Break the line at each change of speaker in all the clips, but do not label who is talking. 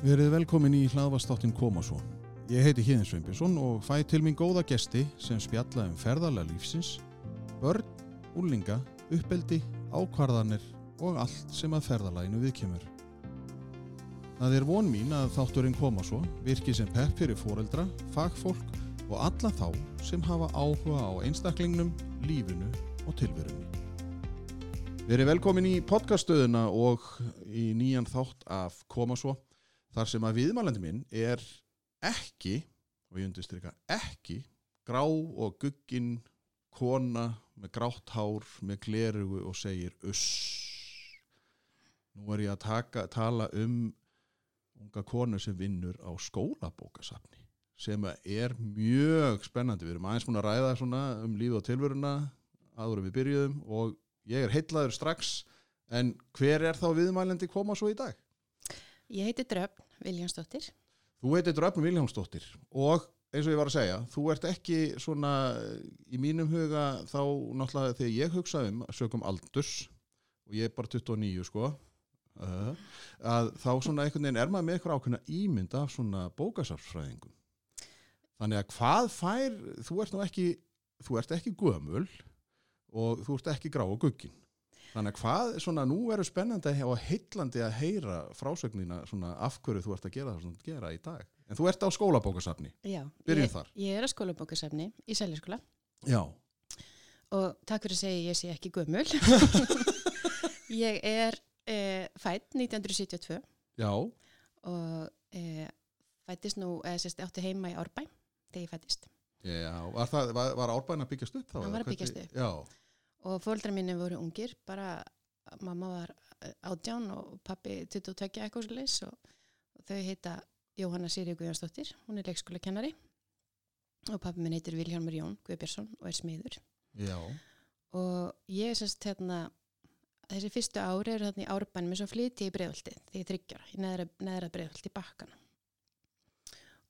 Verið velkomin í hlaðvastáttin Koma svo. Ég heiti Híðin Sveinbjörnsson og fæ til mín góða gesti sem spjalla um ferðarlega lífsins, börn, úlinga, uppeldi, ákvarðanir og allt sem að ferðarlæginu viðkemur. Það er von mín að þátturinn Koma svo virki sem pepp fyrir foreldra, fagfólk og alla þá sem hafa áhuga á einstaklingnum, lífinu og tilverunni. Verið velkomin í podcaststöðuna og í nýjan þátt af Koma svo þar sem að viðmælandi minn er ekki, og ég undirstryka ekki, grá og guggin kona með grátt hár með glerugu og segir uss. Nú er ég að taka, tala um unga konu sem vinnur á skólabókasafni sem er mjög spennandi. Við erum aðeins búin að ræða um lífi og tilveruna aður við byrjuðum og ég er heitlaður strax en hver er þá viðmælandi koma svo í dag?
Ég heiti Dröfn Viljánsdóttir.
Þú heitir Dröfn Viljánsdóttir og eins og ég var að segja, þú ert ekki svona í mínum huga þá náttúrulega þegar ég hugsa um sögum aldurs og ég er bara 29 sko uh, að þá svona einhvern veginn er maður með eitthvað ákveðna ímynd af svona bókasafsfræðingum þannig að hvað fær þú ert nú ekki, þú ert ekki gömul og þú ert ekki grá og guggin Þannig að hvað, svona, nú eru spennandi og heillandi að heyra frásögnina svona af hverju þú ert að gera það sem þú gera í dag. En þú ert á skólabókasafni.
Já.
Byrjum
ég,
þar.
Ég er á skólabókasafni í Sæljaskóla
Já.
og takk fyrir að segja ég sé ekki gömul. ég er eh, fætt 1972
Já.
og eh, fættist nú, eða sérst, átti heima í Árbæ þegar ég fættist.
Já, var, það, var, árbæðin að byggjast upp þá?
Hann var að byggjast upp.
Já,
Og fóldra mínu voru ungir, bara mamma var eh, átján og pappi 22 eitthvað svo leys og, og þau heita Jóhanna Sýri Guðjónsdóttir, hún er leikskóla kennari og pappi minn heitir Vilhjálmur Jón Guðbjörnsson og er smiður.
já,
og ég er sérst hérna þessi fyrstu ári eru þarna í árbænum eins og flyti í breiðolti því ég þryggjara í neðra, neðra breiðolti í bakkan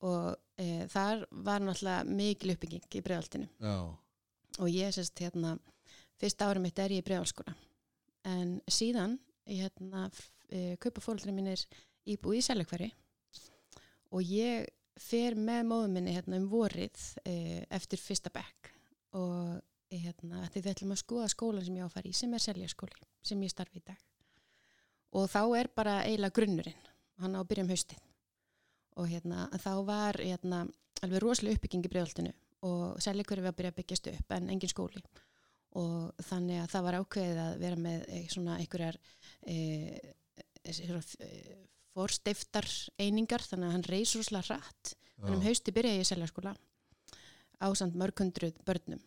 og e, þar var náttúrulega mikil uppbygging í breiðoltinu
já,
og ég er sérst hérna fyrsta ári mitt er ég í breiðolskóla en síðan ég hérna e, kaupa fólkdra mínir íbúið í Seljakværi og ég fer með móðum minni hérna um vorið e, eftir fyrsta bekk. Og e, hérna því við ætlum að skoða skólan sem ég á að fara í sem er Seljaskóli sem ég starfi í dag. Og þá er bara eiginlega grunnurinn. Hann á að byrja um haustið. Og hérna þá var hérna alveg rosalega uppbygging í bregðoltinu og Seljakværi var að byrja að byggjast upp en engin skóli og þannig að það var ákveðið að vera með eh, svona einhverjar e, e, forstiftar einingar þannig að hann reys rosalega hratt. Þannig um hausti byrjaði ég í seljaskóla ásand mörgundruð börnum.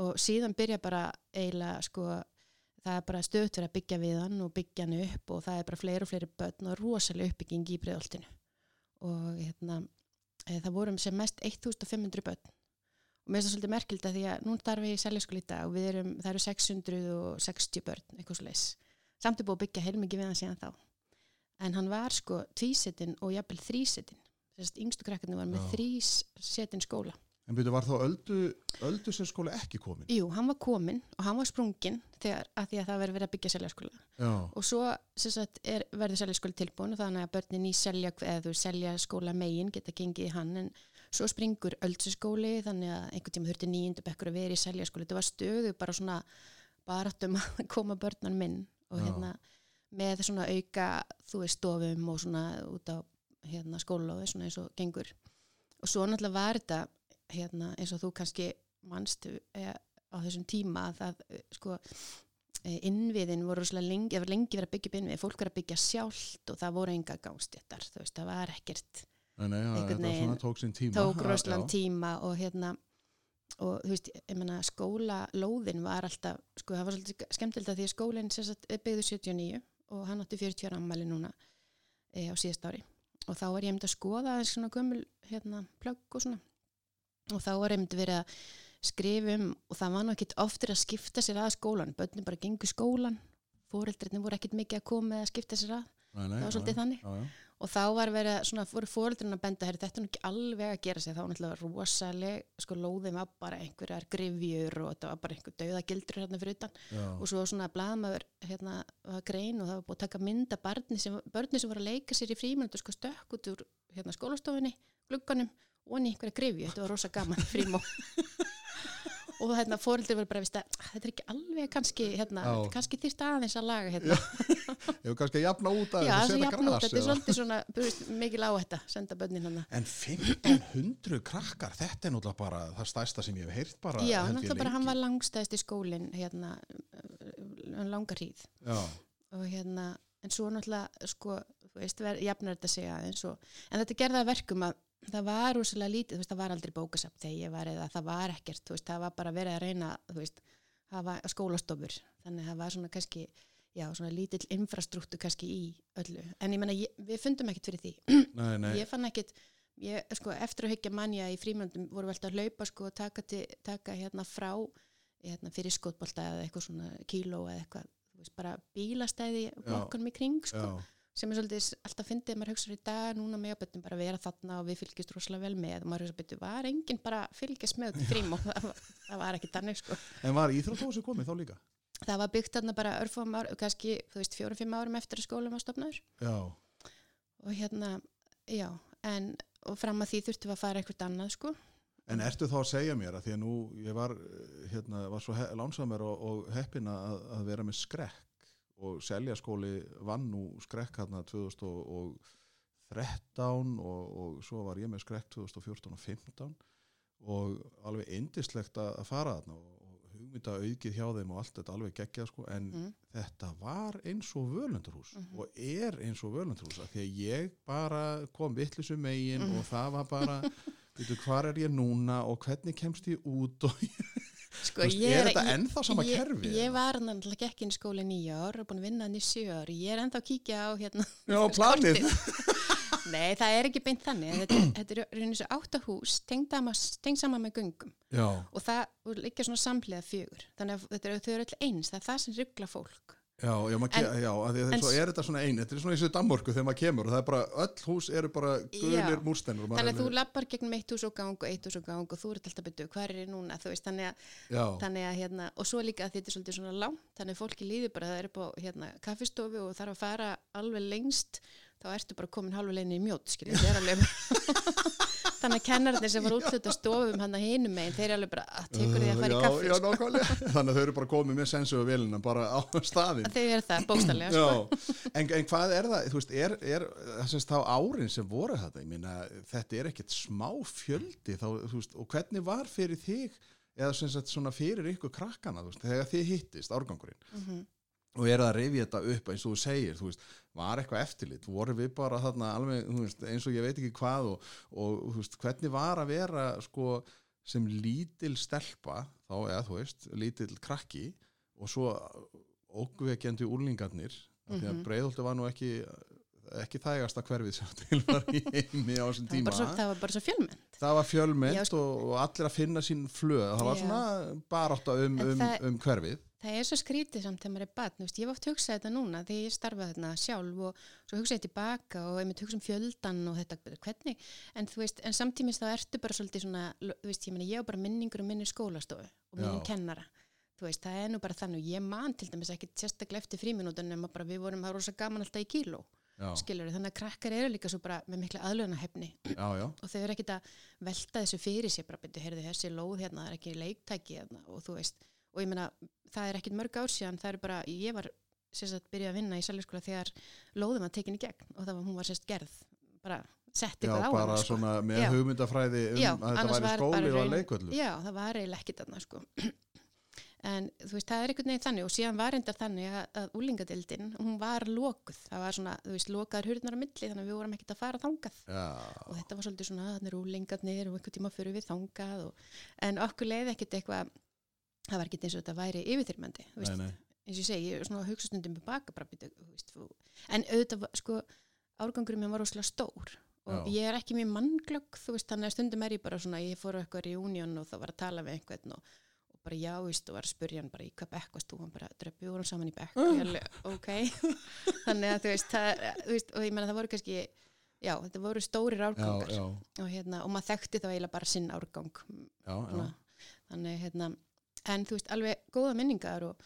Og síðan byrja bara eiginlega sko það er bara stöðt verið að byggja við hann og byggja hann upp og það er bara fleiri og fleiri börn og rosalega uppbygging í breiðoltinu og hérna e, það vorum sem mest 1500 börn og mér finnst það svolítið merkild að því að nú starfi ég í dag og við erum, það eru 660 börn, eitthvað svo leis samt er búið að byggja heilmikið við hann síðan þá. En hann var sko tvísetin og jafnvel þrísetin. Þess að yngstu krakkarnir var með
Já.
þrísetin skóla.
En byrju, var þá öldu, öldu sem skóla ekki komin?
Jú, hann var kominn og hann var sprunginn þegar að því að það verið verið að byggja seljaskóla. Og svo sagt, er, verður seljaskóla tilbúin og þannig að börnin í selja, seljaskóla megin geta gengið í hann en svo springur öldsuskóli þannig að einhvern tíma þurfti nýjundu bekkur að vera í seljaskóli þetta var stöðu bara svona baratum að koma börnan minn og
Já.
hérna með svona auka þú veist stofum og svona út á hérna skólaóði svona eins og gengur og svo náttúrulega var þetta hérna eins og þú kannski manst e, á þessum tíma að það e, sko e, innviðin voru rosalega lengi, lengi verið að byggja upp innvið, fólk verið að byggja sjálft og það voru enga gangstéttar, þú veist, það var ekkert
nei, það- tók sinn tíma.
tók rosalega tíma og hérna og þú veist, ég menna skólalóðin var alltaf, sko það var svolítið skemmtilegt að því að skólinn byggðu 79 og hann átti 40 ára ammæli núna e, á síðast ári. Og þá var ég hefndi að skoða aðeins svona gömul hérna plögg og svona. Og þá var hefndi verið að skrifa um og það var ekkit oftir að skipta sér að skólan, börnum bara gengur skólan fóreldrirni voru ekkit mikið að koma með að skipta sér að.
Nei, nei,
það var svolítið
já,
þannig.
Já, já.
Og þá var verið svona fóru fóreldrun að benda herri, þetta er nú ekki alveg að gera sig. Þá var náttúrulega rosaleg, sko lóðin var bara einhverjar grifjur og þetta var bara einhver dauðagildur hérna fyrir utan.
Já.
og svo svona blaðmaður hérna var grein og það var búið að taka mynda barni sem, börni sem voru að leika sér í frímyndu sko stökk út úr hérna, skólastofunni glugganum og einhverja grifju þetta var rosa gaman frímó og hérna fóreldur voru bara að þetta er ekki alveg kannski hérna,
Já.
kannski þýrt aðeins að laga hérna.
Hefur kannski að jafna út að
þessi
setja gras
þetta er
eða?
svolítið svona búist, mikil áhætta, senda börnin hann
En 1500 krakkar, þetta er náttúrulega bara það stærsta sem ég hef heyrt bara
Já, náttúrulega bara hann var langstæðist í skólinn hérna, um langar hríð og hérna, en svo náttúrulega sko, þú veist, jafnar þetta aðeins og, en þetta gerði að verkum að það var úrslega lítið, þú veist, það var aldrei bókasafn þegar ég var eða það var ekkert, þú veist, það var bara verið að reyna, þú veist, hafa skólastofur, þannig að það var svona kannski, já, svona lítill infrastruktúr kannski í öllu, en ég menna, við fundum ekkert fyrir því,
nei, nei,
ég fann ekkert, ég, sko, eftir að hyggja manja í frímöndum voru alltaf að laupa, sko, og taka, til, taka hérna frá, hérna, fyrir skotbolta eða eitthvað svona kíló eða eitthvað, þú veist, bara bílastæði blokkunum í kring, sko,
já,
sem er svolítið alltaf fyndið að maður hugsa í dag núna með að bara vera þarna og við fylgjast rosalega vel með og maður hugsa betur, var enginn bara að fylgjast með út í frím og það var, það var ekki þannig sko.
En var íþróttósi komið þá líka?
Það var byggt þarna bara örfum ár, kannski, þú veist, fjórum-fimm árum eftir að skólum var stopnaður
Já,
og hérna, já, en og fram að því þurftum við að fara eitthvað annað sko.
En ertu þá að segja mér að því að nú ég var, eh, hérna, var og, að, að seljaskóli vann nú skrekk hérna 2013 og, og svo var ég með skrekk 2014 og 15 og alveg indislegt að, að fara þarna og, og hugmynda aukið hjá þeim og allt þetta alveg geggjað sko en
Mm.
þetta var eins og völundurhús
Mhm.
og er eins og völundurhús af því að ég bara kom vittlisum megin
Mhm.
og það var bara veitu hvar er ég núna og hvernig kemst ég út og
Sko,
veist,
ég
er þetta ennþá sama
ég,
kerfi,
Ég var náttúrulega ekki inn í skóli nýja ár og búin að vinna hann í sjö ár. Ég er ennþá að kíkja á hérna
já, planið.
Nei, það er ekki beint þannig. Þetta, er- þetta er reynir svo áttahús tengd saman með göngum.
Já,
og það er líka svona samhliða fjögur. Þannig að þetta er, eru öll eins, það er það sem ruggla fólk.
Já, já,
En-
en, já að
en
svo er þetta svona ein þetta er svona eins og Danmörku þegar maður kemur og það er bara, öll hús eru bara gulir
Já.
múrsteinur
Þannig að þú lappar gegnum eitt hús og gang og eitt hús og gang og þú ert alltaf betur, hvað er ég núna? Þú veist, þannig að, þannig að hérna, og svo líka að þetta er svolítið svona langt, þannig að fólki líður bara, það er upp á hérna, kaffistofu og þarf að fara alveg lengst, þá ertu bara komin halvu leginni í mjót, skiljið, það er alveg þannig að kennarnir sem var útluta stofum hann að hinum megin, þeir eru alveg bara að tekur því að fara í
já,
kaffi,
já, nákvæmlega. Þannig að þau eru bara komið með sensu og velina bara á staðinn.
Þau eru það, bókstallega, sko.
Já, en, en hvað er það, þú veist, er, er það semst þá árin sem voru þetta, meina, þetta er ekkert smá fjöldi, þá, veist, og hvernig var fyrir þig, eða sagt svona fyrir ykkur krakkana, veist, þegar þið hittist árgangurinn,
Mhm.
Og er að rifja þetta upp eins og þú segir, þú veist, var eitthvað eftirlit, voru við bara þarna alveg, veist, eins og ég veit ekki hvað og, og veist, hvernig var að vera, sko, sem lítil stelpa, þá, eða þú veist, lítil krakki og svo ógvekjandi úrlingarnir af því að
Mhm.
Breiðholti var nú ekki ekki þægasta hverfið sem til var í heimi á þessum tíma
svo, það var bara svo fjölmenn.
það var fjölmynd
Já, sko-
og, og allir að finna sín flöð það var
Já.
svona barátta um,
En
um,
það-
um hverfið
Það er svo skrítið samt þegar maður er batn, ég var oft hugsað þetta núna þegar ég starfaði þarna sjálf og svo hugsaði tilbaka og ég myndi hugsa um fjöldan og þetta, hvernig, en veist, en samtímis þá ertu bara svolítið svona, veist, ég meina ég á bara minningur um minni skólastofu og minnum
Já.
kennara, veist, það er nú bara þannig og ég man til dæmis ekki sérstaklega eftir fríminútan bara við vorum, var rosa gaman alltaf í kíló, skilur þannig að krakkar eru líka svo bara með mikla aðlunahefni
já, já,
og þau eru ekkit að velta þessu fyrir sér bara byrju, heyrðu þessi lóð hérna, það er ekki leiktæki hérna, og þú veist, og ég meina það er ekkit mörg ár síðan, það er bara ég var sérst að byrja að vinna í sæljaskóla þegar lóðum var tekin í gegn og það var, hún var sérst gerð, bara sett
já
eitthvað á
bara
hana sko.
svona með
Já.
hugmyndafræði um
Já,
að þetta væri skóli
bara
og leikvöldu
Já, það var eiginlega ekkit þarna sko. en þú veist, það er einhvern veginn þannig og síðan var reyndar þannig að, að úlingadildin, hún var lokuð, það var svona, þú veist, lokaður hurðnar á milli þannig að við vorum ekkit að fara þangað.
Já,
og þetta var svolítið svona þannig rúlingarnir og einhvern tíma fyrir við þangað og, en okkur leiði ekkert eitthvað það var ekkert eins og þetta væri yfirþyrmandi eins og ég segi, svona að hugsa stundum með baka bara, þú, en auðvitað sko, árgangurum minn var rosalega stór og
Já.
ég er ekki mjög mannglögg þannig að stundum er ég bara svona ég fór á eitthvað reunion og það var að tala við einhvern og bara já, veist, og var að spurja hann bara í hvað bekk þú, hann bara dröppi vorum saman í bekk. Og ég alveg, ok. Þannig að þú veist, það, þú veist og ég menna það voru kannski, já, þetta voru stórir
já,
árgangar.
já,
og, hérna, og maður þekkti þá eiginlega bara sinn árgang.
Já, já.
þannig hérna en þú veist alveg góða minningar og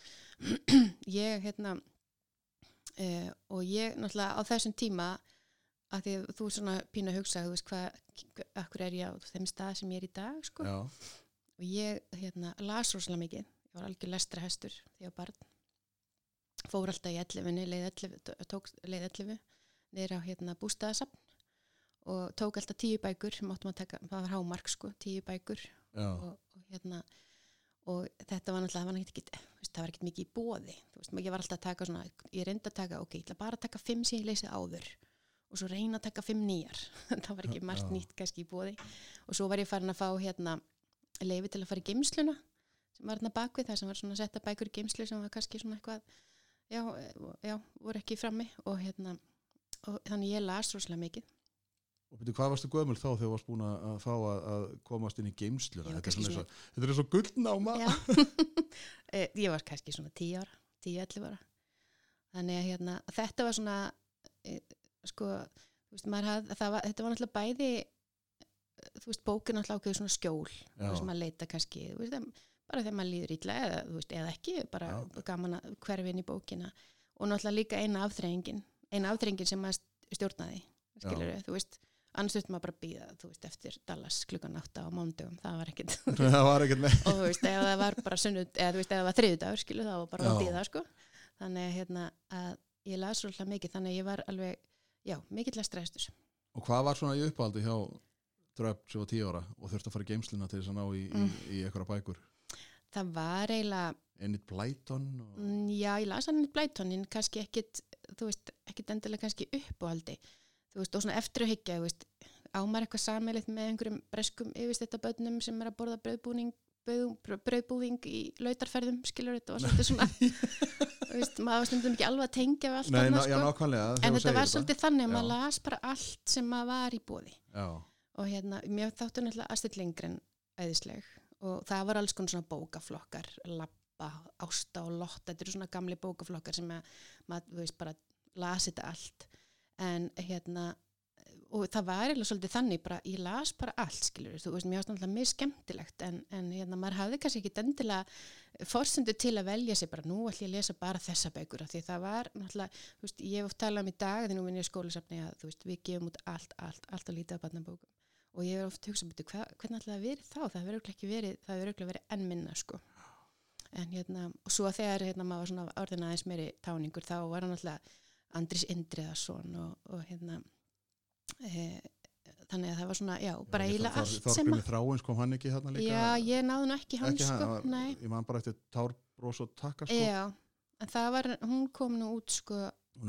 ég hérna uh, og ég náttúrulega á þessum tíma að því þú svona pínu að hugsa þú veist hvað, akkur er ég á þeim stað sem ég er í dag sko?
Já.
Og ég hérna las rosalega mikið. Ég var algjör lestra hestur því var barn. Fór alltaf í 11 leið 11, tók leið 11 niður á hérna bústæðasafn og tók alltaf tíu bækur. Að taka, það var hámark sko, tíu bækur. Og, og hérna og þetta var náttúrulega, það var ekkert, mikið í bóði, þú veist, ég var alltaf að taka svona, ég reyndi að taka, ok, ég ætla bara að taka fimm sem ég leysið áður og svo reyna að taka fimm nýjar, það var ekki margt nýtt kannski í bóði og svo var ég farin að fá hérna leifi til að fara í geimsluna sem var hérna bakvið það sem var svona að setja bækur í geimslu sem var kannski svona eitthvað já, já, voru ekki frammi og hérna, og þannig ég las rosalega mikið
Og byrju, hvað varstu gömul þá þegar þú varst búin að fá að, að komast inn í geimsluna? Þetta er svona eins og, þetta er eins og gullnáma.
Eh, ég var kannski svona 10 ára, 10-11 ára. Þannig að hérna, þetta var svona, e, sko, þú veist, maður hafði, var, þetta var náttúrulega bæði, eh, þú veist, bókin náttúrulega ákveður svona skjól, þú veist, maður leita kannski, þú veist, bara þegar maður líður ítla eða, þú veist, eða ekki, bara
Já.
gaman að hverfin í bókina og náttúrulega líka eina afþreyingin, eina afþreyingin sem maður stjórnaði, skilur þú veist, annars þurftum maður bara að býða, þú veist, eftir Dallas klukkan átta á mándugum, það var ekkert
það var ekkert með.
og þú veist, ef það var bara sunnud, eða þú veist, ef það var þriðudagur, skilu, það var bara að býða, sko. Þannig hérna, að ég las svolítið mikið, þannig að ég var alveg, já, mikill að strestur.
Og hvað var svona í uppáldi hjá Dröpp sem var 10 ára og þurfti að fara í geimsluna til þess að ná í,
Mm.
í, í einhverja bækur?
Það var eiginlega,
Ennit Blyton og...
mm, já, ég las hann í blætonin, kannski ekkit, þú veist, ekkit endilega kannski uppáhaldi. Þú veist, og svona eftir að hyggja, þú veist, ámar eitthvað sammeilitt með einhverjum breskum yfirst þetta bönnum sem er að borða brauðbúning, brauð, brauðbúðing í lautarferðum, skilur þetta var svolítið svona, veist, maður stundum ekki alveg að tengja við allt
Nei,
annað,
ná, já,
sko.
þegar
En þetta var svolítið þannig að maður
Já.
las bara allt sem maður var í bóði
Já,
og hérna, mér þáttu náttúrulega aðstill lengri en æðisleg. Og það var alls konar svona bókaflokkar, labba, ásta og lotta, þetta eru svona gamli bókaflokkar sem að, maður, þú veist, bara lasi þetta allt. En hérna og það var eiginlega svolítið þannig bara, ég las bara allt, skilur þú veist, mér ást náttúrulega mjög skemmtilegt. En, en hérna, maður hafði kannski ekki endilega forsendu til að velja sig bara, nú ætlum ég að lesa bara þessa bækur. Því það var náttúrulega, þú veist, ég hef oft talað um í dag því nú minn ég í skólusafni að, þú veist, við gefum út allt, allt, allt að lítið af barnabókum og ég hef oft hugsað, betur, hva, hvernig ætla það að verið þá, það örugglega ekki verið, það hefur örugglega verið enn minna, sko en hérna, og svo þegar hérna maður var svona orðin aðeins meiri táningur þá var hann alltaf Andris Indriðarsson og, og hérna e, þannig að það var svona, já, bara eiginlega allt sem að
Þráins kom hann ekki hérna líka?
já, ég náði nú ekki hann
ekki hann,
sko,
var-
nei,
ég man bara eftir Tár, Brós og Takka sko.
já en það var, hún kom nú út sko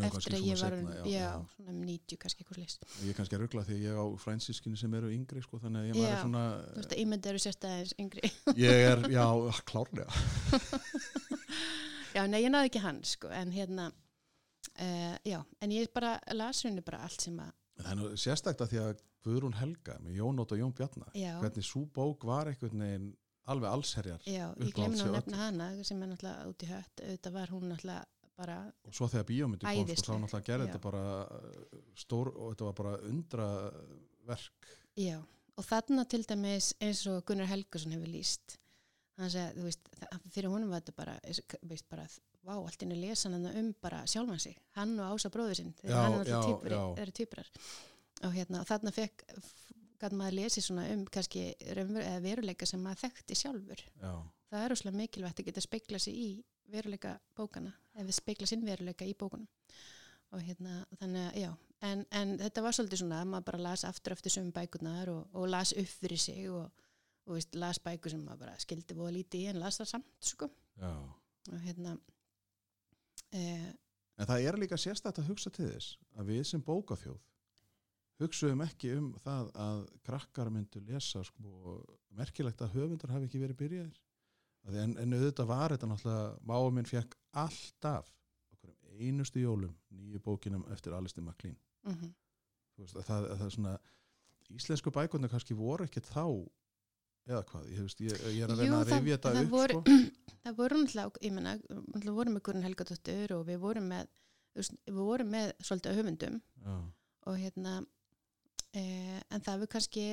eftir að ég
svona
var,
seinna,
já, svona um 90 kannski eitthvað leys,
Ég er kannski að ruggla því að ég á frænsiskinu sem eru yngri sko, þannig að ég
Já.
er svona
þú veist að ímynd eru sérstæðins yngri.
Ég er, já, klárlega.
Já, nei, ég náði ekki hann sko, en hérna uh, já, en ég bara las henni bara allt sem að,
Það er nú sérstækt að því að Guðrún Helga með Jónótt og Jón Bjarnar
já.
hvernig svo bók var einhvern veginn alveg allsherjar
Já, ég
hjá
að nefna hana sem er náttúrulega út í hött. Auðvitað var hún náttúrulega bara
og svo þegar bíómyndi kom sko, þá náttúrulega gerði þetta bara uh, stór og þetta var bara undraverk.
Já, og þarna til dæmis eins og Gunnar Helgason hefur líst hann segi, þú veist, það- fyrir honum var þetta bara, veist bara vá, allt inni lesa hann um bara sjálfan sig hann og Ása bróður sinn,
já.
eru týpurar og hérna, þarna fekk gæti maður lesið svona um kannski veruleika sem maður þekkti sjálfur.
Já,
það er óslega mikilvægt að geta speikla sig í veruleika bókana ef við speikla sinn veruleika í bókunum. Og hérna þannig að já en, en þetta var svolítið svona að maður bara las aftur eftir sömu bækurnar og, og las upp fyrir sig og, og veist, las bækur sem maður bara skildi búið lítið í en las það samt sko.
Já.
Og hérna eh,
En það er líka sérstætt að hugsa til þess að við sem bókaþjóð hugsuðum ekki um það að krakkar myndu lesa sko, merkilegt að höfundar hafi ekki verið byrjaðir en, en auðvitað var þetta náttúrulega máum minn fekk alltaf um einustu jólum nýju bókinum eftir Alistair MacLean
mm
Þú veist, að það, að það er svona íslensku bækurnar kannski voru ekki þá eða hvað, ég, veist, ég, ég er að reyna
Jú,
að rifja þetta upp
voru-
sko.
það voru náttúrulega, ég menna, náttúrulega vorum með Guðrun Helgadóttur og við vorum með, veist, við vorum með svolítið höfundum
Já.
og hérna, e, en það hefur kannski,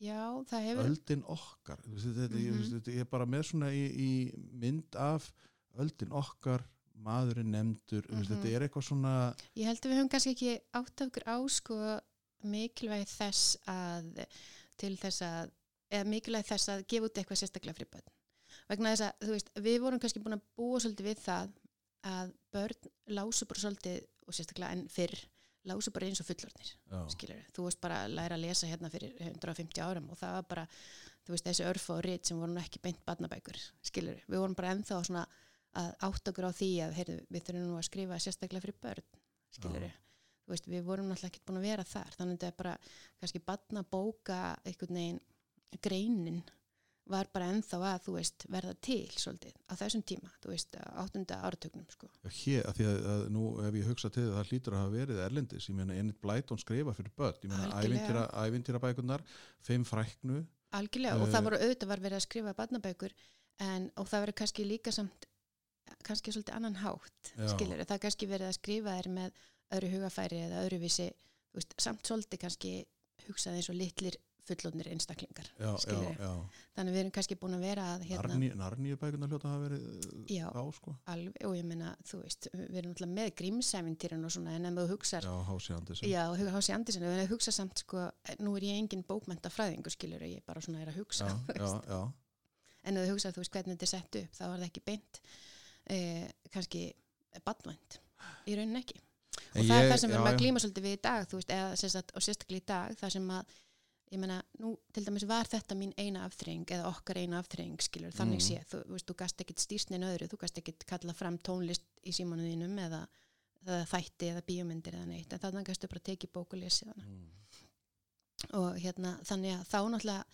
já, það hefur,
öldin okkar Þú veist, þetta, ég,
Mhm.
þetta, ég er bara með svona í, í mynd af öldin okkar maðurinn nefndur, mm
Mhm.
þetta er eitthvað svona
ég held að við höfum kannski ekki átt af okkur á, sko, mikilvægi þess að, til þess að, eða mikilvægi þess að gefa út eitthvað sérstaklega fyrir börn. Vegna þess að, þú veist, við vorum kannski búin að búa svolítið við það að börn lásu bara svolítið, og sérstaklega enn fyrr, lásu bara eins og fullornir. skilur, þú veist bara að læra að lesa hérna fyrir 150 árum og það var bara þú veist þessi örfa og ritt sem voru nú ekki beint barnabækur, skilur, við vorum bara ennþá svona að átt okkur á því að heyrðu, við þurfum nú að skrifa sérstaklega fyrir börn skilur, þú veist, við vorum náttúrulega ekki búin að vera þar, þannig að þetta er bara kannski barnabóka einhvern veginn greinin var bara ennþá að, þú veist, verða til svolítið á þessum tíma, þú veist, áttunda áratögnum, sko.
Já, hér, að því að, að nú ef ég hugsa til það, það hlýtur að hafa verið erlendis. Ég meina Enid Blyton skrifa fyrir börn. Ég meina ævintýra, bækunar fimm fræknu.
Algjörlega og
Eh,
það voru auðvitað var verið að skrifa barnabækur en, og það verið kannski líka samt kannski svolítið annan hátt
Já.
skilur, það kannski verið að skrifa þér með öðru hugafæri eða öðruvísi þú veist, samt svolítið kannski hugsað eins og litlir fullónir einstaklingar
já, já, já.
þannig við erum kannski búin að vera að hérna,
Narníu bækunar hljóta hafa verið uh,
Já.
á sko.
alveg, og ég meina, þú veist við erum alltaf með grímsæfintýrin og svona en ef þú hugsar
já, Hási Andersen.
Já, Hási Andersen, en ef þú hugsa samt sko, nú er ég engin bókmenta fræðingur skilur, ég bara svona er að hugsa en ef þú hugsa þú veist hvernig þetta er sett upp þá var það ekki beint eh, kannski badvænt í rauninni ekki. Og
En
það er
ég-
það sem við erum að glíma svolítið við í dag þú veist, eða sagt, og sérstaklega í dag það sem að, ég meina, nú til dæmis var þetta mín eina afþreying eða okkar eina afþreying, skilur, þannig
Mm.
sé þú, veist, þú gast ekkit stýrt neina öðru, þú gast ekkit kalla fram tónlist í símanuðinum eða, eða þætti eða bíómyndir eða neitt, en þannig gastu bara tekið bók og lesið hana.
Mm.
og hérna, þannig að þá náttúrulega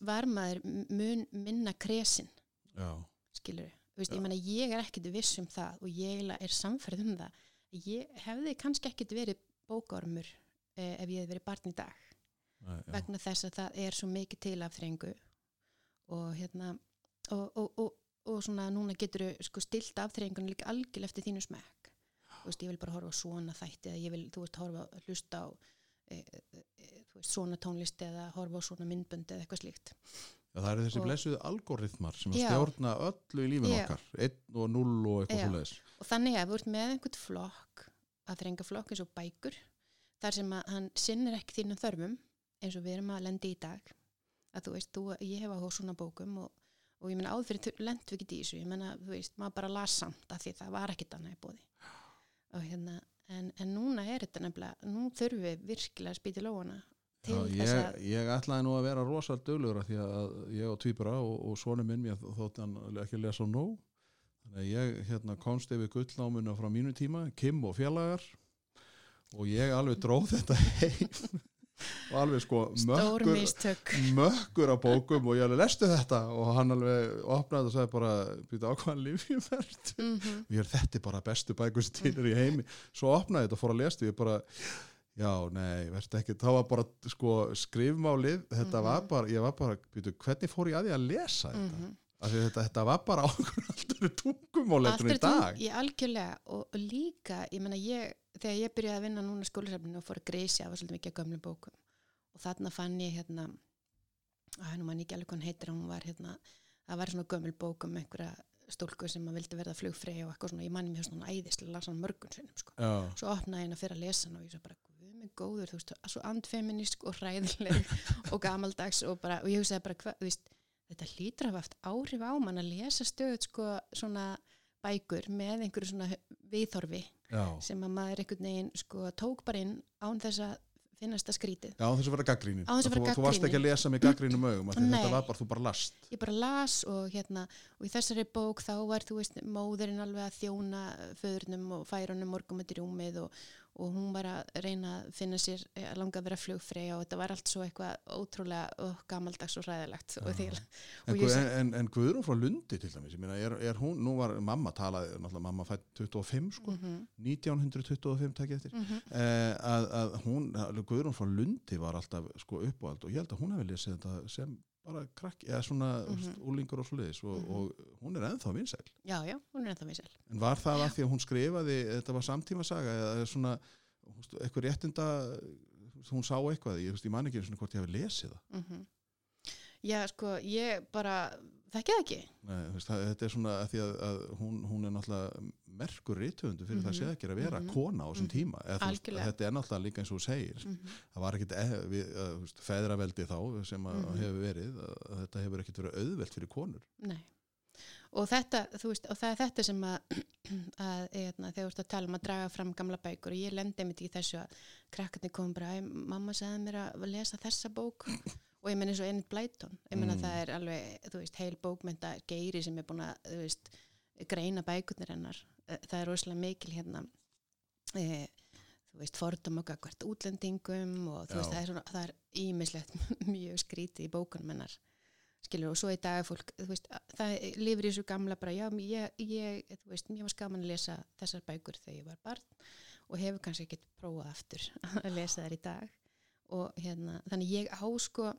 var maður mun minna kresin
já,
skilur veist, ég meina ég er ekkert viss um það og ég er samferð um það. Ég hefði kannski ekkert verið bókormur eh, ef ég hefði verið barn í dag
Nei,
vegna þess að það er svo mikið til af þrengu. Og hérna og, og, og, og svona núna getur sko stilt af þrengun líka algjörlega eftir þínu smekk. Þú veist, ég vil bara horfa á svona þætti eða ég vil, þú veist, horfa hlusta á e, e, e, þú veist, svona tónlist eða horfa á svona myndbönd eða eitthvað slíkt.
Já, það eru þessi blessuðu algoritmar sem að
Já.
stjórna öllu í lífin
Já.
okkar. Einn og null og eitthvað leiðis
og þannig að þú ert með einhvern flokk að þrenga flokk eins og bækur þar sem að hann sinnir ekki þínum þörfum eins og við erum að lendi í dag að þú veist, þú, ég hef áhuga svona bókum og, og ég menna áður fyrir lendum við ekki í þessu ég menna, þú veist, maður bara las samt að því það var ekkit annað í bóði og hérna, en, en núna er þetta nefnilega, nú þurfum við virkilega að spýta í lóana til
Já,
þess
ég,
að
ég ætlaði nú að vera rosal döglegur af því að ég og Tvíbara og, og svonu minn mér þótt hann ekki lesa nóg. Þannig að ég hérna, komst yfir gullnámuna frá mínu tíma, Kim og félagar og ég alveg dróð þetta heim og alveg sko mökkur, mökkur á bókum og ég alveg lestu þetta? Og hann alveg opnaði og sagði bara býta ákvæðan lífjum verð
mm
og ég er þetta bara bestu bækur sem til er í heimi. Svo opnaði þetta og fór að lesa og ég bara já, nei, verðst ekki. Þá var bara sko skrifmálið þetta
Mhm.
var bara, ég var bara býtu, hvernig fór ég að því að lesa þetta?
-hmm.
því þetta, þetta var bara okkur alltaf tungumál
Allt
eftir í dag.
Ég algjörlega. Og, og líka, ég meina ég, þegar ég byrjaði að vinna núna skólasefninu og fór að greisi af svolítið mikið af gömlum bókum og þarna fann ég hérna, að nú mann ekki alveg hann heitir, hún var hérna, það var svona gömul bók um einhverja stúlku sem að vildi verða flugfrey og eitthvað svona, ég manni mér svona æðislega, hann mörgun sinnum sko.
já,
Svo opnaði ég hérna fyrir að lesa hann og ég svo bara, guð mig góður, þú veist, svo andfeminist og hræðileg og gamaldags og bara, og ég hugsaði bara, hvað, þú veist, þetta hlýtur að hafa haft áhrif á mann að lesa stöðut sko svona bækur með einhverju svona viðþorfi
já,
sem að maður einhvern veginn sko tók bara inn án þess að finnast það skrítið.
já, þess að vera gaggrínin þú, þú varst ekki að lesa með gaggrínum augum þetta var bara, þú bara last.
Ég bara las og hérna og í þessari bók þá var þú veist móðurinn alveg að þjóna föðurnum og færunum morgum í rúmið og, og hún var að reyna að finna sér að langa að vera flugfrey og þetta var allt svo eitthvað ótrúlega oh, gamaldags og ræðilegt og, því,
en, en, en, en Guðrún frá Lundi til dæmis, ég meina, er, er hún, nú var mamma talaði, náttúrulega mamma fætt 25 sko,
mm -hmm,
1925 takk eftir.
Mm -hmm.
eh, að, að hún, Guðrún frá Lundi var alltaf sko uppáhald og ég held að hún hefði lesið þetta sem bara krakki, eða svona mm
Mhm.
úlingur og svoleiðis og,
Mhm.
og hún er ennþá vinsæl.
Já, já, hún er ennþá vinsæl.
En var það að því að hún skrifaði þetta var samtímasaga eða svona eitthvað réttinda hún sá eitthvað, ég, ég man ekki einu sinni hvort ég hafi lesið það.
Mm já, sko, ég bara þekki það ekki
Nei, veist, það, þetta er svona að því að, að hún, hún er náttúrulega merkur rithöfundu fyrir það
Mhm.
sé ekki að vera
Mhm.
kona á þessum
Mhm.
tíma þú veist, þetta er náttúrulega líka eins og segir
mm
það var ekkit eh, uh, þú veist, feðraveldi þá sem að
Mhm.
hefur verið þetta hefur ekkit verið auðvelt fyrir konur
Nei. Og þetta, veist, og það er þetta sem að, að eðna, þegar þú ert að tala um að draga fram gamla bækur og ég lendi mitt í þessu að krakkarnir kom bara, "Æ, mamma sagði mér að lesa þessa bók og ég menn eins og Enid Blyton, ég menna
Mm.
það er alveg, þú veist, heil bókmynda geiri sem er búin að, þú veist, greina bækurnir hennar, Eh, það er rosalega mikil hérna, e, þú veist, fordum og gagvart útlendingum og þú
Já.
veist, það er svona, það er ímislegt mjög skrítið í bókunum hennar skilur og svo í dag er fólk þú veist, það lifir í þessu gamla bara já, ég, ég, þú veist, mér var skaman að lesa þessar bækur þegar ég var barn og hefur kannski ekkert prófað aftur að lesa þær í dag og hérna, þannig ég á sko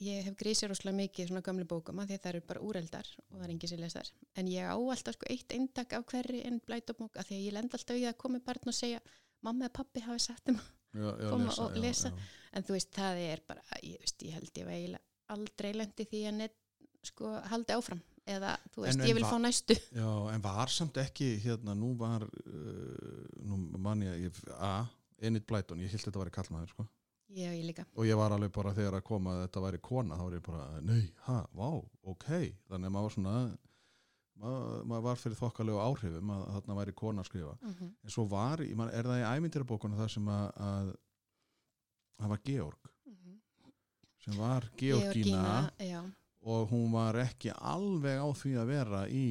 ég hef grísið rosalega mikið svona gamlu bókum að því að það eru bara úreldar og það er enginn sem les þar en ég á alltaf sko eitt eindak af hverri en blætobók að því að ég lend alltaf í að komi barn og segja mamma eða pappi hafi sagt um
já,
Koma og
já,
lesa.
já.
en þú veist, það er bara, ég, veist, ég held ég var eiginlega aldrei lendi því að net, sko, haldi áfram eða, þú veist,
En-
ég vil
va-
fá næstu
já, en var samt ekki hérna, nú var uh, nú man ég, ég a, Enid Blyton, ég held þetta var í kallmaður sko.
Já, ég líka,
og ég var alveg bara þegar að koma að þetta væri kona, þá var ég bara, nei, ha, vá, ok. Þannig að maður var svona maður, maður var fyrir þokkalegu áhrifum að þarna væri kona að skrifa.
Mm -hmm.
en svo var, man, er það í æmyndirabókuna það sem að, að það var Georg? Sem var Georgína
já,
og hún var ekki alveg á því að vera í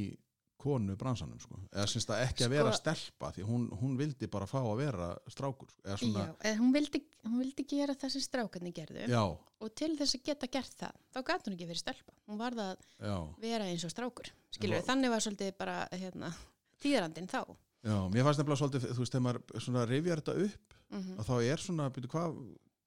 konu bransanum sko. eða syns það ekki að
Sko-
vera stelpa því hún, hún vildi bara fá að vera strákur sko. eða svona,
já, en hún vildi, hún vildi gera það sem strákarnir gerðu.
Já,
og til þess að geta gert það, þá gæti hún ekki verið stelpa. Hún varð að
já,
vera eins og strákur
var-
þannig var svolítið bara hérna, tíðrandinn þá.
Mér fannst nefnilega svolítið, þú veist, þegar maður rifjar þetta upp
mm
að þá er svona, byrju, hvað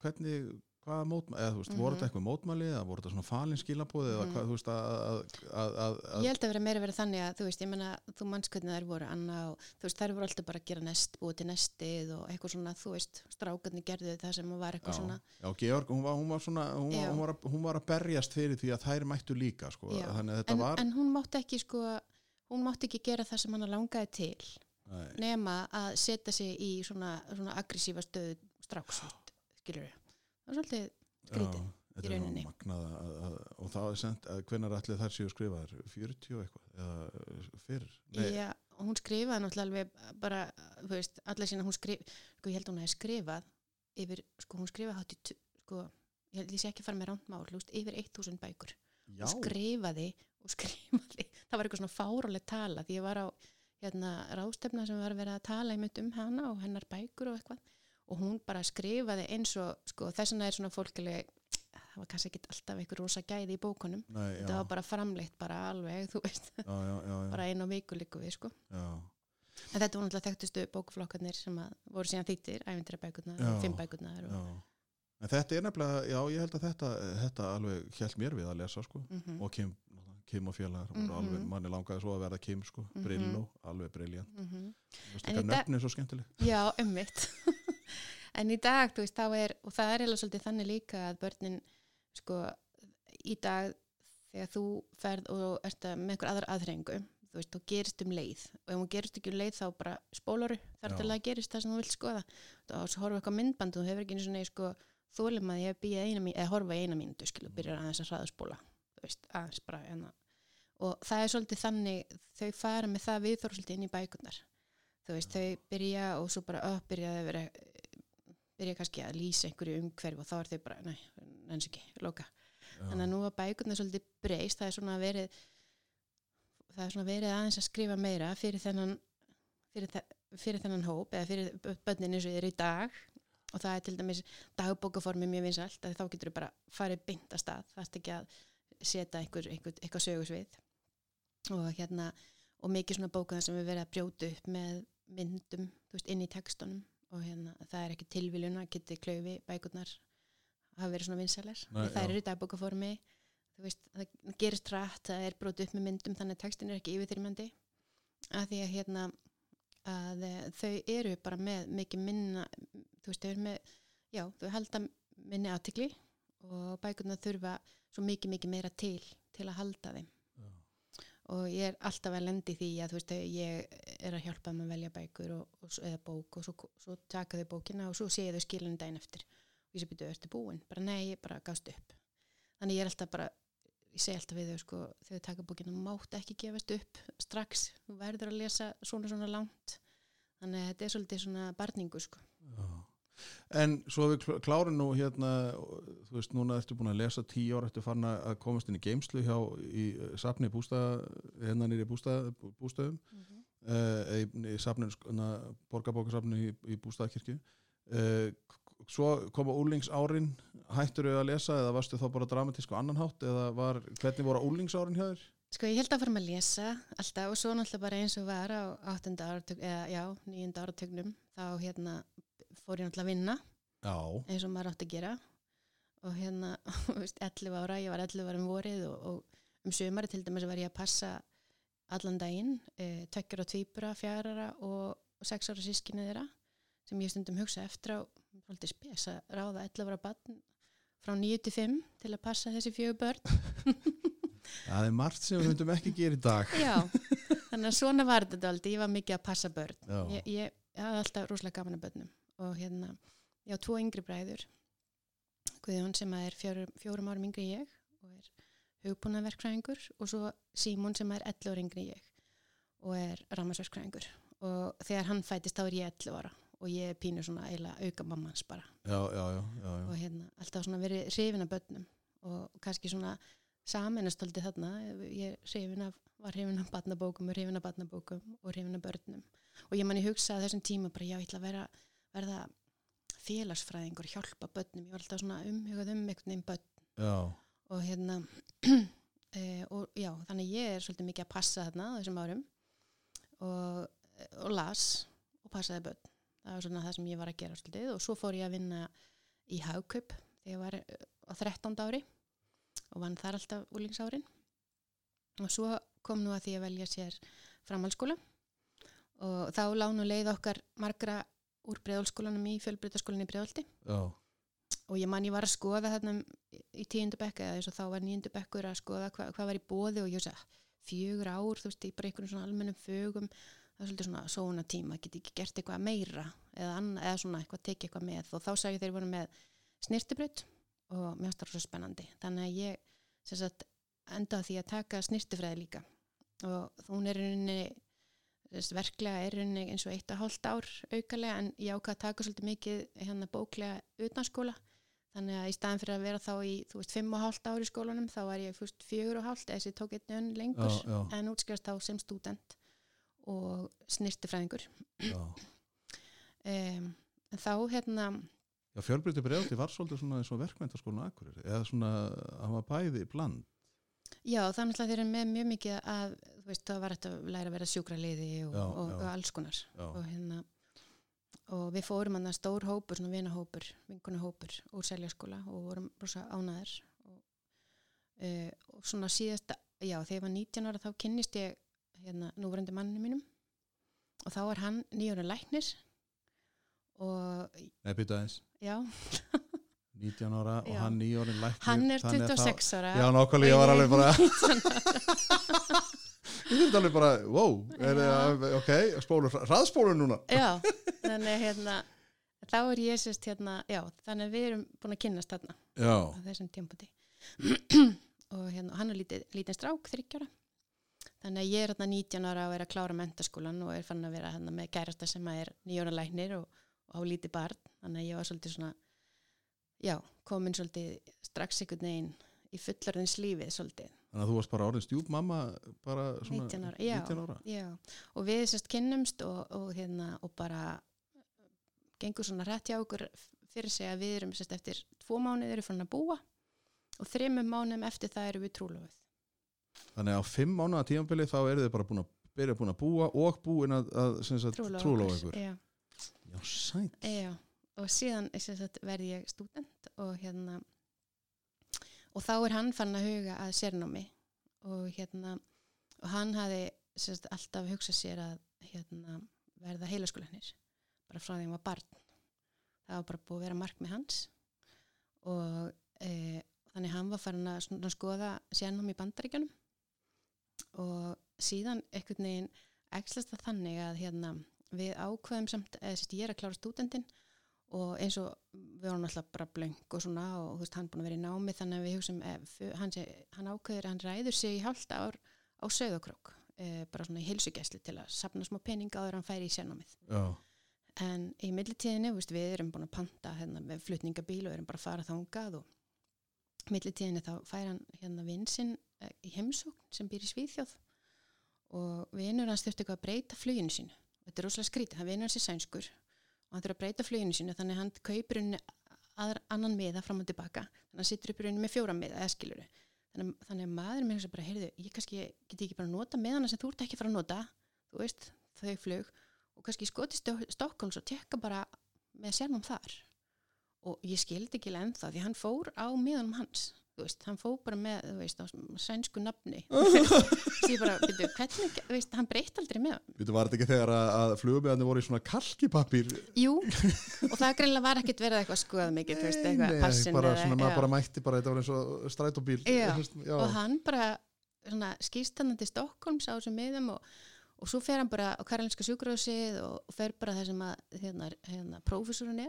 hvernig, hvað mótmæli eða þú veist, voru
Mhm.
þetta eitthvað mótmæli eða voru þetta svona falin skilabóði eða
Mhm.
hvað, þú veist, að, að, að, að,
Ég held að vera meira verið þannig að þú veist, ég menna, þú manns hvernig þær voru Anna og þú veist, þær voru alltaf bara að gera nest, búið til nestið og eitthvað svona, þú veist, strákarnir gerðu það sem var eitthvað
Já,
svona,
já, Georg, hún var, hún var svona hún, hún, var hún var að berjast fyrir því að þær mættu líka sko. Þannig að þetta
en,
var
en hún mátti ekki sko, hún mátti ekki gera það að er svolítið skrítið.
þetta
í rauninni.
magnað að, að, og það er sent að hvenær allir þær séu skrifaðar 40 og eitthvað eða fyrr nei,
Já, hún skrifaði náttúrulega alveg bara, þú veist, allar sína hún skrif, sko ég held að hún hefði skrifað yfir, sko hún skrifaði hátt í, tu- sko, ég held ég sé ekki að fara með veist, yfir 1000 bækur.
já,
og skrifaði og skrifaði það var eitthvað svona fárálega tala því ég var á hérna, ráðstefna sem var verið að tala um hana og hennar bækur og eitthvað og hún bara skrifaði eins og sko, þess vegna er svona fólkileg það var kannski ekki alltaf einhver rosa gæði í bókunum
nei,
þetta var bara framleitt bara alveg þú veist,
já, já, já, já,
bara einu viku líku við sko
já.
en þetta var náttúrulega þekktustu bókflokkarnir sem voru síðan þýttir, ævindira bækurnar
Já,
og og,
en þetta er nefnilega, já ég held að þetta þetta alveg hjælt mér við að lesa sko.
mm
og Kim, Kim og félagar mm
Mhm.
alveg, manni langaði svo að verða Kim sko,
Mhm.
Brillo, alveg briljant
-hmm.
Veistu
En
hvað
í dag-
nöfn er svo skemmtileg
Já, ummitt. en í dag, þú veist, þá er, og það er eða svolítið þannig líka að börnin, sko, í dag, þegar þú ferð og ert að- með einhver aðra aðhrengu, þú veist, þú gerist um leið og ef hún gerist ekki um leið þá bara spólaru þar
Já.
til að gerist það sem þú vilt skoða og svo horfa eitthvað myndband og þú hefur ekki einu svona sko, þólum að ég býja eina mín eða horfa eina mínútu, skilu, byrjar aðeins að hraðaspóla þú veist, aðeins bara enna. og það er svolítið þannig þau fara með það viðþór svolítið inn í bækunar þú veist, þau byrja og svo bara upp byrja að vera byrja kannski að lýsa einhverju umhverf og þá er þau bara, nei, nenns ekki, loka. Þannig að nú að bækurnar svolítið breyst það er svona verið það er svona verið aðeins að skrifa meira fyrir þennan fyrir, fyrir þennan hóp eða fyrir bönnin eins og þér í dag. Og það er til dæmis dagbókaformi mjög vinsælt að þá getur þú bara farið að stað það er ekki að setja einhver, einhver, eitthvað sögusvið. Og hérna og mikið svona bókuðar sem við verið að brjóta upp með myndum, þú veist, inn í textunum og hérna, það er ekki tilviljun að geti klaufi bækurnar hafa verið svona vinsælar. Það eru í dagbókaformi. Veist, það gerist rætt, það er brot upp með myndum þannig að textin er ekki yfirþyrmandi. Að því að hérna að eh, þau eru bara með mikið minna, þú veist, þau eru með já, þau halda minni aðtikli og bækurna þurfa svo mikið, mikið meira til til að halda þeim. Og ég er alltaf að lendi því að þú veist, ég er að hjálpa þeim að velja bækur og, og, eða bók og svo, svo taka þau bókina og svo sé ég þau skilinu daginn eftir. Og ég sé byrju, ertu búin? Bara nei, ég bara gafst upp. Þannig ég er alltaf bara ég segi alltaf við þau sko, þegar þau taka bókina mátt ekki gefast upp strax. Þú verður að lesa svona svona langt. Þannig að þetta er svolítið svona barningu sko.
Já. En svo við kl- klárum nú hérna, þú veist, núna ertu búin að lesa tíu ára, ertu farin að komast inn í geimslu hjá í eh, safni bústað, hérna nýri bústað, bústöðum, uh, í, í safninu, borgarbókasafninu í, í bústaðkirkju. Uh, svo koma úlingsárin, hættur þau að lesa eða varstu þá bara dramatísk á annan hátt eða var, hvernig voru úlingsárin hjá þér?
Sko ég held að fara með að lesa alltaf og svo náttúrulega bara eins og var á 8. áratug, eða já, 9. áratugnum þá hérna fór ég náttúrulega að vinna
Já.
eins og maður átti að gera og hérna, veist, 11 ára, ég var 11 ára um vorið og, og um sömari til dæmis var ég að passa allan daginn, e, tökkjur og tvíbura, fjárara og, og sex ára sískinni þeirra sem ég stundum hugsa eftir á, svolítið spes að ráða 11 ára barn frá 9 til 5 til að passa þessi fjögur börn
Það er margt sem við myndum ekki gera í dag.
Já, þannig að svona var þetta aldrei, ég var mikið að passa börn.
Já.
Ég, hafði alltaf rosalega gaman að börnum og hérna, ég á tvo yngri bræður, Guðjón sem er fjórum, fjórum árum yngri ég og er hugbúnaverkfræðingur og svo Símon sem er 11 ára yngri ég og er rammarsverkfræðingur og þegar hann fætist þá er ég 11 ára og ég er pínu svona eiginlega auka mammans bara.
Já, já, já, já, já.
og hérna alltaf svona verið hrifin af börnum og kannski svona saminastöldi þarna. Ég hrifin af, var hrifin af barnabókum og hrifin af barnabókum og hrifin af börnum. Og ég manni hugsa þessum tíma bara já, ég ætla að vera, verða félagsfræðingur, hjálpa börnum. Ég var alltaf svona umhugað um einhvern veginn börn.
Já,
og hérna e, og já, þannig ég er svolítið mikið að passa þarna þessum árum. Og, og las og passaði börn. Það var svona það sem ég var að gera svolítið. Og svo fór ég að vinna í hagkaup þegar ég var eh, á 13. ári og vann þar alltaf úlingsárin og svo kom nú að því að velja sér framhaldsskóla. Og þá lánu leið okkar margra úr breðalskólanum í fjölbrytaskólanum í breðalti
já,
og ég man ég var að skoða þarna um- í tíundu bekka eða eins og þá var níundu bekkur að skoða hva, hvað var í bóði og ég veist að fjögur ár, þú veist, í bara einhvern svona almennum fögum, það er svolítið svona svona tíma, geti ekki gert eitthvað meira eða, annað, eða svona eitthvað, tekið eitthvað með. Og þá sagði þeir voru með snirtibraut og finnst það svo spennandi. Þannig að ég sem sagt endaði því að taka snirtifræði líka. Og hún er rauninni þess, verklega er rauninni eins og eitt og hálft ár aukalega en ég ákvað að taka svolítið mikið hérna bóklega utanskóla þannig að í staðan fyrir að vera þá í þú veist fimm og hálft ár í skólanum þá var ég fyrst fjögur og hálft eða þessi tók einn önn lengur
já, já,
en útskjast þá sem stúdent og snirtifræðingur um, en þá hérna
Já, fjölbrytti bregðaldi var svolítið svona eins og verkmyndaskólinu akkurir, eða svona, hann var bæði bland.
Já, þannig að þeir eru með mjög mikið að, þú veist, það var þetta að læra að vera sjúkraliði og,
Já,
og,
já.
og alls konar. Og hérna og við fórum að stór hópur, svona vinahópur vinkunahópur úr seljaskóla og vorum rosa ánæður og, uh, og svona síðasta já, þegar ég var 19 ára þá kynnist ég hérna núverandi manninu mínum. Og þá var hann nýjóra læknir. Og
Nei, byrja aðeins,
já,
19 ára og
Já.
hann nýjórinn læknir.
hann er
þannig að
26 ára
Já, nákvæmlega, ég var
og
alveg bara,
19 ára.
ég er alveg bara, wow, er, ok, spólur, hraðspólur núna.
Já, þannig hérna þá er ég sérst hérna, já, þannig við erum búin að kynnast þarna
Já,
á þessum tímpúti og hérna, hann er lítið, lítið strák, þryggjára þannig að ég er hérna 19 ára og er að klára mentaskólan og er fann að vera hérna með kærasta sem er nýjóra læknir og, og á lítið barn, þannig að ég var svolítið svona já, komin svolítið strax einhvern veginn í fullarðins lífið svolítið
þannig að þú varst bara orðin stjúp mamma, bara svona
19 ára, já,
19 ára.
já. og við sérst kynnumst og, og, hérna, og bara gengur svona rætt hjá okkur fyrir sig að við erum sérst eftir tvo mánuð eru fann að búa og þreymum mánuðum eftir það eru við trúlofið
Þannig að á fimm mánuða tímabili þá eru þið bara búin að byrja búin að búa og búin að, að trúlofa ykkur.
já,
Já, sætt.
já. Og síðan sagt, verði ég stúdent og hérna og þá er hann fann að huga að sérnámi og hérna og hann hafi sérst, alltaf hugsað sér að hérna, verða heilaskólanir bara frá því hann var barn. Það var bara búið að vera mark með hans og e, þannig hann var farin að svona, skoða sérnámi í bandaríkjanum og síðan einhvern veginn ekslast það þannig að hérna, við ákveðum samt, eða sérst ég er að klára stúdendin og eins og við vorum alltaf bara blöng og svona og þú veist hann búin að vera í námi þannig að við hugsaum, eh, hann, hann ákveður hann ræður sig í halda ár á söðokrók, eh, bara svona í hilsugæsli til að sapna smá pening áður hann færi í sérnámið en í millitíðinu, veist, við erum búin að panta hérna, með flutningabíl og erum bara að fara þángað og millitíðinu þá fær hann hérna vinsinn eh, í heimsókn sem býr í Svíþjóð og vinnur hans þurfti eitthvað að breyta fluginu sínu. Þetta er rosalega skrítið, hann vinnur hans í sænskur og hann þurfa að breyta fluginu sínu þannig hann kaupir henni annan miða fram og tilbaka. Þannig að hann sittur upp í rauninu með fjóra miða eða skiluru þannig, þannig að maður mér bara, heyrðu, ég kannski get ekki bara að nota miðana sem þú ert ekki að fara að nota. Þú veist, þau flug. Og kannski skotist Stokkons og tekka bara með sérnum þar. Og ég skildi ekki ennþá því hann fór á miðanum hans þú veist, hann fó bara með, þú veist, á sænsku nafni því bara, veitu, hvernig, þú veist, hann breytt aldrei með
Veitu, var þetta ekki þegar að, að flugumíðanir voru í svona kalkipapir?
Jú, og það greinlega var ekkit verið eitthvað skoðað mikið, þú veist, eitthvað passin
bara svona, maður bara mætti bara, þetta var eins og strætóbíl
já. já, og hann bara svona skýrstannandi Stokkólms á þessum miðum og, og svo fer hann bara á Karolinska sjúkrásið og, og fer bara þessum að hérna, hérna, prófessorun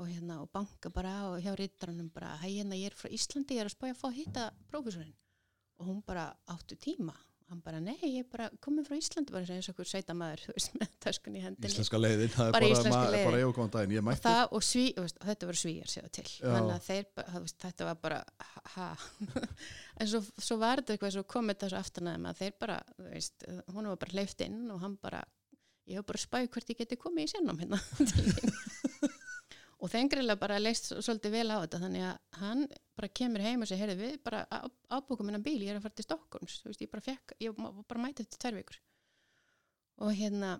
og hérna og banka bara og hjá rittarannum bara hæ hérna ég er frá Íslandi ég er að spája að fá að hitta prófessorinn. Og hún bara áttu tíma. Og hann bara nei ég er bara komið frá Íslandi. Bara eins og okkur sveita maður veist með töskun í hendinni.
Íslenska leiðin, það er
bara,
bara, bara ég og góðan daginn, ég mætti.
og, það, og, sví, og þetta var svíjar séða til. Þeir, þetta var bara ha en svo, svo var þetta eitthvað svo komið þessu aftanæðum að þeir bara veist, hún var bara leift inn og hann bara ég hef bara spæð hvert ég geti komið í sennum hérna og þengrilega bara leist svolítið vel á þetta þannig að hann bara kemur heim og segir heyrðu við bara ábúkum minna bíl ég er að fara til Stokkons veist, ég bara fekk, ég bara mæti eftir tverr vikur. Og hérna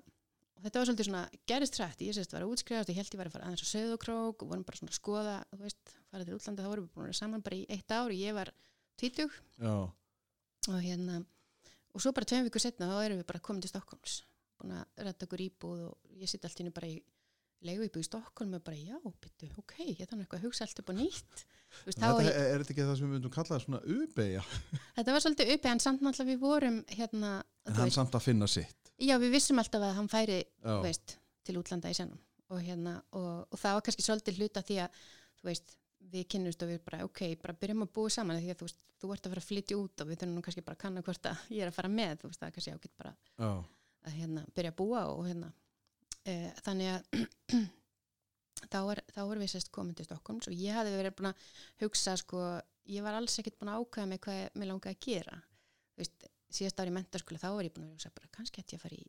og þetta var svolítið svona gerist trætt ég sérst að vera útskrifast, ég held ég var að fara aðeins á söðokrók og vorum bara svona að skoða þú veist, fara til útlanda, þá vorum við búin að saman bara í eitt ár, ég var tvítug. Og hérna og svo bara tveim vikur setna þá erum við bara komið til Stokkons búin að rætta okkur íbúð og ég sitt allt í bara í leiðu íbúið í Stokkólum og bara já, byttu, ok, ég þannig eitthvað að hugsa allt upp á nýtt.
Vist, þetta, er, er þetta ekki það sem við myndum kallaða svona ubeigja?
Þetta var svolítið ubeigja en samt náttúrulega við vorum hérna,
En hann veist, samt að finna sitt.
Já, við vissum alltaf að hann færi veist, til útlanda í senum og, hérna, og, og það var kannski svolítið hluta því að veist, við kynnumst og við bara ok, bara byrjum að búa saman því að þú, þú ert að fara að flytja út og við þurfum kannski bara að kanna hvort að ég er að fara með þú veist, er kannski að hérna, byrja að búa og hérna e, þannig að þá er, þá er við sérst komin til Stokkons og ég hafði verið búin að hugsa sko, ég var alls ekkert búin að ákvæða mig hvað ég langaði að gera. Veist, síðast ári í mentarskóla þá var ég búin að hugsa bara, kannski ætti ég að fara í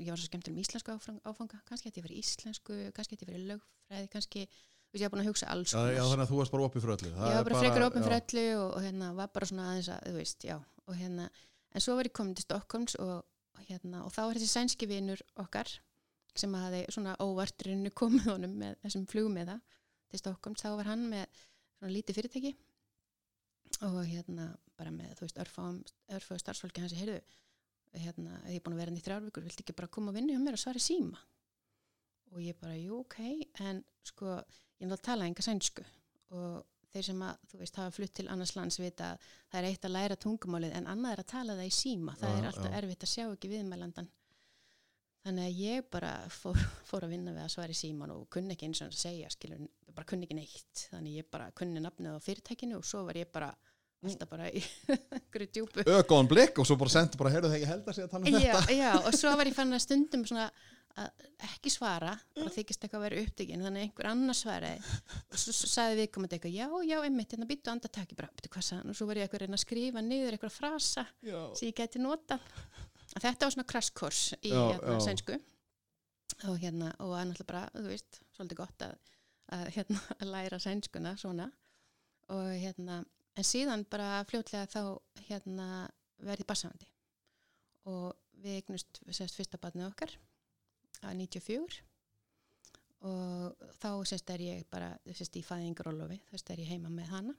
ég var svo skemmt um íslensku áfanga kannski ætti ég að fara í íslensku, kannski ætti ég að fara í lögfræði, kannski, veist, ég var búin að hugsa alls
já, já, þannig að þú varst bara opið fyrir öllu.
Ég var bara frekar opið fyrir öllu og, og hérna var bara svona aðeins að, þú veist, já og hérna, en svo var ég komin til Stokkons og, hérna, og þá var þessi sænski vinur okkar sem hafi svona óvarturinu komið honum með þessum flugmiða til Stokkons, þá var hann með svona lítið fyrirtæki og hérna bara með þú veist örfáðu starfsfólki hans heyrðu hérna, ég er búin að vera inn í þrjárvíkur vilti ekki bara koma og vinna hjá mér og svara síma? Og ég bara, jú, ok en sko, ég náttúrulega tala enga sænsku og þeir sem að, þú veist, hafa flutt til annars lands vita að það er eitt að læra tungumálið en annað er að tala það í síma, það ja, er alltaf ja. erfitt að sjá ekki viðmælandan Þannig að ég bara fór, fór að vinna við að sværi síman og kunni ekki eins og að segja, skilur, bara kunni ekki neitt. Þannig ég bara kunni nafnið á fyrirtækinu og svo var ég bara alltaf bara í einhverju djúpu.
Ögóðan blikk og svo bara sendi bara, heyrðu það ekki held að segja að tala um
já,
þetta.
Já, og svo var ég fann að stundum svona að ekki svara, bara þykist eitthvað að vera upptökin, þannig einhver annar svaraði og svo, svo sagði við komandi eitthvað, já, já, einmitt, hérna býttu andartaki, bara, býttu hvað sann og svo var ég eitthvað að reyna að skrifa niður eitthvað frasa sem ég geti nota þetta var svona krasskors í hérna, sænsku. Og hérna og það er náttúrulega bara, þú veist, svolítið gott að, að hérna að læra sænskuna svona. Og hérna en síðan bara fljótlega þá hérna verði bassafandi og við eignust sérst fyrsta batnið okkar að 94 og þá sérst er ég bara sérst í fæðingarólofi, þess er ég heima með hana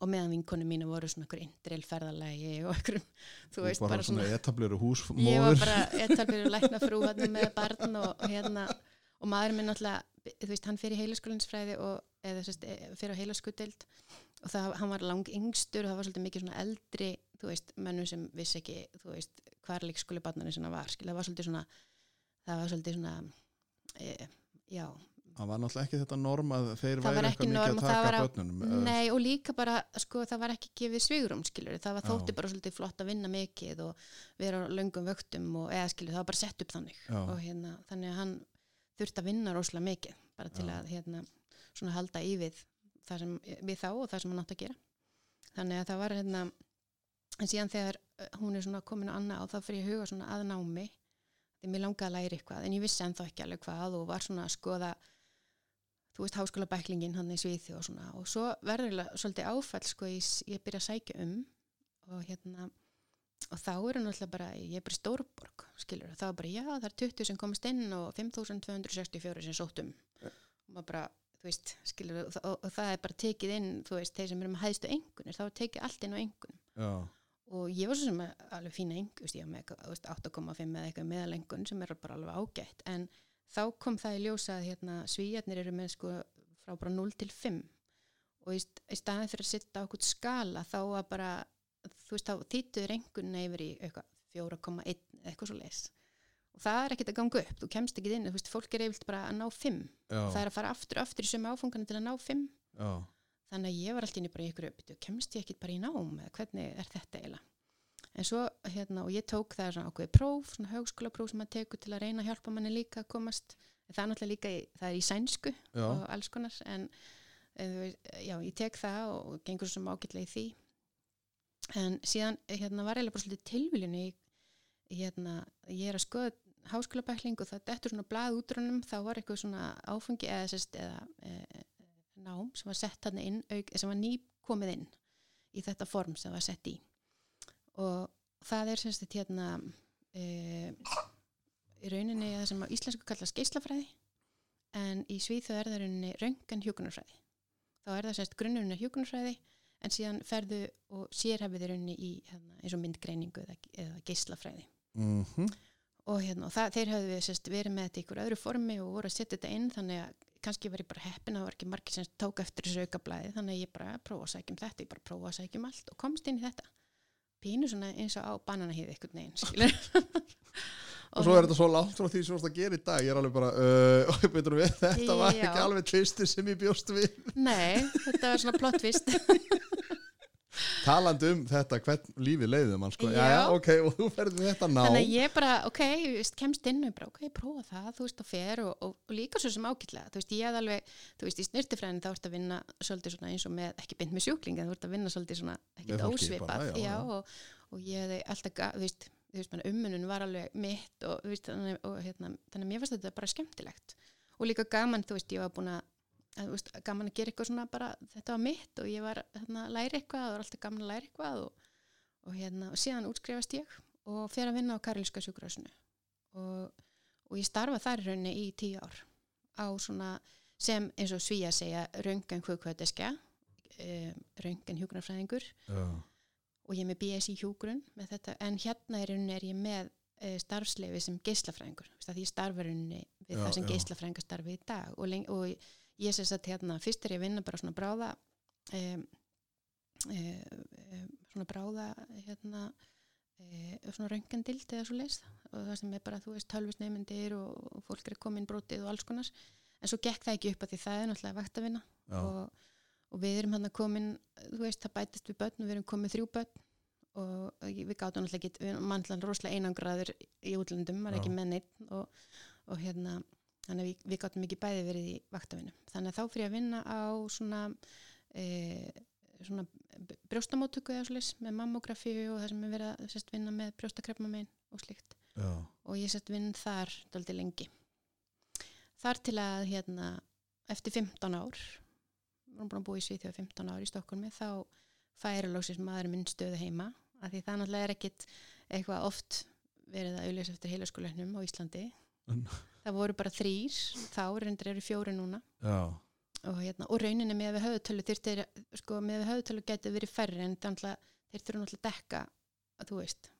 og meðan vinkonu mínu voru svona einhver indril ferðalagi og einhverjum, þú veist,
bara, svona
svona
etableru húsmóður
ég var bara etalbyrju lækna frú með barn og hérna og maður minn náttúrulega, þú veist, hann fyrir heilaskólinsfræði og eða sérst, fyrir á heilaskutild og það, hann var lang yngstur og það var svolítið mikið svona eldri þú veist, mönnum sem vissi ekki þú veist, hvar leikskóli barnarinn sinna var skil, það var svolítið svona það var svolítið svona e, já,
það var náttúrulega ekki þetta norm að þeir væri
ekki
eitthvað mikið
norm
að
og það
taka
á-
börnunum
Nei og líka bara, sko, það var ekki gefið svigurum, skilur, það var þótti bara svolítið flott að vinna mikið og vera löngum vöktum og eða skilur, það var bara sett upp þannig.
Já.
og hérna, þannig að hann þurfti að vinna rosalega mikið, bara til
Já.
að hérna, svona halda í við það sem, við þá og það sem hann átti að gera. Þannig að það var hérna en síðan þegar eh, hún er svona komin á annað og þá fyrir ég að huga svona að námi. Því mér langaði að læra eitthvað en ég vissi ennþá ekki alveg hvað og var svona að skoða þú veist háskóla bæklingin hann í Svíþi og svona. Og svo verður svolítið áfall sko ég, ég byrja að sækja um og hérna og þá eru náttúrulega bara, ég er bara í Stórborg skilur, þá er bara já það er 20 sem komast inn og 5264 sem sóttum og maður bara, þú veist, skilur og, og, og það er bara tekið inn, þú veist, þeir sem eru með hæðstu engunir, þá er tekið allt inn á engun
Já,
og ég var svo sem alveg fína engun, ég var með eitthvað, þú veist, 8,5 eða eitthvað meðalengun sem er bara alveg ágætt en þá kom það í ljósa að hérna svíjarnir eru með sko frá bara 0 til 5 og í, st- í staðin fyrir að sitta á okkur skala þá að bara, þú veist, þá þýttuður engun yfir í eitthvað 4,1 eða eitthvað svo leis og það er ekkert að ganga upp, þú kemst ekki inn þú veist, fólk er eifilt bara að ná 5
já,
það er að fara aftur og aftur í sömu áfungana til að ná 5
já,
þannig að ég var alltaf inn í bara ykkur upp kemst ég ekki bara í nám? Eða hvernig er þetta eiginlega en svo hérna og ég tók það svona ákveði próf svona högskóla próf sem maður tekur til að reyna að hjálpa manni líka að komast. Það er náttúrulega líka, í, það er í sænsku
já,
og alls konar en en veist, já, ég tek það og gengur svo sem ágætlega í því. En síðan hérna var eiginlega bara svolítið tilviljun í hérna, ég er að skoða háskólabækling og það dettur svona blað útrunum þá var eitthvað svona áfungi eða, sest, eða e, nám sem var sett hann inn, auk, sem var ný komið inn í þetta form sem var sett í og það er semst þetta hérna e, í rauninni það sem á íslensku kallast geislafræði en í Svíþjóð er það rauninni röngan hjúkunarfræði þá er það semst grunnurinn er hjúkunarfræði en síðan ferðu og sérhefið í rauninni í hérna, eins og myndgreiningu eða, eða geislafræði.
Mhm,
og, hérna, og það, þeir höfðu við sérst, verið með þetta í ykkur öðru formi og voru að setja þetta inn þannig að kannski var ég bara heppin að það var ekki margir sem tók eftir þessu aukablaði þannig að ég bara prófa að sækja um þetta ég bara prófa að sækja um allt og komst inn í þetta pínu svona eins og á bananahýði einhvern veginn skilur
og svo er þetta svo langt frá því sem þú varst að gera í dag. Ég er alveg bara, uh, betur við þetta var ekki alveg tvistir sem ég bjóst við.
Nei, þetta var svona plottvist
talandi um þetta, hvern lífið leiðið mann sko, já,
Já.
ok, og þú ferði þetta ná
þannig að ég bara, ok, veist, kemst inn og bara, ok, prófa það, þú veist, og fer og, og, og líka svo sem ágætlega, þú veist, ég hef alveg þú veist, í snirtifræðin þá ert að vinna svolítið svona eins og með, ekki beint með sjúkling en þú ert að vinna svolítið svona, ekkert ósvipað.
já,
já. Og, og ég hefði alltaf, ga- þú veist veist, menn, ummunun var alveg mitt og, þú veist, þannig, og hérna, þannig að mér fannst þetta bara skemmtilegt. Og líka gaman, þú veist, ég var búin að að, veist, gaman að gera eitthvað svona bara, þetta var mitt og ég var hérna, að læra eitthvað, það var alltaf gaman að læra eitthvað og, og hérna, og síðan útskrifast ég og fer að vinna á Karolinska sjúkrahúsinu. Og, og ég starfa þar í rauninni í tíu ár á svona sem eins og svíja segja röngan hvukvæðiska um, röngan hjúgrunarfræðingur
já,
og ég er með BS í þetta, en hérna rauninni er ég með uh, starfsleifi sem veist, að ég starfa í rauninni við
Já,
það sem
já.
geislafræðingar starfi í dag og, og ég sé að hérna, fyrst er ég að vinna bara svona bráða um, um, svona bráða hérna e, svona röngandild eða svo leist og það sem er bara, þú veist, tölvisneimendir og, og fólk er komin brotið og alls konar. En svo gekk það ekki upp að því það er náttúrulega vakt að vinna. Og, og við erum hann að komin þú veist, það bætist við börn og við erum komið þrjú börn. Og við gátum náttúrulega ekki við erum mannlega rosalega einangraður í útlöndum, var ekki með neitt og, og hérna, þannig að við, við gátum ekki bæði verið í vaktavinu þannig að þá fyrir að vinna á svona e, svona brjóstamóttöku eða svoleiðis með mammografi og það sem er verið að sérst, vinna með brjóstakrepma og slíkt.
Já,
og ég sett vinn þar daldi lengi. Þar til að hérna eftir 15 ár við erum búin að búa í Svíþjóð 15 ár í Stokkólmi þá færi lóksins maður minn stöðu heima. Af því það náttúrulega er ekkit eitthvað oft verið að auðvitað eftir heilaskólanum á Íslandi það voru bara þrýr þá reyndir eru fjóri núna.
Já,
og, hérna, og rauninni með við höfutölu þyrftir, sko, með við höfutölu getur verið færri en að þeir þurfa náttúrulega að dekka að þú veist,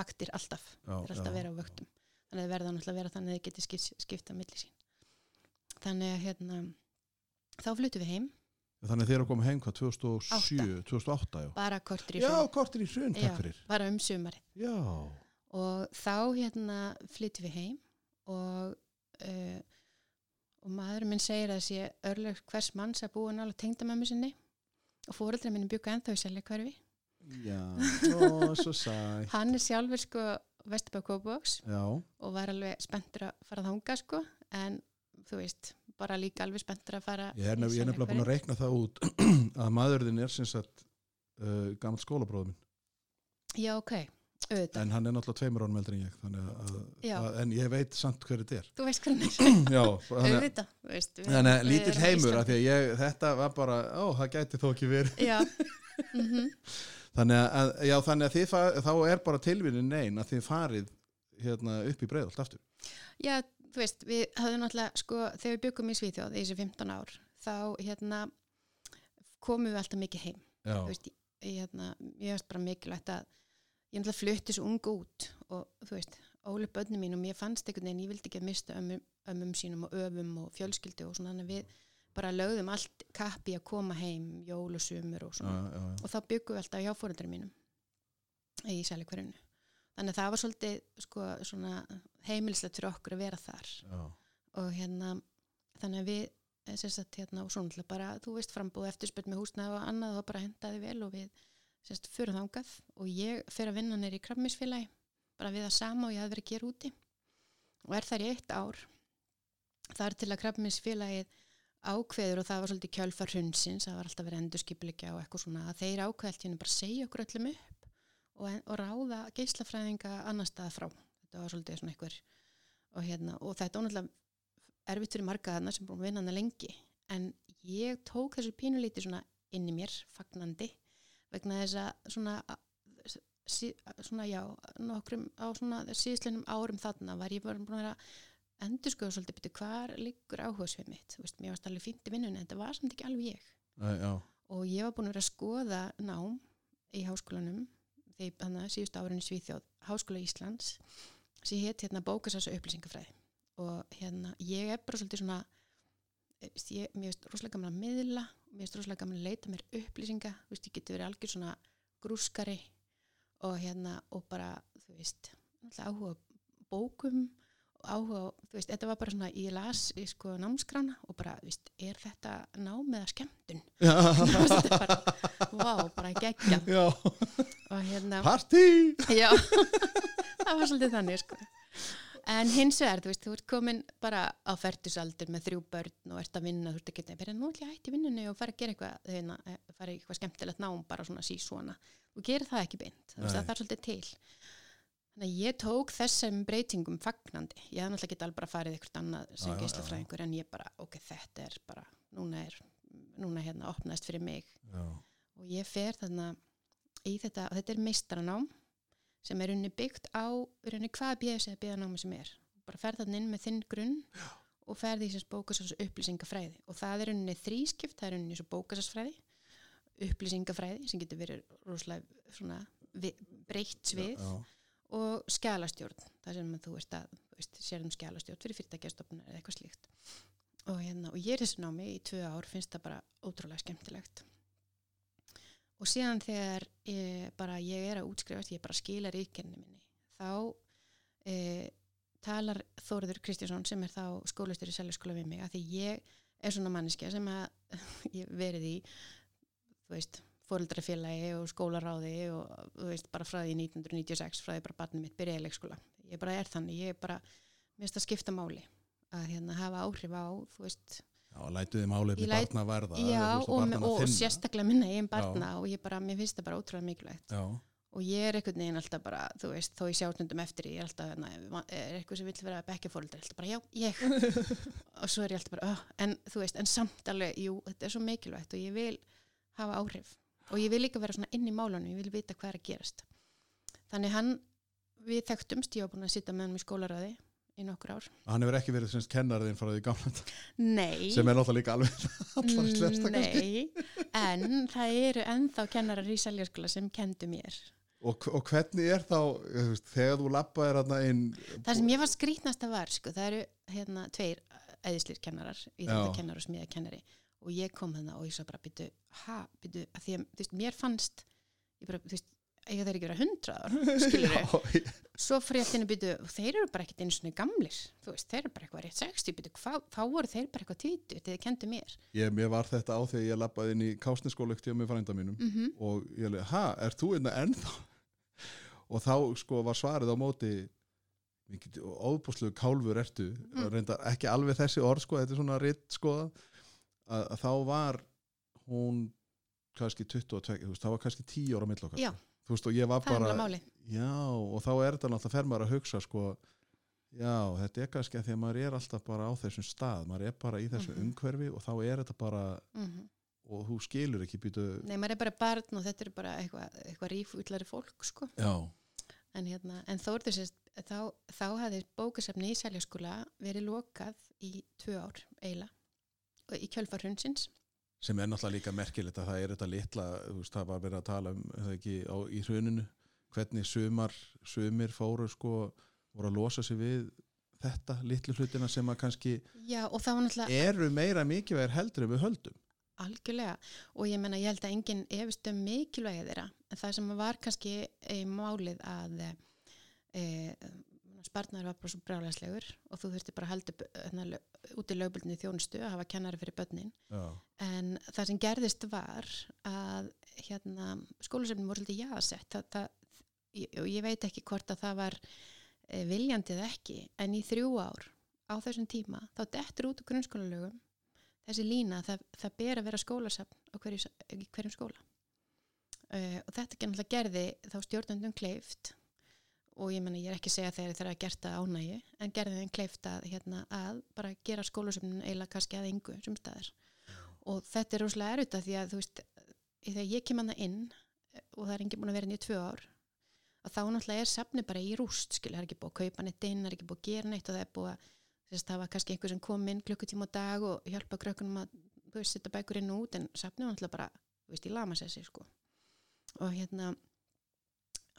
vaktir alltaf.
Já,
þeir alltaf
já.
vera á vöktum. Þannig að þeir verða náttúrulega að vera þannig að þeir geti skipt, skipta milli sín. Þannig að hérna þá flutum við heim,
Þannig þeir að koma heim hvað 2007, 2008 já.
bara kortur í
Já,
hrun
kortir í
Já.
takk fyrir.
bara um sumarið.
Já,
og þá hérna flyttum við heim og uh, og maðurinn minn segir að sé örlög hvers manns að búa nála tengdamömmu sinni og fóreldra minn bjúka ennþá í selja hverfi
já, ó, svo sæ.
hann er sjálfur sko
Já,
og var alveg spenntur að fara þanga sko en þú veist, bara líka alveg spenntur að fara
ég er, nefnilega búin að reikna það út að maðurðin er sem sagt uh, gammal skólabróður minn.
já ok, auðvitað,
En hann er náttúrulega tveimur ánum eldri en ég, að, að, en ég veit samt hver þetta er.
þú veist hvernig hann er
Já, þannig að,
auðvitað, þú veist við-
þannig að
við
lítill heimur, ég, þetta var bara, ó, það gæti þó ekki verið.
já, mm
Þannig að, já, þannig að þið, fa- þá er bara tilvinni nein að þið farið hérna upp í breiðalt aftur.
Já, þú veist, við höfum náttúrulega, sko, þegar við byggum í Svíþjóð í þessi 15 ár, þá, hérna, komum við alltaf mikið heim. Veist, ég, hérna, ég veist bara mikilvægt að ég náttúrulega flutti svo ungu út og, þú veist, óli bönni mín og mér fannst einhvern veginn, ég vildi ekki að mista ömmum, ömmum sínum og öfum og fjölskyldu og svona, við bara lögðum allt kappi að koma heim, jól og sumur og
já,
svona.
já, já.
Og þá byggum við alltaf hjá fóreldri mínum í sælikverjunu. Þannig að það var svolítið, sko, svona heimilislegt fyrir okkur að vera þar
já.
og hérna þannig að við eh, sagt hérna og svona bara þú veist frambúð eftirspöld með húsnæði og annað og bara hendaði vel og við sem sagt fyrir þangað og ég fyrir að vinna nýri í krabbmisfélagi bara við það sama og ég hafði verið að gera úti. Og er þar í eitt ár. Þar til að krabbmisfélagið ákveður og það var svolítið kjölfar hundsins, það var alltaf verið endurskipulikja og eitthvað svona að þeir ákveðalt hérna bara segja okkur öllum upp og, og ráða geislafræðinga annar stað frá. Þetta var svolítið svona einhver og, hérna, og þetta var náttúrulega erfitt fyrir marga þarna sem búin vinna hana lengi. En ég tók þessu pínulíti svona inn í mér, fagnandi vegna þess að svona, svona já, nokkrum á svona síðslenum árum þarna var ég bara búin að vera endur skoða svolítið byrju hvar liggur áhugasvið mitt? Þú veist, mér varst alveg fínt í vinnunni en þetta var samt ekki alveg ég.
Æ,
og ég var búin að vera að skoða nám í háskólanum þegar þannig að síðustu árunni Svíþjóð Háskóla Íslands sem hétt hérna bókasas og upplýsingafræði. Og hérna ég er bara svolítið svona ég, mér finnst rosalega gaman að miðla mér finnst rosalega gaman að leita mér upplýsinga þú veist, ég geti verið algjör svona grúskari og hérna og bara, þú veist, áhuga bókum áhuga, þú veist, þetta var bara svona, ég las í sko námskrána og bara, þú veist, er þetta nám eða skemmtun?
já.
Þetta er bara, vá, bara geggja
já.
og hérna,
Partí!
já það var svolítið þannig, sko en hins vegar, þú veist, þú ert komin bara á færtusaldur með þrjú börn og ert að vinna, þú ert ekki að vera nú ætla ég að hætti vinnunni og fara að gera eitthvað þeirna, fara í eitthvað skemmtilegt nám, bara svona sí svona þú gerir það ekki beint,
Nei.
það þarf svolítið til. Þannig að ég tók þessum breytingum fagnandi, ég hef náttúrulega ekki alveg bara farið eitthvað annað sem
já,
geislafræðingur en ég bara, ok, þetta er bara núna er, núna hérna opnaðist fyrir mig.
Já,
og ég fer þarna í þetta, og þetta er meistaranám sem er unni byggt á unni hvað BS eða BA-námi sem er. Bara fer þarna inn með þinn grunn Já. og fer því sem bókasas upplýsingafræði. Og það er unni þrískipt, það er unni svo bókasasfræði upplýsingafræði sem getur verið rosalega svona breytt svið
já,
og skjalastjórn það sem þú veist að þú veist, sér um skjalastjórn fyrir fyrirtækjastofnir eða eitthvað slíkt. Og, hérna, og ég er þessu námi í tvö ár finnst það bara ótrúlega skemmtilegt og síðan þegar ég, bara ég er að útskrifast ég bara skila ríkenni minni þá e, talar Þóriður Kristjánsson sem er þá skólastur í seljaskóla við mig að því ég er svona manneskja sem að ég verið í þú veist fóreldrafélagi og skólaráði og þú veist bara frá því 1996 frá því bara barnið mitt byrjaði leikskóla. Ég bara er þannig, ég er bara mér finnst að skipta máli að hérna hafa áhrif á þú veist,
já, lætu þið málefni
læt-
barna verða.
já og, og, sérstaklega minna ég barna og ég bara, mér finnst það bara ótrúlega mikilvægt.
Já,
og ég er einhvern veginn alltaf bara, þú veist, þó ég sjá stundum eftir ég er alltaf, na, er eitthvað sem vill vera bekkjafóldri, alltaf bara, já, ég. Og svo er ég alltaf bara, oh, en þú veist en samt alveg, jú, þetta er svo mikilvægt og ég vil hafa áhrif. Og ég vil líka vera svona inn í málunum, ég vil vita hvað er að gerast. Þannig hann, við þekktumst ég var búin að sitja með hann í skólaræði í nokkur ár.
Hann hefur ekki verið semst kennarðin frá því gamla
Nei,
sem er náttúrulega líka alveg slesta kannski.
nei. en það eru ennþá kennarar í seljarskóla sem kendu mér.
Og, og hvernig er þá, veist, þegar þú lappaðir hérna inn,
Það sem ég var skrítnasta var, sko, það eru hérna tveir eðislir kennarar í þetta kennar og smiða kennari og ég kom þannig og ég svo bara byttu, ha, byttu, að því að, þú veist, mér fannst, ég bara, þú veist, eiga þeir ekki vera hundra ára, skilur
ég-
svo að byttu, þeir eru bara ekkert einu svona gamlir, þú veist, þeir eru bara eitthvað rétt 60, byttu, þá voru þeir bara eitthvað tvítu, þegar þeir kendu mér.
ég, mér var þetta á þegar ég lappaði inn í kásniskóla ekkert með frænda mínum
Mm
og ég leiði, ha, er þú einna ennþá? Og þá sko var svarið á móti óbúsluðu kálfur ertu
Mm.
reyndar ekki alveg þessi orð sko, þetta er svona ritt sko að, að þá var hún kannski 22, þú veist, það var kannski 10 ára mill okkar,
Já.
þú veist, og ég var
Það er
bara
alveg máli.
Já, og þá er þetta náttúrulega fer maður að hugsa sko, já, þetta er kannski að því að maður er alltaf bara á þessum stað maður er bara í þessu
Mhm.
umhverfi og þá er þetta bara,
Mm
og þú skilur ekki býtu,
Nei, maður er bara barn og þetta er bara eitthvað, eitthvað rífullari fólk, sko.
já,
En, hérna, en þó, er þess, þá, þá hafði bókasafni í Seljaskóla verið lokað í tvö ár og í kjölfar hundsins.
sem er náttúrulega líka merkilegt að það er þetta litla, þú veist, það var verið að tala um það ekki á, í hruninu hvernig sumar, sumir fóru sko, voru að losa sig við þetta litlu hlutina sem að kannski
Já, náttúrulega
eru meira mikilvægir heldur en við höldum
algjörlega og ég menna, ég held að enginn efist um mikilvægi þeirra. En það sem var kannski e, málið að e, sparnar var bara svo brálæslegur og þú þurfti bara að halda hérna, út í lögbildinu þjónustu að hafa kennari fyrir börnin.
já,
En það sem gerðist var að hérna, skólusefnum voru svolítið jaðsett það, það, og ég veit ekki hvort að það var e, viljandi eða ekki en í þrjú ár á þessum tíma þá dettur út úr grunnskólalögum þessi lína að það, það ber að vera skólasefn á hverju, hverjum skóla. Uh, og þetta náttúrulega gerði þá stjórnundum kleift og ég menna ég er ekki að segja þegar þeir að gert það ánægi en gerði þeim kleift að, hérna, að bara gera skólasefnun eiginlega kannski að yngu sem staðar. Og þetta er rosalega erfitt að því að þú veist, þegar ég kem hana inn eh, og það er enginn búin að vera í tvö ár að þá náttúrulega er safni bara í rúst skil, það er ekki búið að kaupa neitt inn, það er ekki búið að gera neitt og það er búið að þess, það var kannski einhver sem kom inn klukkutíma á dag og hjálpa krökkunum að veist, setja bækur inn og út en safni var náttúrulega bara, veist, í lamasessi sko. og hérna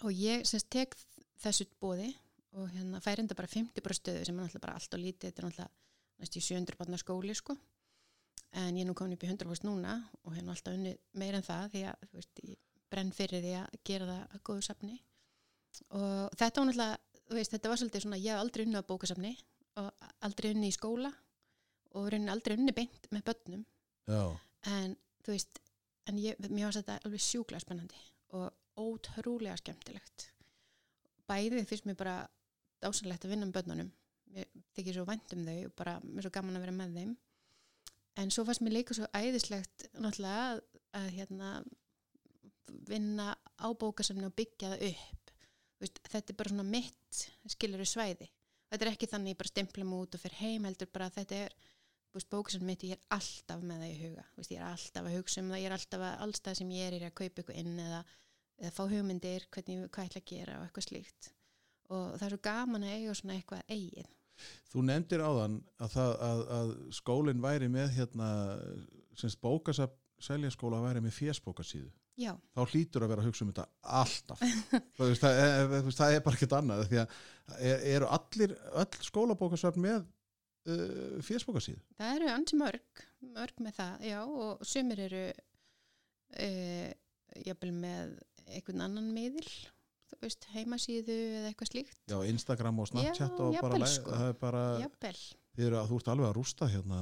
og ég semst tek þessu bóði og hérna fær enda bara 50 bara stöðu sem er náttúrulega bara allt og lítið, þetta er náttúrulega næst í 700 barna skóli sko en ég er nú komin upp í 100% núna og nú alltaf unni meira en það því að veist, ég brenn fyrir því að gera það að góðu safni og þetta var náttúrulega, veist, þetta var svolítið svona, ég hef aldrei unni á bókasafni og aldrei unni í skóla og raunin aldrei unni beint með börnum.
Já,
en þú veist, en ég, mér var þetta alveg sjúklega spennandi og ótrúlega skemmtilegt. Bæðið finnst mér bara dásanlegt að vinna með börnunum. Mér þykir svo vænt um þau og bara mér er svo gaman að vera með þeim. En svo fannst mér líka svo æðislegt náttúrulega að, að hérna vinna á bókasamni og byggja það upp veist, þetta er bara svona mitt skiluru svæði. Þetta er ekki þannig ég bara stempla mig út og fer heim heldur bara að þetta er bókasamni mitt, ég er alltaf með það í huga. Veist, ég er alltaf að hugsa um það, ég er alltaf að allstað sem ég er, er að kaupa eitthvað inn eða, eða fá hugmyndir, hvernig, hvað ég ætla að gera og eitthvað slíkt. Og það er svo gaman að eiga svona eitthvað eigið.
Þú nefndir áðan að, að, að skólinn væri með hérna, seljaskóla væri með fésbókasíðu
já,
þá hlýtur að vera að hugsa um þetta alltaf. Veist, það, er, veist, það er bara ekkert annað því að er, eru allir öll skólabókasöfn með uh, fésbókasíðu?
Það eru ansi mörg mörg með það, já og sumir eru uh, jafnvel með einhvern annan miðil veist, heimasíðu eða eitthvað slíkt.
Já, Instagram og Snapchat
Já,
og bara,
jafnvel,
læ-
sko.
það bara
jafnvel,
eru að þú ert alveg að rústa hérna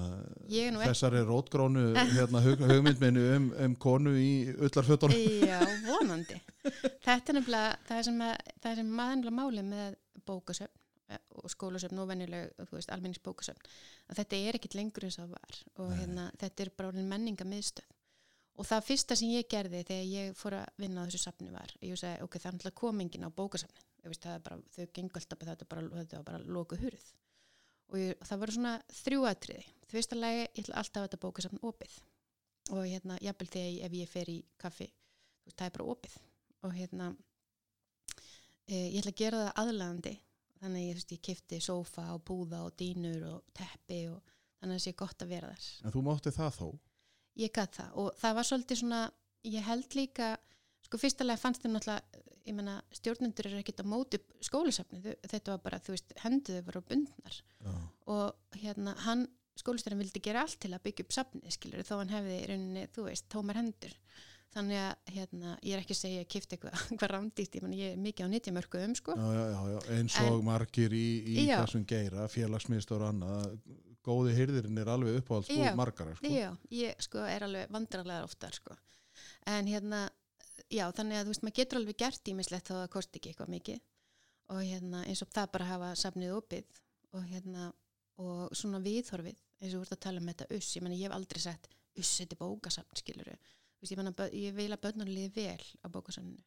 þessari rótgrónu hérna, hug, hugmyndminu um, um konu í ullarfötunum
Já, vonandi. Þetta er nefnilega, það sem, sem maðurlega máli með bókasöfn eh, og skólasöfn og venjuleg, þú veist, almennings bókasöfn. Að þetta er ekkit lengur eins og var og hérna, þetta er bara menninga miðstöð. Og það fyrsta sem ég gerði þegar ég fór að vinna á þessu safni var, ég sagði, ok, það er náttúrulega komingin á bókasafni. Ég veist, það er bara, þau gengur alltaf, þetta er bara, var bara loku hurð. Og ég, það voru svona þrjú atriði. Það fyrsta lagi, ég ætla alltaf að þetta bókasafn opið. Og hérna, jafnvel þegar ef ég fer í kaffi, þú veist, það er bara opið. Og hérna, e, ég ætla að gera það aðlæðandi. þannig að ég, þú veist, ég kifti sófa og búða og dýnur og teppi og þannig að það sé gott að vera þar
En þú mátti það þó?
ég gæt það og það var svolítið svona ég held líka, sko fyrstulega fannst þér náttúrulega, ég menna stjórnendur eru ekkit á móti skólisafni þetta var bara, þú veist, henduðu var á bundnar
Já.
og hérna hann, skólistjórn vildi gera allt til að byggja upp safni, skilur, þó hann hefði í rauninni, þú veist, tómar hendur þannig að, hérna, ég er ekki að segja að kipta eitthvað, hvað rámdýtt, ég ég er mikið á nýttjamörkuðum, sko
Já, já, eins og
En-
margir í, í þessum geira, félagsmiðstór og annað, góði hyrðirinn er alveg uppáhalds
Já.
búið margara, sko.
Já, ég sko er alveg vandrarlegar oftar sko. En hérna, já, þannig að þú veist, maður getur alveg gert ímislegt þó að það kosti ekki eitthvað mikið. Og hérna eins og það bara hafa safnið opið og hérna, og svona viðhorfið, eins og þú ert að tala um þetta uss, ég menna ég hef aldrei sett uss, þetta er bókasafn, skiluru. Þú veist, ég menna, ég vil að börnunum líði vel á bókasafninu.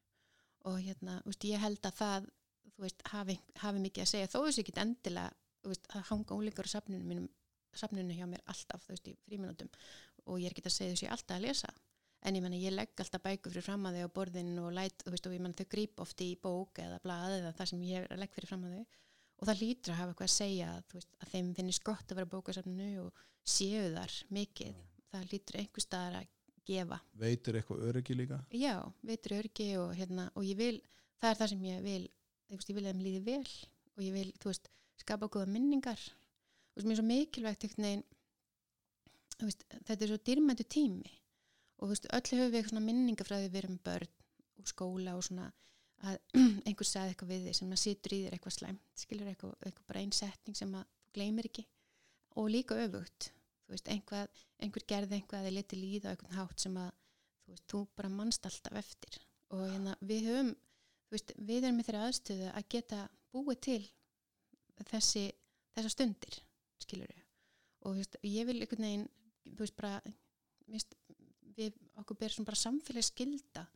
Og hérna, þú veist, ég held að það, þú veist, hafi, hafi mikið að segja, þó þessu ekki endilega, þú veist, að hanga ólingar á safninu mínum safninu hjá mér alltaf, þú veist, í fríminútum og ég er ekki að segja þessu alltaf að lesa en ég menna ég legg alltaf bækur fyrir fram að þau á borðinu og læt, þú veist, og ég menna þau gríp oft í bók eða blað eða það sem ég legg fyrir fram að þau. Og það lítur að hafa eitthvað að segja veist, að þeim finnist gott að vera á bókasafninu og séu þar mikið. Það lítur einhver staðar að gefa.
Veitir eitthvað öryggi líka?
já, veitur örgi og hérna og ég vil, það er það sem ég vil veist, ég vil að þeim líði vel og ég vil, þú veist, skapa góða minningar. Veist, mér er svo mikilvægt veginn veist, þetta er svo dýrmæntu tími og þú veist, öll höfum við svona minningar frá því við erum börn úr skóla og svona að einhver sagði eitthvað við þig sem að situr í þér eitthvað slæmt, skilur eitthvað, eitthvað bara einn setning sem að þú gleymir ekki. Og líka öfugt þú veist, einhver, einhver gerði eitthvað eða leti líða á einhvern hátt sem að þú veist, þú bara mannst alltaf eftir. Og hérna, við höfum þú veist, við erum með þeirra aðstöðu að geta búið til þessi, þessa stundir skilur og þú veist, ég vil einhvern veginn þú veist, bara mist, við okkur ber svona bara samfélagsskylda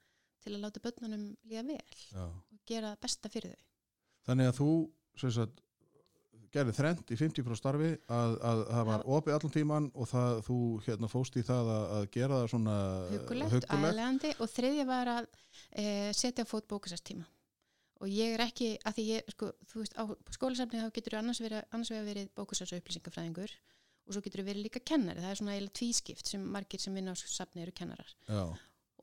til að láta börnunum líða vel
Já.
og gera besta fyrir þau.
Þannig að þú, sagt, gerði þrend í 50% starfi að, að það var opið allan tíman og það, þú hérna fóst í það að, að gera það svona
hugulegt, aðlegandi og þriðja var að e, setja fót bókasastíma og ég er ekki, að því ég, sko, þú veist, á skólasafni þá getur annars, vera, annars vegar verið bókasas upplýsingafræðingur og svo getur verið líka kennari, það er svona eiginlega tvískipt sem margir sem vinna á safni eru kennarar.
Já,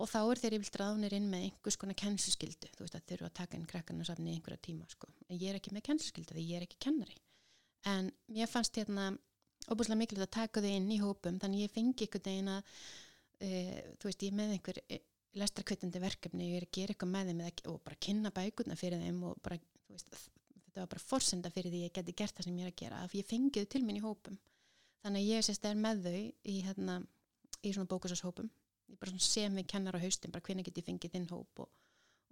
og þá er þeir yfir ráðnir inn með einhvers konar kennsluskyldu, þú veist að þeir eru að taka inn krakkarna á safni einhverja tíma, sko. En ég er ekki með kennsluskyldu því ég er ekki kennari. En mér fannst hérna óbúslega mikilvægt að taka þau inn í hópum. Þannig ég fengi einhvern veginn að e, þú veist, ég með einhver e, lestarkveitandi verkefni, ég er að gera eitthvað með þeim og bara kynna bækurna fyrir þeim og bara, veist, þetta var bara forsenda fyrir því ég geti gert það sem ég er að gera. Af ég fengi þau til minn í hópum þannig að ég sérst er með þau í, hérna, í svona bókusashópum ég bara svona sem við kennar á haustin bara hvernig get ég fengið þinn hóp og,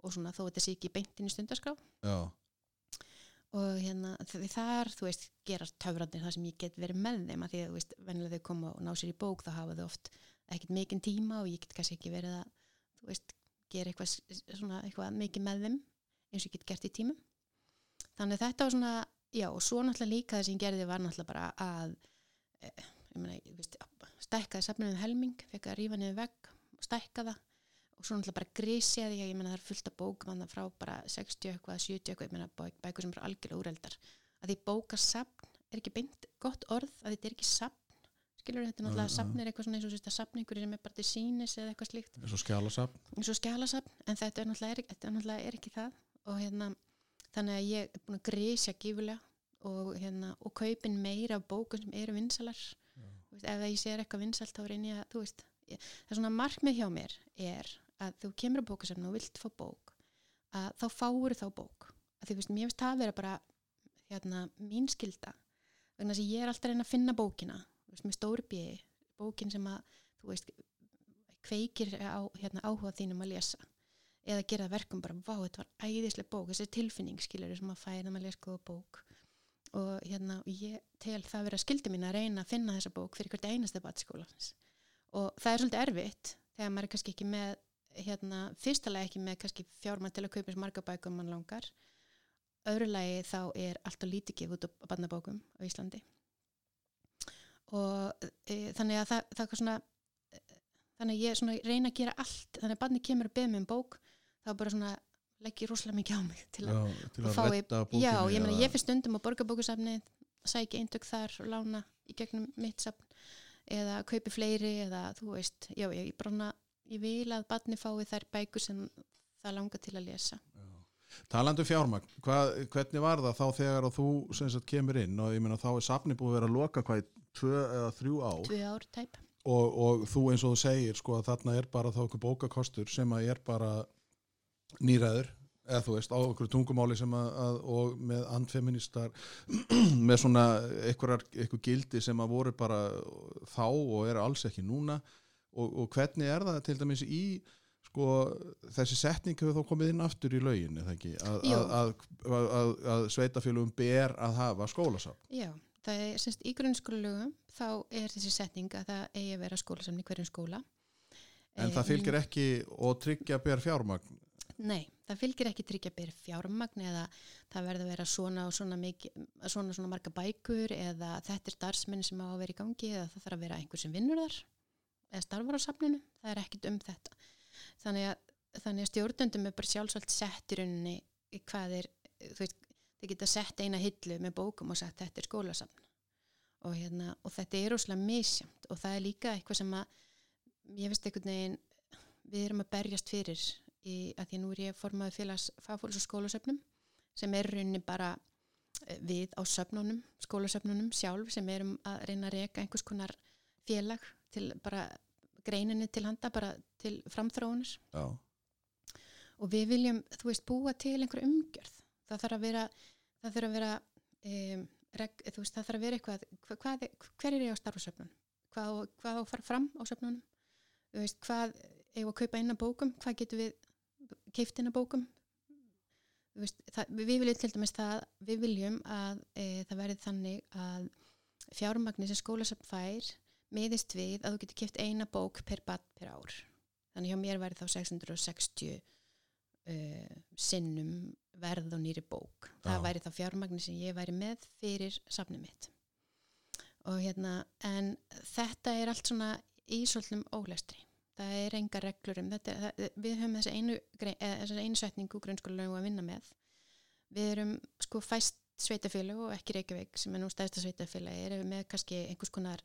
og svona þó þetta sé ekki beintin í stundaskrá
já,
og hérna þar, þú veist, gerast töfrandir það sem ég get verið með þeim að því að, þú veist, vennilega þau koma og ná sér í bók þá hafa þau oft ekkert mikinn tíma og ég get kannski ekki verið að, þú veist, gera eitthvað, svona, eitthvað mikið með þeim eins og ég get gert í tímum. Þannig þetta var svona, já, og svo náttúrulega líka það sem ég gerði var náttúrulega bara að stækkaði safnum um helming, fekk að rífa niður vegg og stækka það. Og svo náttúrulega bara því að ég meina það er fullt af bókum þarna frá bara 60 eitthvað, 70 eitthvað, ég meina bæ- bækur sem eru algjörlega úreldar að því bókasafn er ekki beint gott orð að þetta er ekki safn skilur þetta náttúrulega
já.
safn er eitthvað svona eins og þetta safn einhverju sem er bara til sínis eða eitthvað slíkt.
Eins og skjálasafn.
eins og skjálasafn en þetta er náttúrulega, er, þetta er, náttúrulega er ekki það. Og hérna þannig að ég er búin að grísja gífulega og hérna og kaupin meira bókum sem eru vinsalar veist, ef ég sér eitthvað vinsalt þá reyni ég að, veist, ég, það er svona markmið hjá mér er að þú kemur á bókasafn og vilt fá bók að þá fáur þá bók. Að því, veist, mér finnst það að vera bara hérna, mín skilda vegna þess að ég er alltaf reyna að finna bókina. Með stóri bjöði, bókin sem að þú veist, kveikir á hérna, áhuga þínum að lesa. Eða gera verkum bara, vá, þetta var æðislega bók. Þessi tilfinning skilur sem að færa maður að lesa góða bók og hérna, ég tel það vera skildi mín að reyna að finna þessa bók fyrir hvert einasta batskólans og það er svolítið erfitt þegar maður er kannski ekki með hérna, fyrstalega ekki með kannski fjármann til að kaupa eins marga bækum mann langar. Öðru lagi þá er allt og lítið gefið út á barnabókum á Íslandi. Og e, þannig að það, það svona e, þannig að ég reyna að gera allt. Þannig að barni kemur að beða mig um bók þá bara svona legg ég rosalega mikið á mig til
Já, til að redda bókinni
Já, ég
eða-
ég fyrir stundum á borgarbókusafni sæki eindök þar og lána í gegnum mitt safn eða kaupi fleiri eða þú veist, já, ég, ég, brana, ég vil að barni fái þær bækur sem það langar til að lesa.
Talandi um fjármagn, hvað, hvernig var það þá þegar þú sagt kemur inn og ég meina þá er safni búið að vera að loka hvað í tvö eða þrjú ár?
Ár
og, og þú eins og þú segir sko að þarna er bara þá okkur bókakostur sem að er bara nýræður eða þú veist á okkur tungumáli sem að, að og með andfeministar með svona einhverjar, einhver gildi sem að voru bara þá og eru alls ekki núna. Og, og hvernig er það til dæmis í sko þessi setning hefur þá komið inn aftur í lögin eða ekki? Að, að, að, sveitafélugum ber að hafa skólasafn.
Já, það er semst í grunnskólalögum þá er þessi setning að það eigi að vera skólasamni hverjum skóla.
en það fylgir ekki og tryggja ber fjármagn
Nei, það fylgir ekki tryggja byrja fjármagn eða það verður að vera svona og svona, svona, svona marga bækur eða þetta er starfsmenn sem á að vera í gangi eða það þarf að vera einhver sem vinnur þar eða starfar á safninu, það er ekkit um þetta. Þannig að, þannig að stjórnundum er bara sjálfsvælt sett í rauninni í hvað er, þú veist, þið geta sett eina hillu með bókum og sagt þetta er skólasafn og, hérna, og þetta er óslega misjamt og það er líka eitthvað sem að ég veist einhvern veginn við erum að berjast fyrir í, að því nú er ég formaði félags fagfólis og skólasöfnum sem er rauninni bara eh, við á söfnunum, skólasöfnunum sjálf sem erum að reyna að reyka einhvers konar félag til bara greininni til handa bara til framþróunis
Já,
og við viljum, þú veist, búa til einhver umgjörð. Það þarf að vera það þarf að vera um, reg, veist, það þarf að vera eitthvað hva, hvað, hver er ég á starfsöfnun? Hvað, á- hvað að fara fram á söfnunum? Veist, hvað eigum að kaupa inn á bókum? Hvað getum við keift inn á bókum? Veist, það, við viljum til dæmis það, við viljum að e, það verði þannig að fjármagni sem skólasöfn fær miðist við að þú getur keift eina bók per bad per ár. Þannig hjá mér væri þá 660 uh, sinnum verð og nýri bók. Það
Já.
væri þá fjármagni sem ég væri með fyrir safnið mitt. Og hérna, en þetta er allt svona í svolítum ólestri. Það er enga reglur um þetta. Það, við höfum þessa einu, einu setningu grunnskólalögu að vinna með. Við erum sko fæst sveitafélag og ekki Reykjavík sem er nú stæðsta sveitafélag er með kannski einhvers konar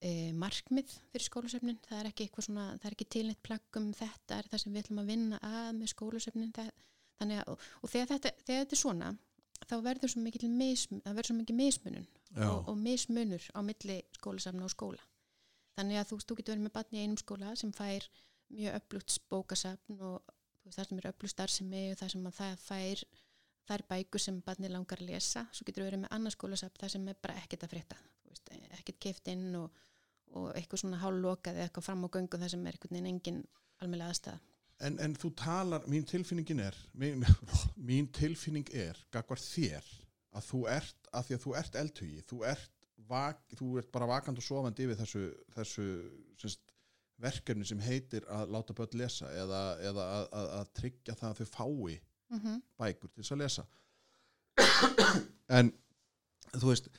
e, markmið fyrir skólasöfnin það er ekki ekki tilnætt plagg um þetta er það sem við ætlum að vinna að með að, og, og þegar þetta, þegar þetta er svona þá verður svo mikil mismunun og, og mismunur á milli skólasafna og skóla þannig að þú, þú getur verið með batni í einum skóla sem fær mjög öflugt bókasafn og veist, það sem er öflugt starfsemi og það sem að það fær þær bækur sem batni langar að lesa. Svo getur verið með annars skólasafn það sem er bara ekkert að frétta veist, ekkert keift inn og, og eitthvað svona hálflokað eða eitthvað fram á göngu það sem er einhvern veginn engin almennlega aðstæða
en, en þú talar, mín tilfinningin er mín, mín tilfinning er gagvar þér að þú ert, að því að þú ert eldhugi þú ert, vak, þú ert bara vakand og sofandi yfir þessu, þessu semst, verkefni sem heitir að láta börn lesa eða, eða að, að, að tryggja það að þau fái
mm -hmm.
bækur til þess að lesa. En þú veist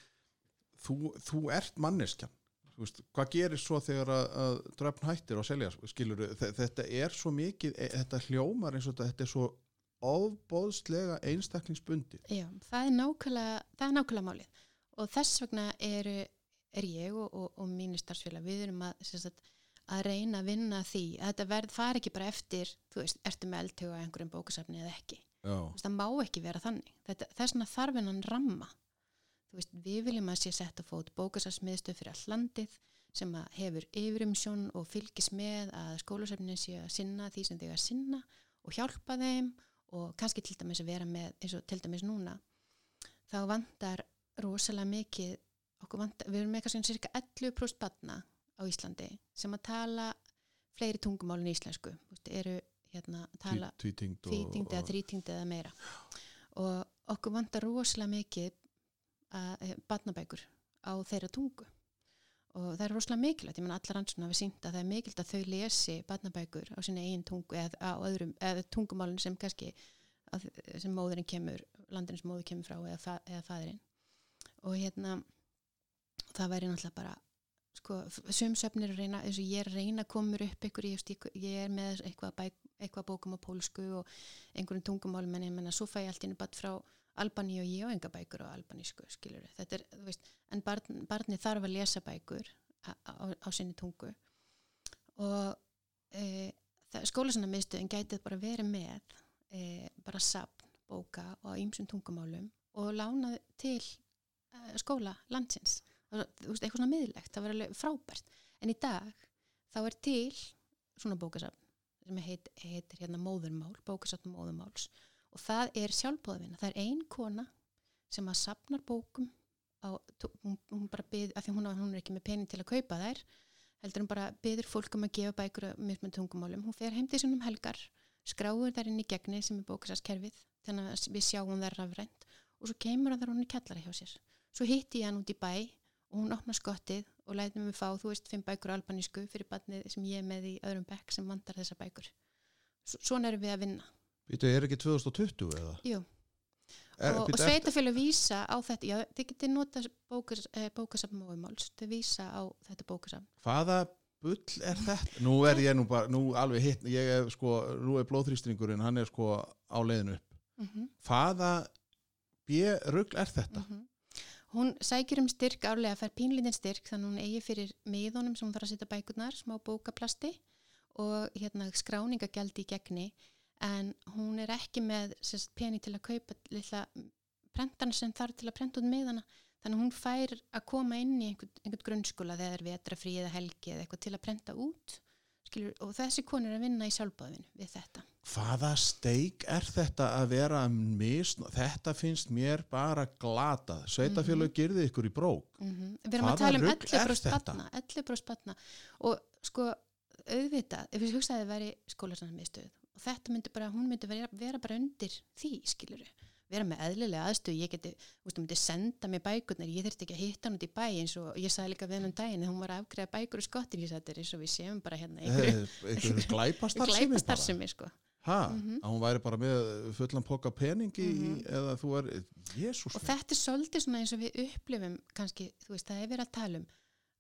þú, þú ert manneskjan. Veist, hvað gerir svo þegar að, að dröfn hættir og selja skilur, þetta er svo mikið e- þetta hljómar eins og þetta, þetta er svo ofbóðslega einstaklingsbundi
Já, það er nákvæmlega, það er nákvæmlega málið og þess vegna er, er ég og, og, og mínir starfsfélag, við erum að, sagt, að reyna að vinna að því að þetta verð fari ekki bara eftir, þú veist, ertu með eldhuga einhverjum bókasafni eða ekki. Veist, það má ekki vera þannig. Þetta, þess vegna þarf hennan ramma. Þú veist, við viljum að sé sett að fót bókasafsmiðstöð fyrir all landið sem að hefur yfirumsjón og fylgis með að skólasafnin sé að sinna því sem þau að sinna og hjálpa þeim og kannski til dæmis að vera með, eins og til dæmis núna, þá vantar rosalega mikið, vantar, við erum með kannski cirka 11% batna á Íslandi sem að tala fleiri tungumálin í íslensku, veist, eru hérna að tala
tvítingd
eða þrítingd eða meira. Og okkur vantar rosalega mikið að, batnabækur á þeirra tungu. Og það er rosalega mikilvægt, ég menn allar hafa sínt að það er mikilvægt að þau lesi batnabækur á sinni eigin tungu eða öðrum, eða tungumálun sem kannski að, sem móðurinn kemur landinu sem móður kemur frá eða, fa, eða fæðurinn og hérna það væri náttúrulega bara sko, sumsöfnir reyna, eins og ég er reyna mér upp ykkur, ég, ég, er með eitthvað, bæk, eitthvað bókum á pólsku og einhverjum tungumálum en ég menna svo fæ ég allt inn batt frá Albani og ég á enga bækur á albanísku skilur þetta er, þú veist, en barn, barni þarf að lesa bækur á, á, á sinni tungu. Og e, skólasana miðstöðin gætið bara verið með e, bara sapn, bóka og ímsum tungumálum og lánaði til skóla landsins. Eitthvað svona miðlegt, það var alveg frábært. En í dag þá er til svona bókasapn sem heit, heitir hérna móðurmál bókasapn móðurmáls. Og það er sjálfbóðavina, það er ein kona sem að sapnar bókum á, hún, hún bara byður, af því hún, hún er ekki með pening til að kaupa þær heldur hún bara byður fólk um að gefa bækur með með tungumálum, hún fer heim til þessum helgar skráur þær inn í gegni sem er bókasapskerfið, þannig að við sjáum þær rafrænt og svo kemur það þar hún í kjallara hjá sér svo hitti ég hann út í bæ og hún opna skottið og læti mig fá, þú veist, fimm bækur albanísku fyrir barnið sem ég er með í öðrum bekk sem vandar þessa bækur. Svona erum við að vinna.
Þetta er ekki 2020 eða?
Jú.
Er,
og og sveitafélag vísa á þetta, já, þið getur nota eh, bókasafn móimáls, þið vísa á þetta bókasafn.
Hvaða bull er þetta? Nú er ég nú bara, nú alveg hitt, ég er sko, nú er blóðþrýstringurinn, hann er sko á leiðinu upp. Mm -hmm. Hvaða björugl er þetta? Mm -hmm.
Hún sækir um styrk árlega fær pínlítinn styrk þannig hún eigi fyrir miðunum sem hún þarf að setja bækurnar, smá bókaplasti og hérna skráningagjaldi í gegni. En hún er ekki með sérst, pening til að kaupa lilla prentarna sem þarf til að prenta út miðana. Þannig hún fær að koma inn í einhvern, einhvern grunnskóla þegar vetrafrí eða helgi eða eitthvað til að prenta út skilur, og þessi konur er að vinna í sjálfbáðinu við þetta.
Hvaða steik er þetta að vera misn þetta finnst mér bara glatað sveitafélag mm -hmm. gerði ykkur í brók
mm -hmm. Við erum að tala um 11 bró spatna og sko auðvitað, ef við hugsaðum að það væri skólarsanarmiðstöð og þetta myndi bara, hún myndi vera, vera bara undir því, skiluru vera með eðlilega aðstöð, ég geti, þú veist, þú myndi senda mér bækurnar, ég þurfti ekki að hitta hann út í bæ eins og ég sagði líka við hann um daginn hún var að afgreða bækur í skottin, ég sagði þetta er eins og við séum bara hérna
einhverju
glæpastarsimi sko.
Hæ, mm -hmm. að hún væri bara með fullan poka peningi mm -hmm. eða þú er, jésús
og þetta er svolítið svona eins og við upplifum kannski, þú veist, það er verið að tala um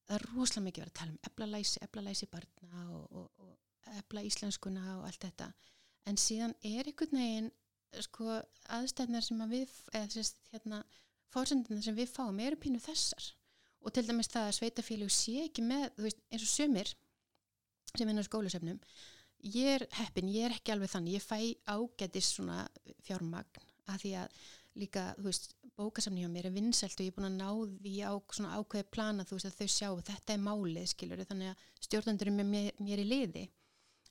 það er rosalega mikið verið að tala um eblalæsi, eblalæsi barna og, og, og ebla íslenskuna og allt þetta. En síðan er einhvern veginn sko aðstæðnar sem að við eða sérst hérna fórsendina sem við fáum eru pínu þessar. Og til dæmis það að sveitafélug sé ekki með veist, eins og sömur sem er á skólusefnum ég er heppin, ég er ekki alveg þannig ég fæ ágætis svona fjármagn að því að líka þú veist, bókasamni hjá mér er vinsælt og ég er búin að ná því á svona ákveði plana þú veist að þau sjá þetta er málið skilur þannig að stjórnandur er með mér, mér í liði.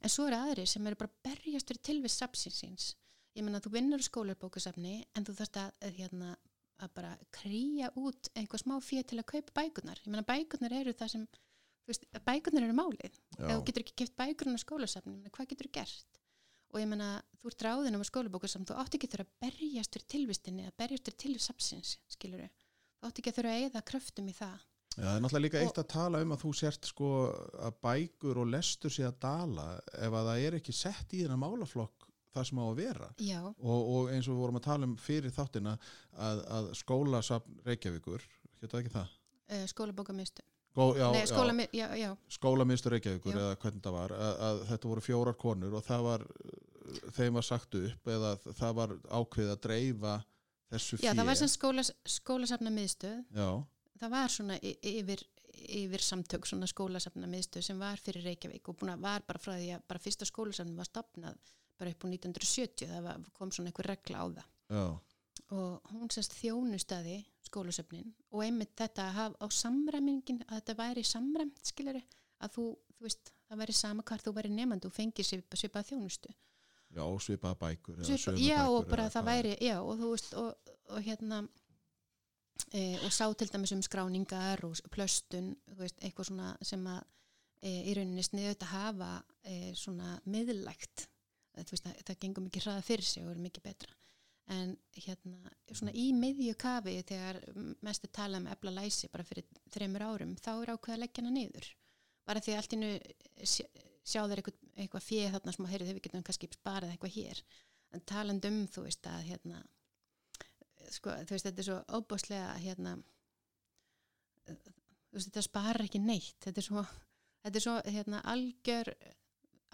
En svo eru aðri sem eru bara berjastur tilvist sapsinsins ég menna þú vinnur skólarbókusafni en þú þarfst að, að, hérna, að bara krýja út einhver smá fyrir til að kaupa bækunar ég menna bækunar eru það sem veist, bækunar eru málið. Ef þú getur ekki kæft bækurinn á skólasafni hvað getur þú gert? Og ég menna þú ert ráðin um skólarbókusafni þú átt ekki þurfa að berjast fyrir tilvistinni að berjast fyrir tilvissapsins skiluru þú átt ekki að þurfa að eða kröftum í það.
Já, það er náttúrulega líka eitt að tala um að þú sért sko að bækur og lestur sé að dala ef að það er ekki sett í þennan málaflokk það sem á að vera. Og, og eins og við vorum að tala um fyrir þáttina að, að skólasafn Reykjavíkur, hétta ekki það?
Uh, skólabókamistu
skólamistur skóla Reykjavíkur eða hvernig það var að, að þetta voru fjórar konur og það var þeim var sagt upp eða það var ákveð að dreifa þessu
fyrir Já, það var sem skólas, skólasafna miðstöð já. það var svona yfir yfir samtök svona skólasafna miðstöð sem var fyrir Reykjavík og búin að var bara frá því að bara fyrsta skólasafnum var stopnað bara upp á 1970 það kom svona einhver regla á það. Já. og hún sérst þjónustadi skólusöfnin og einmitt þetta að hafa á samræmingin að þetta væri samræmt skilari að þú, þú veist, það væri sama hvar þú væri nefnand og fengir svipa, svipað þjónustu.
Já, svipað bækur
Svipa, Já, og bara það væri, já, og þú veist og, og hérna e, og sá til dæmis um skráningar og plöstun, þú veist, eitthvað svona sem að e, í rauninni sniðut að hafa e, svona miðlægt það, það gengur mikið hraða fyrir sig og er mikið betra. En hérna svona í miðju kafi þegar mest er talað um ebla læsi bara fyrir þreymur árum þá er ákveð að leggja hana niður. Bara því að allt innu sjá, þeir eitthvað, eitthvað fjöð þarna sem að heyrðu þau við getum kannski sparað eitthvað hér. En taland um þú veist að hérna sko þú veist þetta er svo óbáslega hérna þú veist, þetta sparar ekki neitt. Þetta er svo, þetta er svo hérna, algjör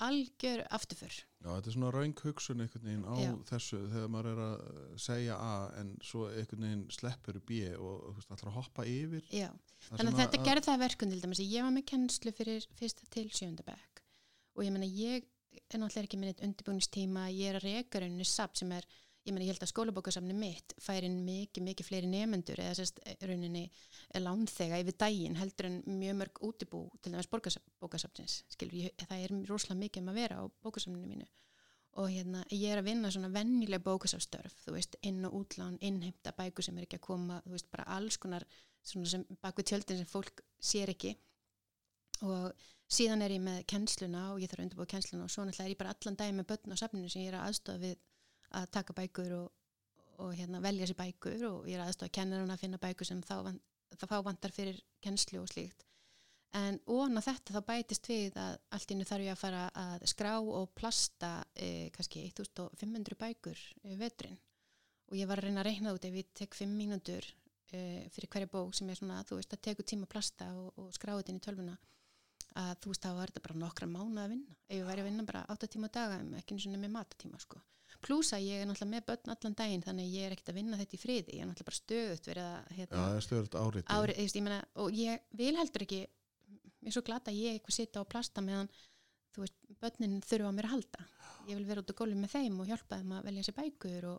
algjör afturför.
Já, þetta er svona raung hugsun einhvern veginn á
Já.
þessu þegar maður er að segja A en svo einhvern veginn sleppur B og að hoppa yfir.
Já, þannig að þetta gerði það verkun til dæmis ég var með kennslu fyrir fyrsta til sjönda bekk. Og ég meina ég er náttúrulega ekki með eitt undirbúningstíma, ég er að reka rauninni SAP sem er, ég meina ég held að skólabókasafni mitt fær inn mikið, mikið fleiri nefendur eða sérst rauninni lánþega yfir daginn heldur en mjög mörg útibú til dæmis bókasafnins skilur, ég, það er rosalega mikið um að vera á bókasafninu mínu. Og hérna ég er að vinna svona vennileg bókasafstörf þú veist, inn og útlán, innheimta bækur sem er ekki að koma, þú veist, bara alls konar svona sem baku tjöldin sem fólk sér ekki. Og síðan er ég með kennsluna og ég þarf að undirbúa kennsluna og svo náttúrulega er ég bara allan dag með börn á safninu sem ég er að aðstofa við að taka bækur og, og hérna, velja sér bækur og ég er að aðstofa kennarinn að finna bækur sem þá, þá vantar fyrir kennslu og slíkt. En ón á þetta þá bætist við að allt innu þarf ég að fara að skrá og plasta eh, kannski 1500 bækur eh, veturinn. Og ég var að reyna að reikna út ef ég tek 5 mínútur eh, fyrir hverja bók sem er svona, þú veist, að teku tíma plasta og, og skrá þetta inn í tölvuna að þú veist, þá var þetta bara nokkra mánu að vinna. Ef ég væri að vinna bara 8 tíma daga ekki eins og með matatíma, sko pluss að ég er náttúrulega með börn allan daginn þannig að ég er ekkert að vinna þetta í friði, ég er náttúrulega bara stöðut verið að, hérna,
það er stöðult árið
ári, ég, ég meina, og ég vil heldur ekki mér er svo glata að ég eitthvað sita og plasta meðan, þú veist, börnin þurfa á mér að halda, ég vil vera út á gólfi með þeim og hjálpa þeim að velja sér bækur og,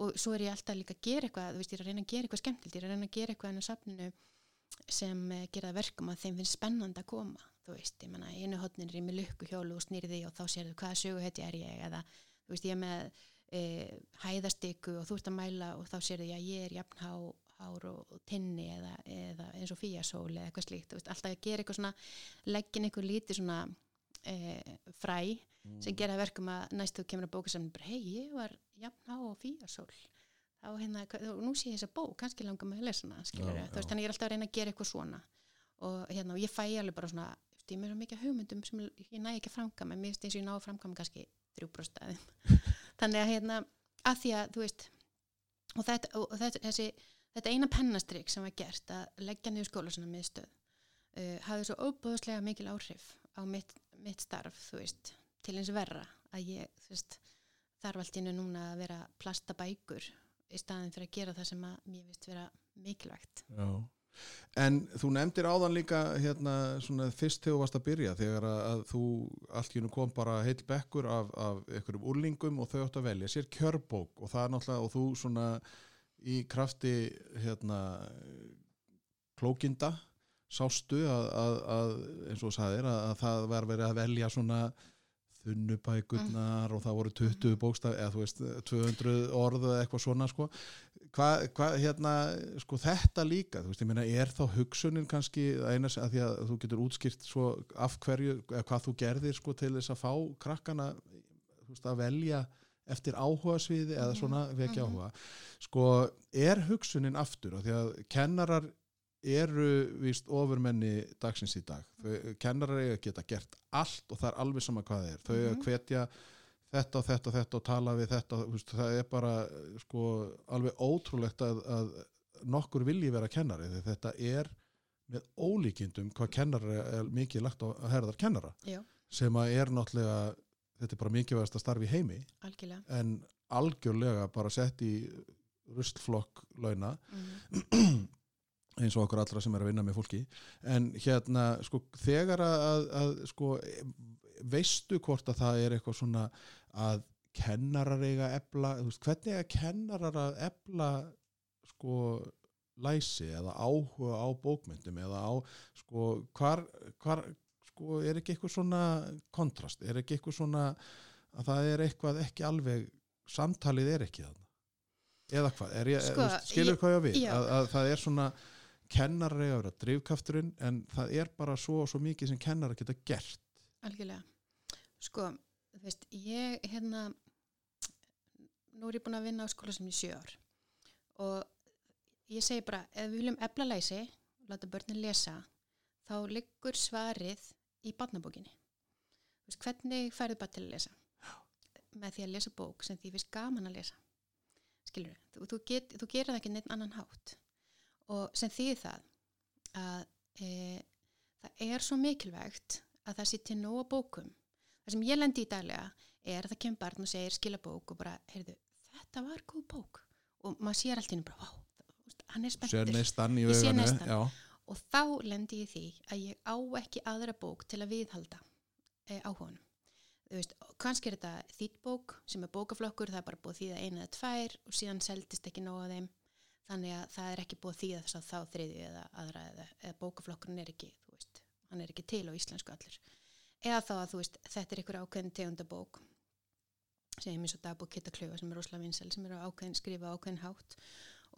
og svo er ég alltaf líka að gera eitthvað þú veist, ég er að reyna að gera eitthvað skemmtilt ég er að reyna að gera eitthvað enn á safninu sem eh, gera verkum að þeim finnst spennandi að koma þú veist, ég menna, einu hotnin er ég með lukkuhjólu og snýrði og þá sérðu hvaða sögu heiti er ég eða, þú veist, ég er með e, hæðastyku og þú ert að mæla og þá sérðu ég að ég er jafn há, hár og, tinni eða, eða eins og fíasól eða eitthvað slíkt, veist, alltaf að gera eitthvað svona leggin eitthvað lítið svona e, fræ sem gera verkum að næstu kemur að bóka bara, hei, ég var jafn há og fíasól. Þá hérna, og nú sé ég þessa bók, kannski langar mig að lesa hana, þannig ég er alltaf að reyna að gera eitthvað svona. Og hérna, og ég fæ alveg bara svona ég er svo mikið hugmyndum sem ég næ ekki að framkama, mér finnst eins og ég ná að framkama kannski þrjú brostæðum þannig að hérna, að því að þú veist, og þetta, og þetta þessi, þetta eina pennastrygg sem var gert að leggja niður skóla svona miðstöð uh, hafði svo óbúðslega mikil áhrif á mitt, mitt starf, veist til eins verra að ég, veist þarf allt innu núna að vera að plasta bækur í staðin fyrir að gera það sem að mér finnst vera mikilvægt
Já. En þú nefndir áðan líka hérna svona fyrst þegar þú varst að byrja þegar að, þú allt í hennu kom bara heil bekkur af, af einhverjum úrlingum og þau átt að velja sér kjörbók. Og það er náttúrulega og þú svona í krafti hérna klókinda sástu að, að, að eins og þú sagðir að, að það var verið að velja svona þunnubækurnar og það voru 20 bókstaf eða þú veist 200 orð eða eitthvað svona sko. Hvað hva, hérna sko þetta líka þú veist ég meina er þá hugsunin kannski að eina sem að því að þú getur útskýrt svo af hverju eða hvað þú gerðir sko til þess að fá krakkana veist að velja eftir áhuga sviði eða svona vekja
mhm.
áhuga. Sko er hugsunin aftur af því að kennarar eru víst ofurmenni dagsins í dag. Þau, kennarar eiga að geta gert allt og það er alveg sama hvað það er. Þau eiga að
Mhm.
hvetja þetta og þetta og þetta og tala við þetta. Veist, það er bara sko alveg ótrúlegt að, að nokkur vilji vera kennari því þetta er með ólíkindum hvað kennari er mikið lagt á herðar kennara.
Já,
sem að er náttúrulega þetta er bara mikilvægast að starfi heimi.
Algjörlega.
En algjörlega bara sett í ruslflokk launa.
Mm.
eins og okkur allra sem er að vinna með fólki. En hérna sko þegar að, að, sko veistu hvort að það er eitthvað svona að kennarar eiga ebla, veist, hvernig eiga kennarar að ebla sko læsi eða áhuga á bókmyndum eða á sko hvar, hvar sko er ekki eitthvað svona kontrast, er ekki eitthvað svona að það er eitthvað ekki alveg samtalið er ekki þarna? Eða hvað, er ég,
Sko,
skilur hvað ég á við?
já.
að, að það er svona kennarar eiga að vera drifkafturinn en það er bara svo og svo mikið sem kennarar geta gert.
Algjörlega. Sko, þú veist, ég hérna nú er ég búin að vinna á skóla sem í sjö ár. Og ég segi bara, ef við viljum efla læsi láta börnin lesa þá liggur svarið í barnabókinni. Veist, hvernig færðu bara til að lesa? Með því að lesa bók sem því finnst gaman að lesa. Skilur þú, þú, get, þú gerir það ekki neitt annan hátt og sem þýðir það að e, það er svo mikilvægt að það til nóga bókum það sem ég lendi í daglega er að það kemur barn og segir skila bók og bara, heyrðu, þetta var góð bók og maður sér alltaf inn bara, vá, hann er spenntur Ég sé.
Já,
og þá lendi ég því að ég á ekki aðra bók til að viðhalda e, áhugunum. Þú veist, kannski er þetta þýttbók sem er bókaflokkur, það er bara búið því að eina eða tvær og síðan seldist ekki nóg að þeim. Þannig að það er ekki búið því að þess að þá þriðju eða aðra eða, eða bókaflokkurinn er ekki, þú veist, hann er ekki til á íslensku allur. Eða þá að þú veist, þetta er ykkur ákveðin tegundabók sem er eins og dagbók Kittaklöfa sem er rosalega vinsel, sem er á ákveðin skrifa ákveðin hátt.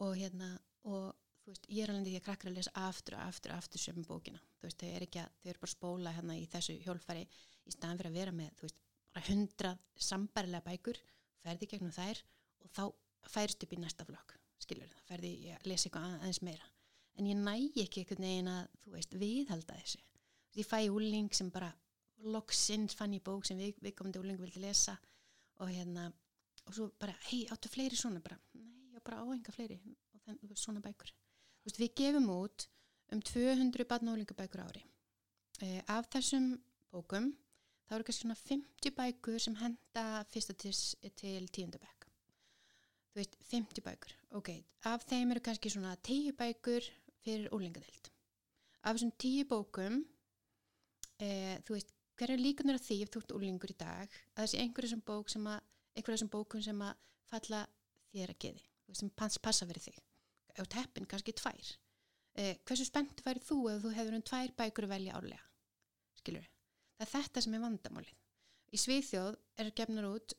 Og hérna, og þú veist, ég er alveg því að krakkar að lesa aftur og aftur og aftur sömu bókina, þú veist, þau er ekki að þau eru bara spóla hérna í þessu hjólfari í staðan fyrir að vera með, þú veist, bara hundrað sambarilega bækur, ferði gegnum þær og þá færst upp í næsta flokk, skilur, þá ferði ég að lesa eitthvað aðeins meira, en ég næ ekki einhvern veginn að, þú veist, viðhalda þessu. Ég fæ úling sem bara loksins fann ég bók sem við, viðkomandi úling vildi lesa og hérna og svo bara, hei, áttu fleiri svona? Bara, nei, ég bara áenga fleiri. Og þann, svona bækur. Veist, við gefum út um 200 barnálingabækur ári. E, af þessum bókum þá eru kannski svona 50 bækur sem henda fyrsta til, til tíundabæk. Þú veist, 50 bækur. Ok, af þeim eru kannski svona 10 bækur fyrir úlingadeild. Af þessum 10 bókum, e, þú veist, hver er líkunar af því ef þú ert úlingur í dag að þessi einhverjum sem bók sem að, einhverjum sem bókum sem að falla þér að geði, sem pass, passa fyrir þig? Á teppin kannski tvær. Eh, hversu spennt væri þú ef þú hefur um tvær bækur að velja árlega? Skilur það er þetta sem er vandamálið. Í Svíþjóð er gefnar út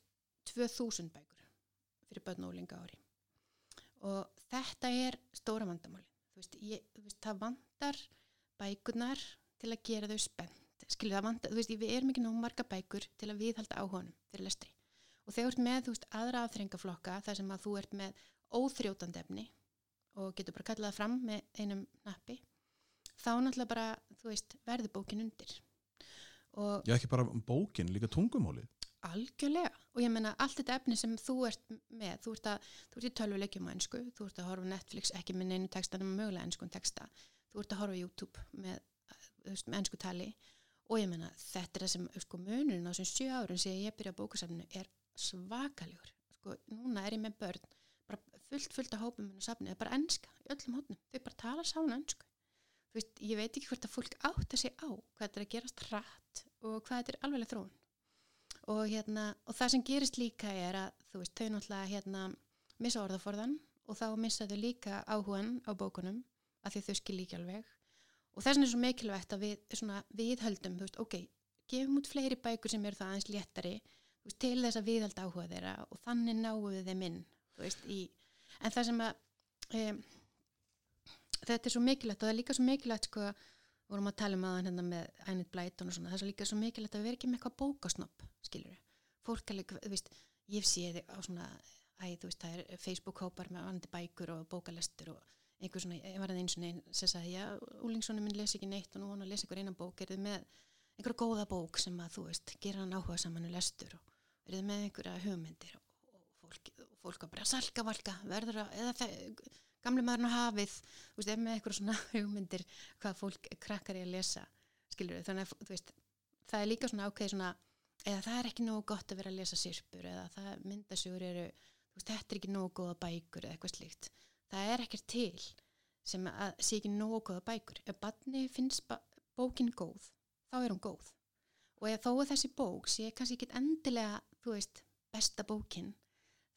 2000 bækur fyrir börn og úlinga ári. Og þetta er stóra veist, það vandar bækurnar til að gera þau spennt. Skilur það vandar, þú veist, við erum ekki nóg marga bækur til að viðhalda áhónum fyrir lestri. Og þegar þú ert með, þú veist, aðra afþrengaflokka þar sem að þú ert með óþrjótandi efni og getur bara kallað það fram með einum nappi þá náttúrulega bara, þú veist, verður bókin undir. Og
ég ekki bara bókin, líka tungumálið
algjörlega. Og ég menna allt þetta efni sem þú ert með, þú ert, að, þú ert í tölvuleikjum á ennsku, þú ert að horfa Netflix ekki með neinu texta nema mögulega ennskun texta. Þú ert að horfa YouTube með, veist, með ennsku tali. Og ég menna þetta er það sem sko, munurinn á þessum sjö árun sem ég byrja á bókasafninu er svakalegur. Sko, núna er ég með börn bara fullt fullt af hópum minna safni, það er bara ennska í öllum hópnum, þau bara tala sána ennsku veist, ég veit ekki hvort að fólk átt að segja á hvað þetta er að gerast hratt og hvað þetta er alveg þróun og, hérna, og það sem gerist líka er að þú veist, þau náttúrulega hérna, missa orðaforðan og þá missa þau líka áhugan á bókunum af því þau skil líka alveg. Og þess vegna er svo mikilvægt að við svona, viðhöldum, þú veist, ok, gefum út fleiri bækur sem eru það aðeins léttari veist, til þess að viðhalda áhuga þeirra og þannig náum við þeim inn veist, í, en það sem að um, þetta er svo mikilvægt og það er líka svo mikilvægt sko, vorum að tala um aðan hérna með Ænit Blæton og svona, það er svo líka svo mikilvægt að við erum ekki með eitthvað bókasnopp, skilur fólk alveg, þú veist, ég sé þið á svona, æ, þú veist, það er Facebook-hópar með vandi bækur og bókalestur og einhver svona, ég var það eins og neinn sem sagði, já, úlingssonu minn les ekki neitt og nú hann að lesa ykkur eina bók, er þið með einhverja góða bók sem að, þú veist, gera hann áhuga saman og lestur og er þið með einhverja hugmyndir? Og, fólk, fólk að bara salka valka, verður að, eða það, gamli maðurinn á hafið, þú veist, ef með eitthvað svona hugmyndir hvað fólk krakkar í að lesa, skilur við, þannig að, veist, það er líka svona ákveð svona, eða það er ekki nógu gott að vera að lesa sirpur, eða það myndasjóður eru, þú veist, þetta er ekki nógu góða bækur eða eitthvað slíkt, það er ekkert til sem að sé ekki nógu góða bækur, ef barni finnst bókin góð, þá er hún góð. Og ef þó að þessi bók sé kannski ekki endilega, þú veist, besta bókin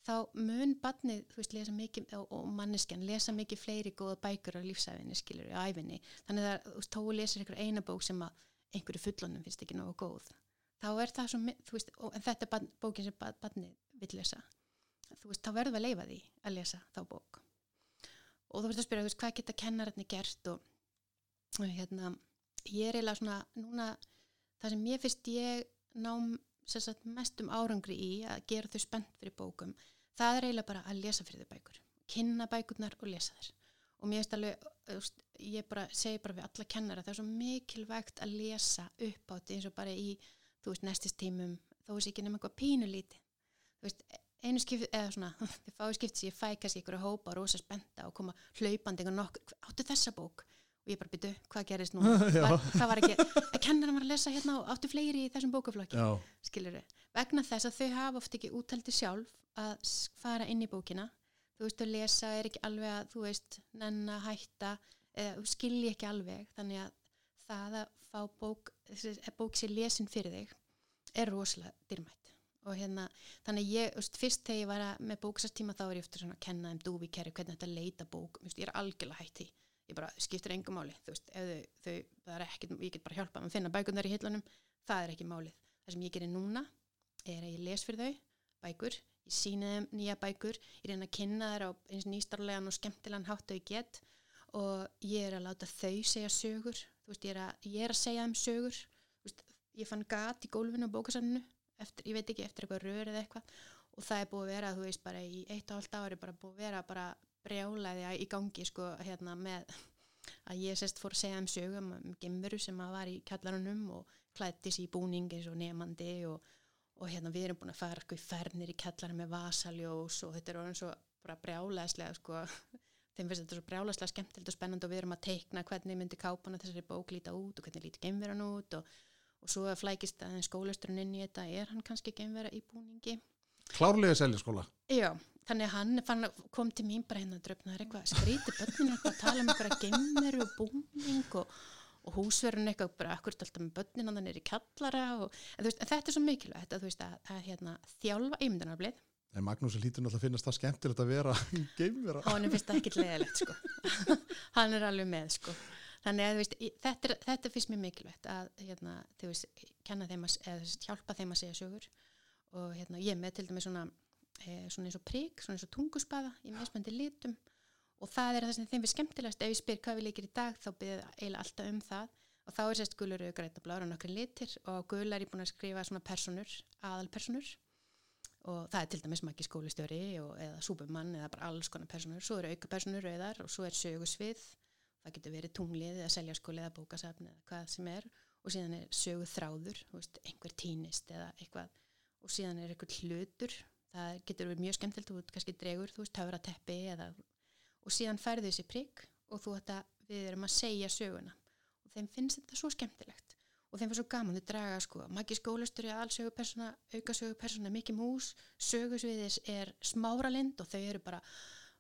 þá mun badnið, þú veist, lesa mikið og, manneskjan lesa mikið fleiri góða bækur á lífsæfinni, skilur, í æfinni þannig að, þú veist, tóu lesir einhver eina bók sem að einhverju fullonum finnst ekki nógu góð. Þá er það svo, þú veist og, en þetta er bókin sem bad, badnið vil lesa. Þú veist, þá verður við að leifa því að lesa þá bók. Og þú veist að spyrja, þú veist, hvað geta kennararnir gert og, og hérna ég er eiginlega svona, núna það sem ég finnst ég nám sagt, mest um árangri í að gera þau spennt fyrir bókum það er eiginlega bara að lesa fyrir þau bækur kynna bækurnar og lesa þær. Og mér finnst alveg, veist, ég bara segi bara við alla kennara, það er svo mikilvægt að lesa upp á þetta eins og bara í þú veist, nestistímum, þó er ekki nefnum eitthvað pínulíti þú veist, einu skipt, eða svona, þið fáið skipt sem ég fæ kannski ykkur að hópa rosa spenta og koma hlaupandi og nokkur, áttu þessa bók? Og ég bara byrju, hvað gerist nú? Var, það var ekki, að kennaran var að lesa hérna og áttu fleiri í þessum bókaflokki? Skilur vegna þess að þau hafa oft ekki útældi sjálf að fara inn í bókina. Þú veist að lesa er ekki alveg að þú veist, nenn að hætta eða skilji ekki alveg. Þannig að það að fá bók að bók sér lesin fyrir þig er rosalega dyrmætt og hérna, þannig ég, þú veist, fyrst þegar ég var að, með bóksastíma þá er ég eftir svona að kenna þeim dúfi kerri hvernig þetta leita bók, þú veist, ég er algjörlega hætt því. Ég bara skiptir engum máli, þú veist, þau, þau það er ekkert, ég get bara hjálpað að finna bækunar í hillunum, það er ekki málið. Það sem ég gerir núna er að ég les fyrir þau bækur, ég sína þeim nýja bækur, ég reyna að kynna þær á eins nýstarlegan og skemmtilegan hátt og ég get og ég er að láta þau segja sögur, þú veist, ég er að, ég er að segja þeim sögur, þú veist, ég fann gat í gólfinu á bókasanninu, eftir, ég veit ekki, eftir eitthvað rör eða eitthvað og það er búið að vera, þú veist, bara í eitt og halvt ári bara búið að vera bara brjálaði í gangi, sko, hérna með að ég sérst fór að segja um sögum um gemveru sem að var í kjallarunum og klætti sér í búning eins og nefandi og, og hérna við erum búin að fara sko í fernir í kjallarinn með vasaljós og þetta er orðin svo bara brjálæðslega sko. Þeim finnst þetta svo brjálæðslega skemmtilegt og spennandi og við erum að teikna hvernig myndi kápan að þessari bók líta út og hvernig líti gemveran út og, og svo flækist aðeins skólasturinn inn í þetta. Er hann kannski gemvera í búningi?
Klárlega selja skóla
Já, þannig að hann fann, kom til mín bara hérna að dröfna, það er eitthvað skrítið eitthvað að tala um eitthvað gemmeru og búning og, og húsverðin eitthvað bara akkurat alltaf með börnin að hann er í kallara og en, veist, en þetta er svo mikilvægt að veist að, að hérna, þjálfa ímyndanarblið
En Magnús hlýtur náttúrulega að finnast það skemmtilegt að vera geimvera.
og hann finnst það ekkit leðilegt sko. hann er alveg með sko. þannig að veist, þetta, er, þetta finnst mér mikilvægt að hérna, veist, þeim að, eða veist, hjálpa þeim að segja sögur og hérna, ég með til dæmis svona e, svona eins og prík, svona eins og tunguspaða í mismöndi litum og það er það sem þeim við skemmtilegast. Ef ég spyr hvað við leikir í dag þá byrðið eiginlega alltaf um það. Og þá er sérst gulur græta blára og nokkri litir. Og gul er ég búin að skrifa svona personur, aðalpersonur og það er til dæmis makki skólistjóri og, eða súbumann eða bara alls konar personur svo eru auka personur rauðar og svo er sögusvið. Það getur verið tunglið eða seljaskóli eða bókasafn eða hvað sem er. Og síðan er sögu þráður veist, einhver týnist eða eitthvað. Og síðan er eitthvað hlutur. Það getur verið mjög skemmtilegt þú ert kannski dregur, þú veist, töfra teppi eða, og síðan færðu þessi prigg og þú ætta, við erum að segja söguna. Og þeim finnst þetta svo skemmtilegt. Og þeim var svo gaman, þau draga sko Maggi skólastur er allsögupersona, aukasögupersona Mikki Mús, sögusviðis er smáralind og þau eru bara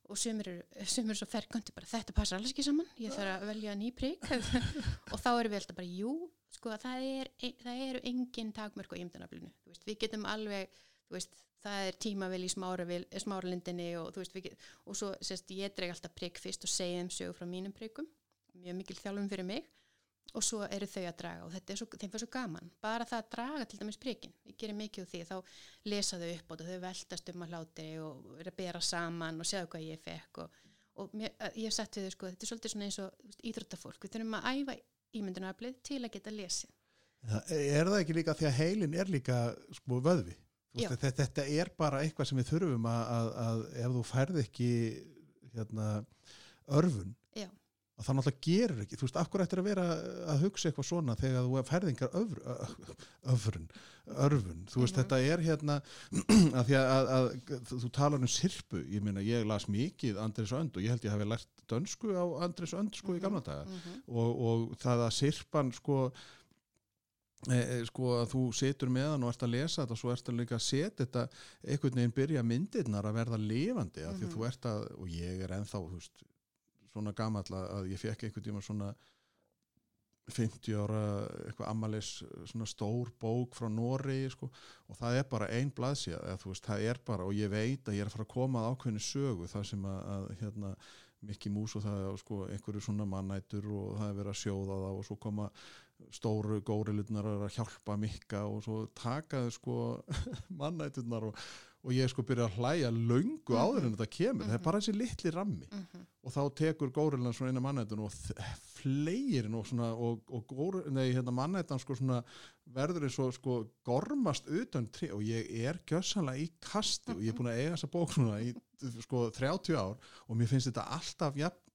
og sumir eru, eru svo ferkandi bara þetta passar alls ekki saman, ég þarf að velja ný prigg og þá erum við alltaf bara jú, sko það, er, það eru engin takmörk á ímdanaflinu, við getum alveg veist, það er tímavel í smáralindinni og þú veist, get, og svo sérst ég dreg alltaf prigg fyrst og segja þeim sögu frá mínum priggum, mjög mikil þjálfum fyrir mig. Og svo eru þau að draga og þetta er svo, þeim fyrir svo gaman, bara það að draga til dæmis priggin, ég gerir mikið úr því. Þá lesa þau upp og þau veltast um að hláti og eru að bera saman og sjáu hvað ég fekk og, og mér, ég hef sett við þau sko, þetta er svolítið svona eins og íþróttafólk, við þurfum að æfa ímyndunaraflið til að geta lesið.
Er það ekki líka því að heilin er líka sko vöðvi? Þetta, þetta er bara eitthvað sem við þurfum að, að, að ef þú færð ekki hérna, örfun
Já.
að það náttúrulega gerur ekki þú veist, akkur ættir að vera að hugsa eitthvað svona þegar þú færð engar öfr, öfrun, örfun þú veist,
Mhm.
þetta er hérna að því að, þú talar um sirpu ég meina, ég las mikið Andris Önd og ég held ég hafi lært dönsku á Andris Önd sko í gamla daga
mm -hmm.
og, og það að sirpan sko sko að þú setur meðan og ert að lesa þetta og svo ert að líka að setja þetta einhvern veginn byrja myndirnar að verða lifandi mm -hmm. því að þú ert að, og ég er ennþá veist, svona gamall að ég fekk einhvern tíma svona 50 ára eitthvað amalis svona stór bók frá Nóri sko, og það er bara ein blaðsíða eða þú veist, það er bara, og ég veit að ég er að fara að koma að ákveðinu sögu það sem að, að hérna, mikið mús og það er sko einhverju svona mannætur og það er verið að sjóða það og svo koma stóru górilutnar að hjálpa mikka og svo takaðu sko mannæturnar og, og ég sko byrja að hlæja löngu mm -hmm. áður en þetta kemur, mm -hmm. það er bara þessi litli rammi
Mm -hmm.
og þá tekur górilan svona eina mannættun og fleirinn og svona og, og hérna mannættan sko svona verður eins og sko gormast utan tri og ég er gjössanlega í kasti og ég er búin að eiga þessa bók svona í sko 30 ár og mér finnst þetta alltaf jafn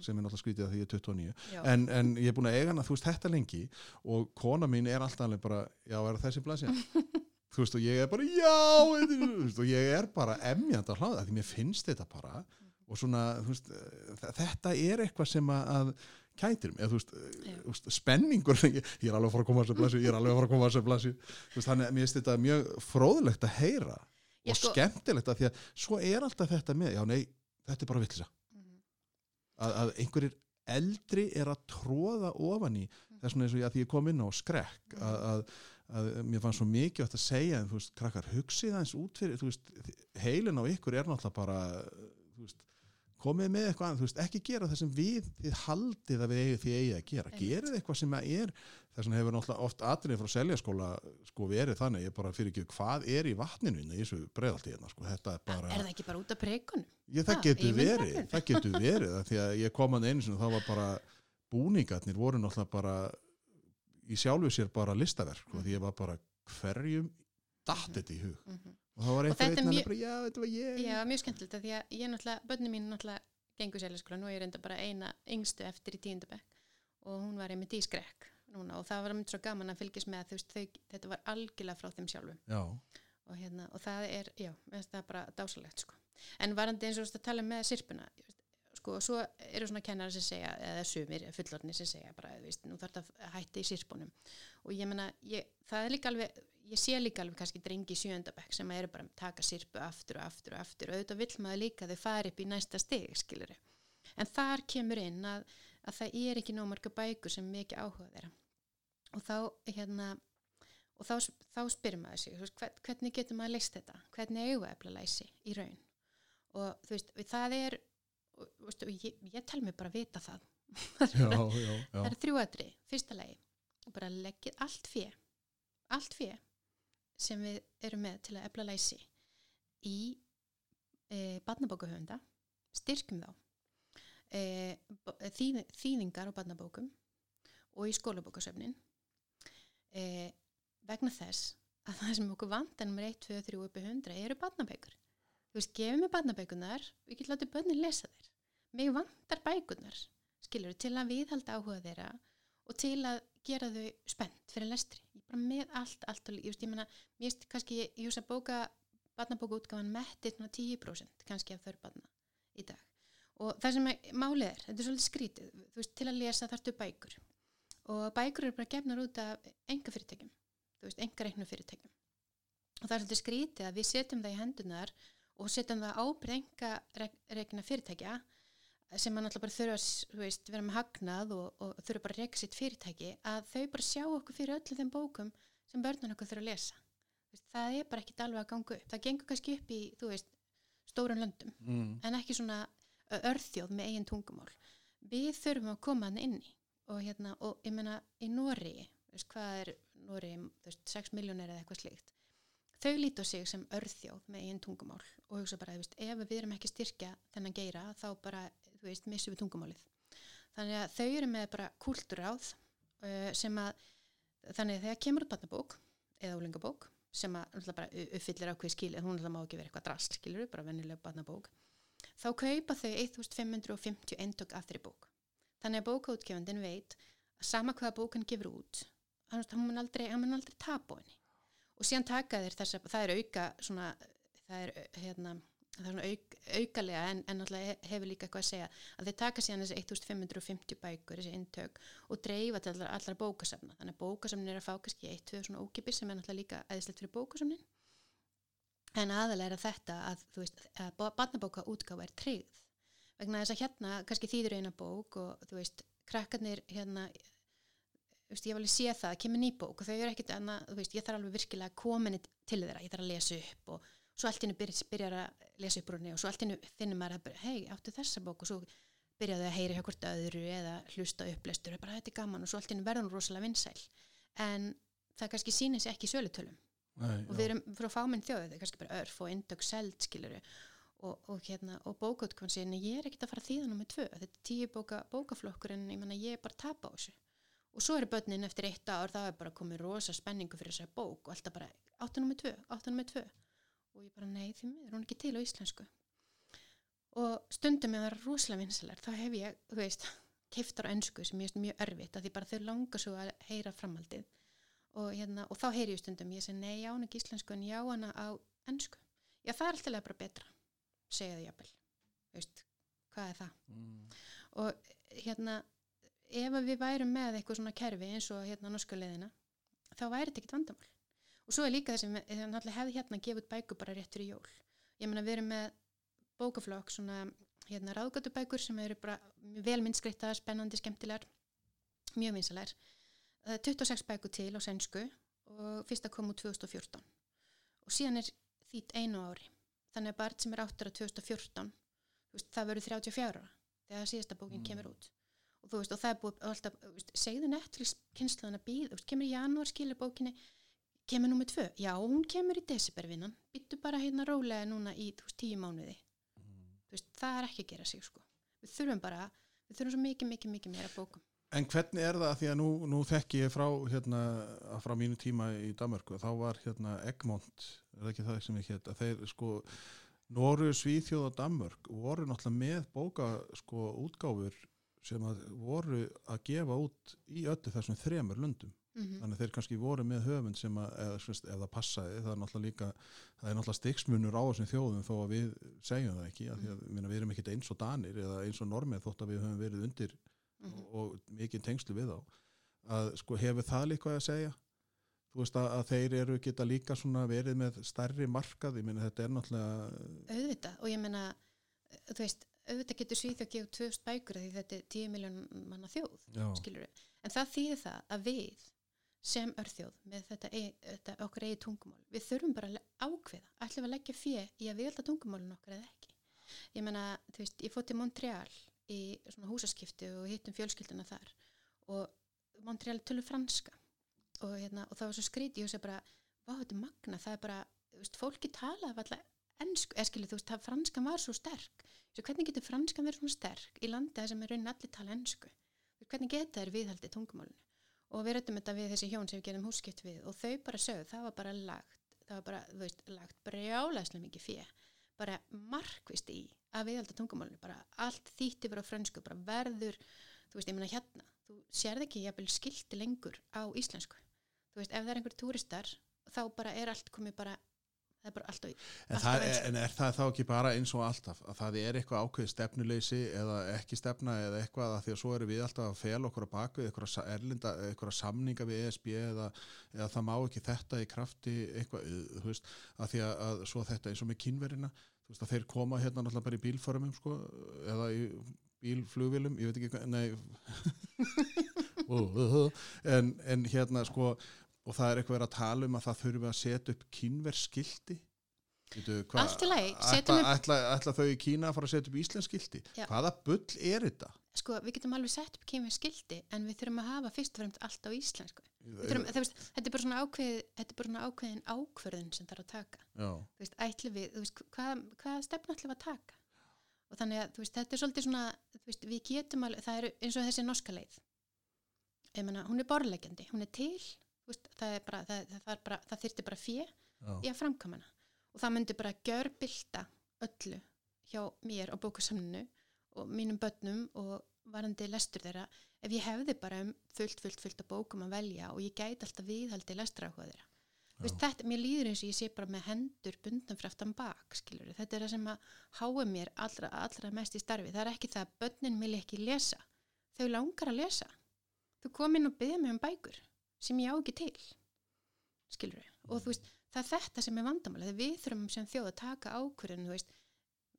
sem er náttúrulega skrítið að því ég er 29 en, en ég er búin að eiga hana þú veist þetta lengi og kona mín er alltaf alveg bara já er þessi blæsja þú veist og ég er bara já veist, og ég er bara emjand að hláða því mér finnst þetta bara og svona veist, þetta er eitthvað sem að kætir mig, þú veist, þú veist spenningur, ég, ég er alveg að fara að koma að þessu blasju, ég er alveg að fara að koma að þessu þú veist, þannig að mér finnst þetta mjög fróðlegt að heyra
Já,
og
sko-
skemmtilegt að því að svo er alltaf þetta með, já nei, þetta er bara villisa
Mhm.
Að, að einhverjir eldri er að tróða ofan í þess vegna eins og ég ég kom inn á skrekk að, að, að mér fannst svo mikið átt að segja en þú veist, krakkar, hugsið aðeins út fyrir þú veist, heilin á ykkur er náttúrulega bara þú veist, komið með eitthvað annað, þú veist, ekki gera það sem við þið haldið að við eigið því eigið að gera. Gerið eitthvað sem að er þess vegna hefur náttúrulega oft atrið frá seljaskóla sko verið þannig, ég bara fyrir ekki hvað er í vatninu hérna í þessu breiðalti hérna sko, þetta er bara
Er það ekki bara út af preikunum?
Ég, það getur verið, það getur verið því að ég kom að einu og þá var bara búningarnir voru náttúrulega bara í sjálfu sér bara listaverk mm. Og það var
er
hann
mjög-
bara, já, þetta var ég.
Já, mjög skemmtilegt því að ég náttúrulega, börnum mín náttúrulega gengur sérlega nú er ég reynda bara eina yngstu eftir í tíundabæk og hún var einmitt í skrekk núna og það var mjög svo gaman að fylgjast með veist, þau, þetta var algjörlega frá þeim sjálfum.
Já,
og, hérna, og það er, já, það bara dásalegt sko. en varandi eins og þú veist að tala með sirpuna, sko, svo eru svona kennara sem segja, eða sumir fullorni sem segja bara, veist, nú þarf þetta að hætta í sirpunum og ég menna, það er líka alveg ég sé líka alveg kannski drengi í sjöndabæk sem eru bara að taka sirpu aftur og aftur og aftur. Og auðvitað vill maður líka þau fari upp í næsta stig, skilur en þar kemur inn að, að það er ekki nómarka bækur sem mikið áhuga þeirra. Og þá, hérna og þá, þá spyrir maður sig hvernig getur maður leist þetta? Hvernig læsi í raun? Og þú veist, það er og, þú veist, og ég, ég tel mig bara vita það.
Já, já,
það
já.
er þrjú aðri, fyrsta lagi bara leggið allt fjö allt fjö sem við erum með til að efla læsi í e, barnabókahöfunda styrkjum þá e, þýð, þýðingar á barnabókum og í skólabókasöfnin e, vegna þess að það sem okkur vant ennum er 1, 2, 3 uppi 100 eru barnabækur þú veist, gefum við barnabækunar við getum látið börnin lesa þér mig vantar bækunar skilur til að viðhalda áhuga þeirra og til að gera þau spennt fyrir lestri, ég bara með allt, allt og, ég veist, ég meina, mér veist kannski ég veist að bóka, barnabóka útgáfan mettið svona 10% kannski af þörfbarna í dag. Og það sem er, málið er, þetta er svolítið skrítið þú veist, til að lesa þarftu bækur. Og bækur eru bara gefnar út af enga fyrirtækjum, þú veist, enga reiknu fyrirtækjum. Og það er svolítið skrítið að við setjum það í hendunar og setjum það ábyrð enga reikna fyrirtækja sem mann alltaf bara þurfa að veist, vera með hagnað og, og þurfa bara að reyka sitt fyrirtæki að þau bara sjá okkur fyrir öllum þeim bókum sem börnun okkur þurfa að lesa. Veist, það er bara ekkit alveg að ganga upp. Það gengur kannski upp í, veist, stórun löndum
Mm.
en ekki svona örþjóð með eigin tungumál. Við þurfum að koma hann inn í og hérna, og ég meina í Nóri hvað er Nóri, þú veist, 6 miljónir eða eitthvað slíkt þau líti á sig sem örþjóð með eigin tungumál og hugsa bara, veist, ef við erum ekki styrkja þennan geira, þá bara, þú veist, missum við tungumálið. Þannig að þau eru með bara kúlturáð uh, sem að, þannig að þegar kemur út barnabók eða úlingabók sem að náttúrulega bara uppfyllir ákveð skil, hún náttúrulega má ekki vera eitthvað drast, skilur, bara vennilega barnabók, þá kaupa þau 1550 eintök af þeirri bók. Þannig að bókaútgefandin veit að sama hvaða bókan gefur út, hann, mun aldrei, aldrei tapa á henni og síðan taka þeir þess að það er auka svona, það er hérna það er auk, aukalega en, en hefur líka eitthvað að segja að þeir taka síðan þessi 1550 bækur þessi intök og dreifa til allar, allar bókasafna. Þannig að bókasafnin er að fá kannski eitt, tvö svona ókipir sem er náttúrulega líka eðislegt fyrir bókasafnin. En aðalega er þetta að veist að barnabóka útgáfa er tryggð. Vegna þess að hérna kannski þýður eina bók og þú veist krakkarnir hérna veist, ég alveg sé það, kemur ný bók og þau eru ekkit annað, þú veist, ég þarf alveg virkilega komin til þeirra, ég þarf að lesa upp og svo allt innu byrjar, byrjar að lesa upp úr henni og svo allt innu finnir maður að hei, áttu þessa bók og svo byrjaðu að heyra hjá hvort öðru eða hlusta upplestur og bara þetta er gaman. Og svo allt innu verður hún rosalega vinsæl. En það kannski sýnir sér ekki í sölutölum og við erum frá fáminn þjóðu, er kannski bara örf og indök seld skiluru og, og, hérna, og bókaútkvæm sér, en ég er ekkert að fara þýðan með tvö, þetta er tíu bóka, bókaflokkur en ég menna ég er bara að tapa á þessu og svo eru börnin eftir eitt ár, það er bara komið rosa spenningu fyrir þessari bók og alltaf bara áttunum með tvö, áttunum með tvö. Og ég bara nei því miður, hún er ekki til á íslensku. Og stundum með að vera rosalega vinsalar, þá hef ég, þú veist keiftar á ennsku sem ég veist mjög erfitt að því bara þau langar svo að heyra framhaldið. Og, hérna, og þá heyri ég stundum ég segi nei, já hana ekki íslensku en já hana á ennsku, já það er alltaf bara betra segja það jafnvel. Veist, hvað er það?
Mm.
og hérna ef við værum með eitthvað svona kerfi eins og hérna norsku leiðina þá væri þetta ekkit vandamál. Og svo er líka þessi, að hefði hérna gefið bækur bara rétt fyrir jól. Ég meina við erum með bókaflokk svona hérna ráðgötubækur sem eru bara vel myndskreittar, spennandi, skemmtilegar mjög vinsalegar 26 bækur til á sænsku og fyrsta kom úr 2014 og síðan er þýtt einu ári. Þannig að barn sem er áttur á 2014 veist, það verður 34 ára þegar síðasta bókin mm. kemur út og þú veist og það er búið alltaf, veist, segðu Netflix kynslaðan að býða, kemur í janúar skilur bókinni, kemur nummið tvö. Já, hún kemur í desembervinnan byttu bara hérna rólega núna í veist, tíu mánuði. Mm. veist, það er ekki að gera sig sko, við þurfum bara við þurfum svo mikið, mikið, mikið meira bókum.
En hvernig er það að því að nú, nú þekk ég frá, hérna, frá mínu tíma í Danmarku, þá var hérna Egmont, er ekki það sem ég hétt, að þeir sko, Nóru, Svíþjóð og Danmörk voru náttúrulega með bóka sko útgáfur sem að voru að gefa út í öllu þessum þremur löndum. Mm -hmm. Þannig að þeir kannski voru með höfund sem að, eða, það passaði, það er náttúrulega líka, það er náttúrulega stiksmunur á þessum þjóðum þó að við segjum það ekki, mm -hmm. að, að minna, við erum ekkert eins og danir eða eins og normið þótt að við höfum verið undir mm -hmm. og, og mikið tengslu við þá að sko hefur það líka að segja þú veist að, að þeir eru geta líka svona verið með stærri markað ég meina þetta er náttúrulega
auðvitað og ég meina þú veist auðvitað getur Svíþjóð að gefa tvöst bækur því þetta er 10 miljón manna þjóð en það þýðir það að við sem örþjóð með þetta, þetta okkur eigi tungumál við þurfum bara að ákveða, ætlum að leggja fjö í að við held að tungumálun okkar eða ekki. Ég meina, þú veist, ég fótt til Montreal í svona húsaskipti og hittum fjölskylduna þar og Montreal tölur franska og, hérna, og það var svo skríti og ég sé bara, hvað þetta magna það er bara, þú veist, fólki talaði alltaf ennsku, eða skilju, þú veist, það franskan var svo sterk, svo hvernig getur franskan verið svona sterk í landa sem er raunin allir tala ennsku, hvernig geta þær viðhaldið tungumálinu? Og við rættum þetta við þessi hjón sem við gerum hússkipt við og þau bara sögðu, það var bara lagt það var bara, þú veist, lagt brjálæslega mikið fyrir bara markvist í að viðhalda tungumálinu, bara allt þýtti bara frönsku, bara verður þú veist, ég menna hérna, þú sérð ekki jafnvel skilti lengur á íslensku. Þú veist, ef það er einhver túristar þá bara er allt komið bara það er bara alltaf,
en, alltaf það er, en er það þá ekki bara eins og alltaf að það er eitthvað ákveð stefnuleysi eða ekki stefna eða eitthvað að því að svo eru við alltaf að fel okkur að baka eitthvað erlinda, eitthvað samninga við ESB eða, eða það má ekki þetta í krafti eitthvað, þú veist, að því að, að svo þetta eins og með kynverina þú veist að þeir koma hérna náttúrulega bara í bílförumum sko, eða í bílflugvilum ég veit ekki hvað, nei. En, en hérna sko og það er eitthvað að tala um að það þurfum að setja upp kynverskildi
Allt í lagi
Ætla þau í Kína að fara að setja upp íslenskildi Hvaða bull er þetta?
Sko við getum alveg sett upp kynverskildi en við þurfum að hafa fyrst og fremst allt á íslensku. Þurfum, veist, Þetta er bara svona, ákveð, er bara svona ákveðin ákverðin sem það er að taka. Þú veist, við, þú veist, hvað, hvað stefn ætlum við að taka? Og þannig að þetta er svolítið svona við getum alveg, það er eins og þessi norska leið. Mena, hún er borlegjandi, hún er til veist, það, bara, það, það, bara, það þyrti bara fjö í að framkamana og það myndi bara görbylta öllu hjá mér á bókasamninu og mínum börnum og varandi lestur þeirra ef ég hefði bara um fullt, fullt, fullt að bókum að velja og ég gæti alltaf viðhaldi lestrafhóð þeirra. Veist, þetta, mér líður eins og ég sé bara með hendur bundan fyrir aftan bak, skilur þetta er það sem að háa mér allra, allra mest í starfi, það er ekki það að börnin vil ekki lesa, þau langar að lesa. Þú kom inn og byggði mig um bækur sem ég á ekki til skilur og þú veist, það er þetta sem er vandamála við þurfum sem þjóð að taka ákvörðun þú veist,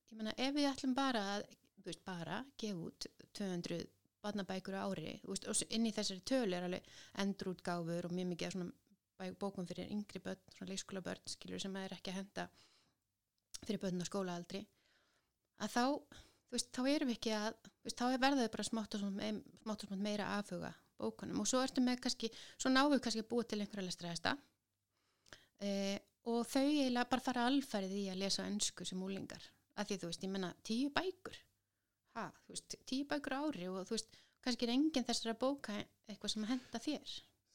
ég menna ef við ætlum bara að, þú veist, bara gefa út 200 barnabækur á ári veist, og inn í þessari tölu er alveg endrútgáfur og mjög mikið svona bókum fyrir yngri börn, svona leikskóla börn skilur sem er ekki að henda fyrir börn á skólaaldri að þá, þú veist, þá erum við ekki að veist, þá verður þau bara smátt og smátt meira aðfuga bókunum. Og svo ertu með kannski, svo náðu við kannski að búa til einhverja lestræðista e, og þau eiginlega bara fara alfærið í að lesa önsku sem úlingar af því þú veist, ég menna tíu bækur. Ha, þú veist, tíu bækur ári og þú veist, kannski er enginn þessara bóka eitthvað sem henda þér.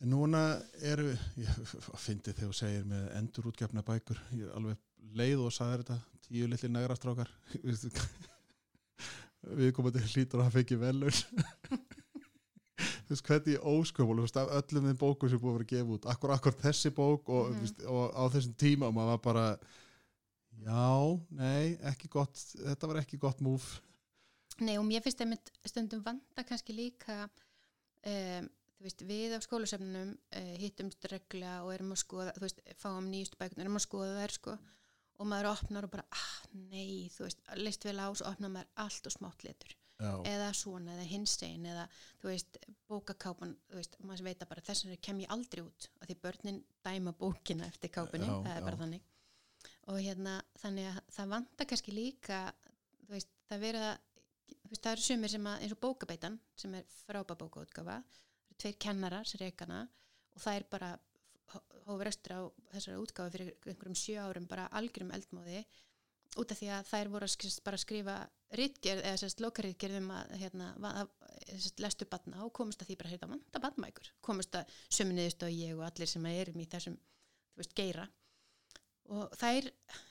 Núna eru, ég fyndi þegar þú segir með endurútgefna bækur, ég er alveg leið og sagði þetta, tíu litli negrastrákar, við komum til hlítur að fengi velun, þú veist hvernig veist af öllum þeim bókum sem búið að vera gefið út, akkur akkur þessi bók og, mm -hmm. og á þessum tíma og maður var bara, já, nei, ekki gott, þetta var ekki gott múf.
Nei og mér finnst það með stundum vanda kannski líka um, veist, við á skólasefnunum uh, hittumst regla og erum að skoða, þú veist, fáum nýjustu bækuna, erum að skoða þær sko og maður opnar og bara, ah, nei, þú veist, list vel á og opnar maður allt og smátt litur
Já,
eða svona, eða hinsegin eða, þú veist, bókakápan þú veist, maður veit að bara þess vegna kem ég aldrei út af því börnin dæma bókina eftir
Já,
það er
já.
bara þannig og hérna, þannig að það vantar kannski líka, þú veist, það verið að þú veist, það eru sumir sem að, eins og bókabeitan sem er frábæð bókaútgafa það eru tveir kennarar sem reikana og það er bara hófur östur á þessari útgáfi fyrir einhverjum sjö árum bara algjörum eldmóði út af því að þær voru að sk- bara skrifa rítgerð eða sérst lokarítgerð um að hérna, að- sérst, lestu batna og komist að því bara heita vanda batnmækur komist að sömuniðust og ég og allir sem erum í þessum veist, geira. Og þær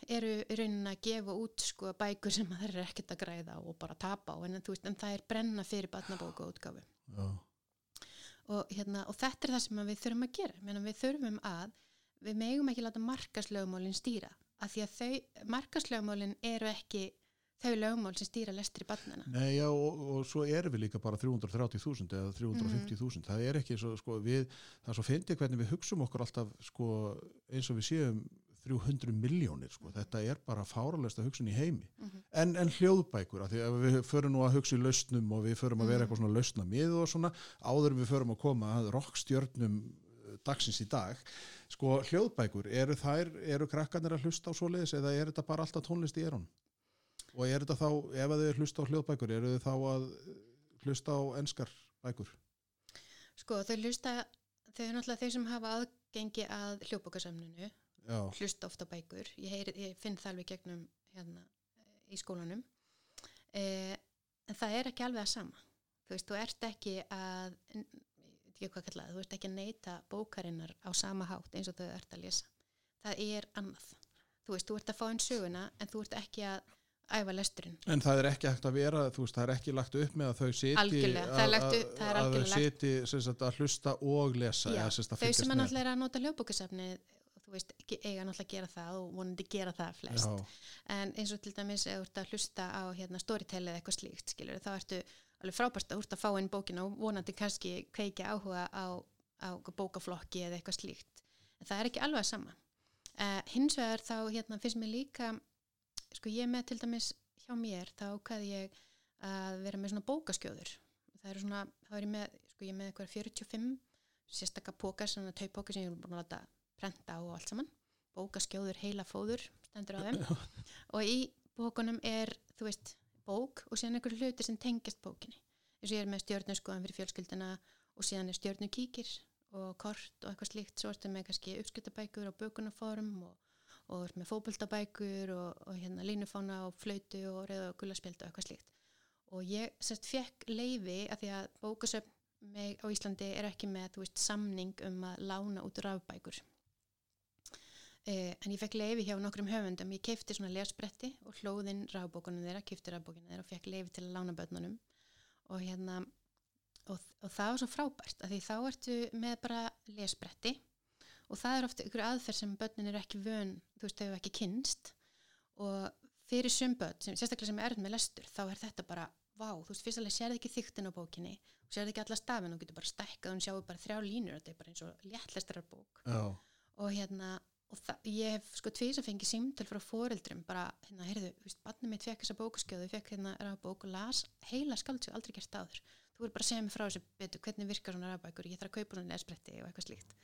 eru raunin að gefa út sko bækur sem að þær eru ekkert að græða og bara tapa á en, veist, en það er brenna fyrir batnabóka útgáfu
já,
og, hérna, og þetta er það sem að við þurfum að gera. Menna, við þurfum að við megum ekki láta markaslögumálin stýra af því að þau markaslögumálin eru ekki þau lögumál sem stýra lestri barnana
Nei, já, og, og svo erum við líka bara 330.000 eða 350.000, það er ekki svo, sko, við, það er svo fyndið hvernig við hugsum okkur alltaf, sko, eins og við séum 300 miljónir, sko, þetta er bara fáralegsta hugsun í heimi.
Mhm.
en, en hljóðbækur, af því að við förum nú að hugsa í lausnum og við förum að vera eitthvað svona lausna mið og svona, áður við förum að koma að rockstjörnum dagsins í dag, sko, hljóðbækur eru þær, eru krakkarnir að hlusta á svoleiðis eða er þetta bara alltaf tónlist í erun? Og er þetta þá, ef að þið hlusta á hljóðbækur, eru þið þá að hlusta á enskar bækur?
sko þau hlusta þau eru náttúrulega þau sem hafa aðgengi að hljóðbókasamninu
Já,
hlusta ofta bækur. Ég, heyri, ég finn það alveg gegnum hérna í skólanum. Eh, en það er ekki alveg að sama. Þú veist, þú ert ekki að veit ekki hvað kallaði, þú ert ekki að neyta bókarinnar á sama hátt eins og þau ert að lesa. Það er annað. Þú veist, þú ert að fá einn söguna en þú ert ekki að æfa lesturinn.
En það er ekki hægt að vera, þú veist, það er ekki lagt upp með að þau
er
að þau sagt, að hlusta og lesa
Já, þau sem er náttúrulega að nota hljóðbókasafnið þú veist, eiga náttúrulega að gera það og vonandi gera það flest.
Já,
en eins og til dæmis ef þú ert að hlusta á hérna, storytell eða eitthvað slíkt skilur, þá ertu alveg frábært að ert að fá inn bókina og vonandi kannski kveikja áhuga á, á bókaflokki eða eitthvað slíkt. En það er ekki alveg sama. Uh, hins vegar þá hérna, finnst mér líka sko ég með til dæmis hjá mér þá ákvaði ég að vera með svona bókaskjóður. Það eru svona, þá er ég með sko ég með eitthvað 45 sérstakka póka, svona taupóka sem ég er búin að láta prenta á og allt saman. Bókaskjóður heila fóður stendur á þeim. Og í bókunum er þú veist bók og síðan einhverju hluti sem tengist bókinni. Eins og ég er með stjörnuskoðan fyrir fjölskylduna og síðan er stjörnukíkir og kort og eitthvað slíkt. Svo ertu með kannski uppskritabækur og bökunaform og, og er með fótboltabækur og, og hérna línufána og flautu og reyða og gulaspjald og eitthvað slíkt. Og ég semst fekk leifi að því að bókasöfn á Íslandi er ekki með veist, samning um að lána út rafbækur en ég fekk leifi hjá nokkrum höfundum. Ég keipti svona lesbretti og hlóðinn rafbókunum þeirra, keipti rafbókinu þeirra og fekk leifi til að lána börnunum. Og hérna og, og það var svo frábært að því þá ertu með bara lesbretti og það er ofta ykkur aðferð sem börnin er ekki vön, þú veist, þau hefur ekki kynst og fyrir sum börn, sem, sérstaklega sem er erð með lestur, þá er þetta bara vá, þú veist, fyrst alveg sérði ekki þyktin á bókinni og sérði ekki alla stafin og getur bara stækkað og sjáu bara þrjá línur, þetta er bara eins og léttlestrar bók.
Já,
og hérna og það, ég hef sko tvís að fengi símtöl frá foreldrum bara, hérna, heyrðu, þú veist, barnið mitt fekk þessa bókaskjóðu, fekk hérna rafbók og las heila skaldsjó, aldrei gert áður. Þú er bara að segja mig frá þessu betur, hvernig virkar svona rafbækur ég þarf að kaupa svona lesbretti og eitthvað slíkt.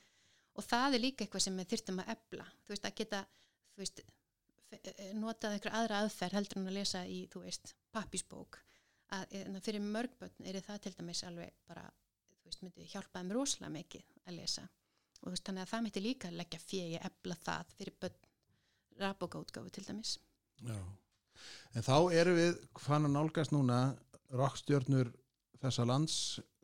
Og það er líka eitthvað sem við þyrftum að ebla þú veist, að geta, þú veist eh, notað einhver aðra aðferð heldur en að lesa í, þú veist, pappísbók að að fyrir mörgbötn er það til dæmis alveg bara, þú veist, að og veist, þannig að það myndi líka leggja fjegi ebla það fyrir börn. Rafbókaútgáfu til dæmis.
Já. En þá erum við fann að nálgast núna rockstjörnur þessa lands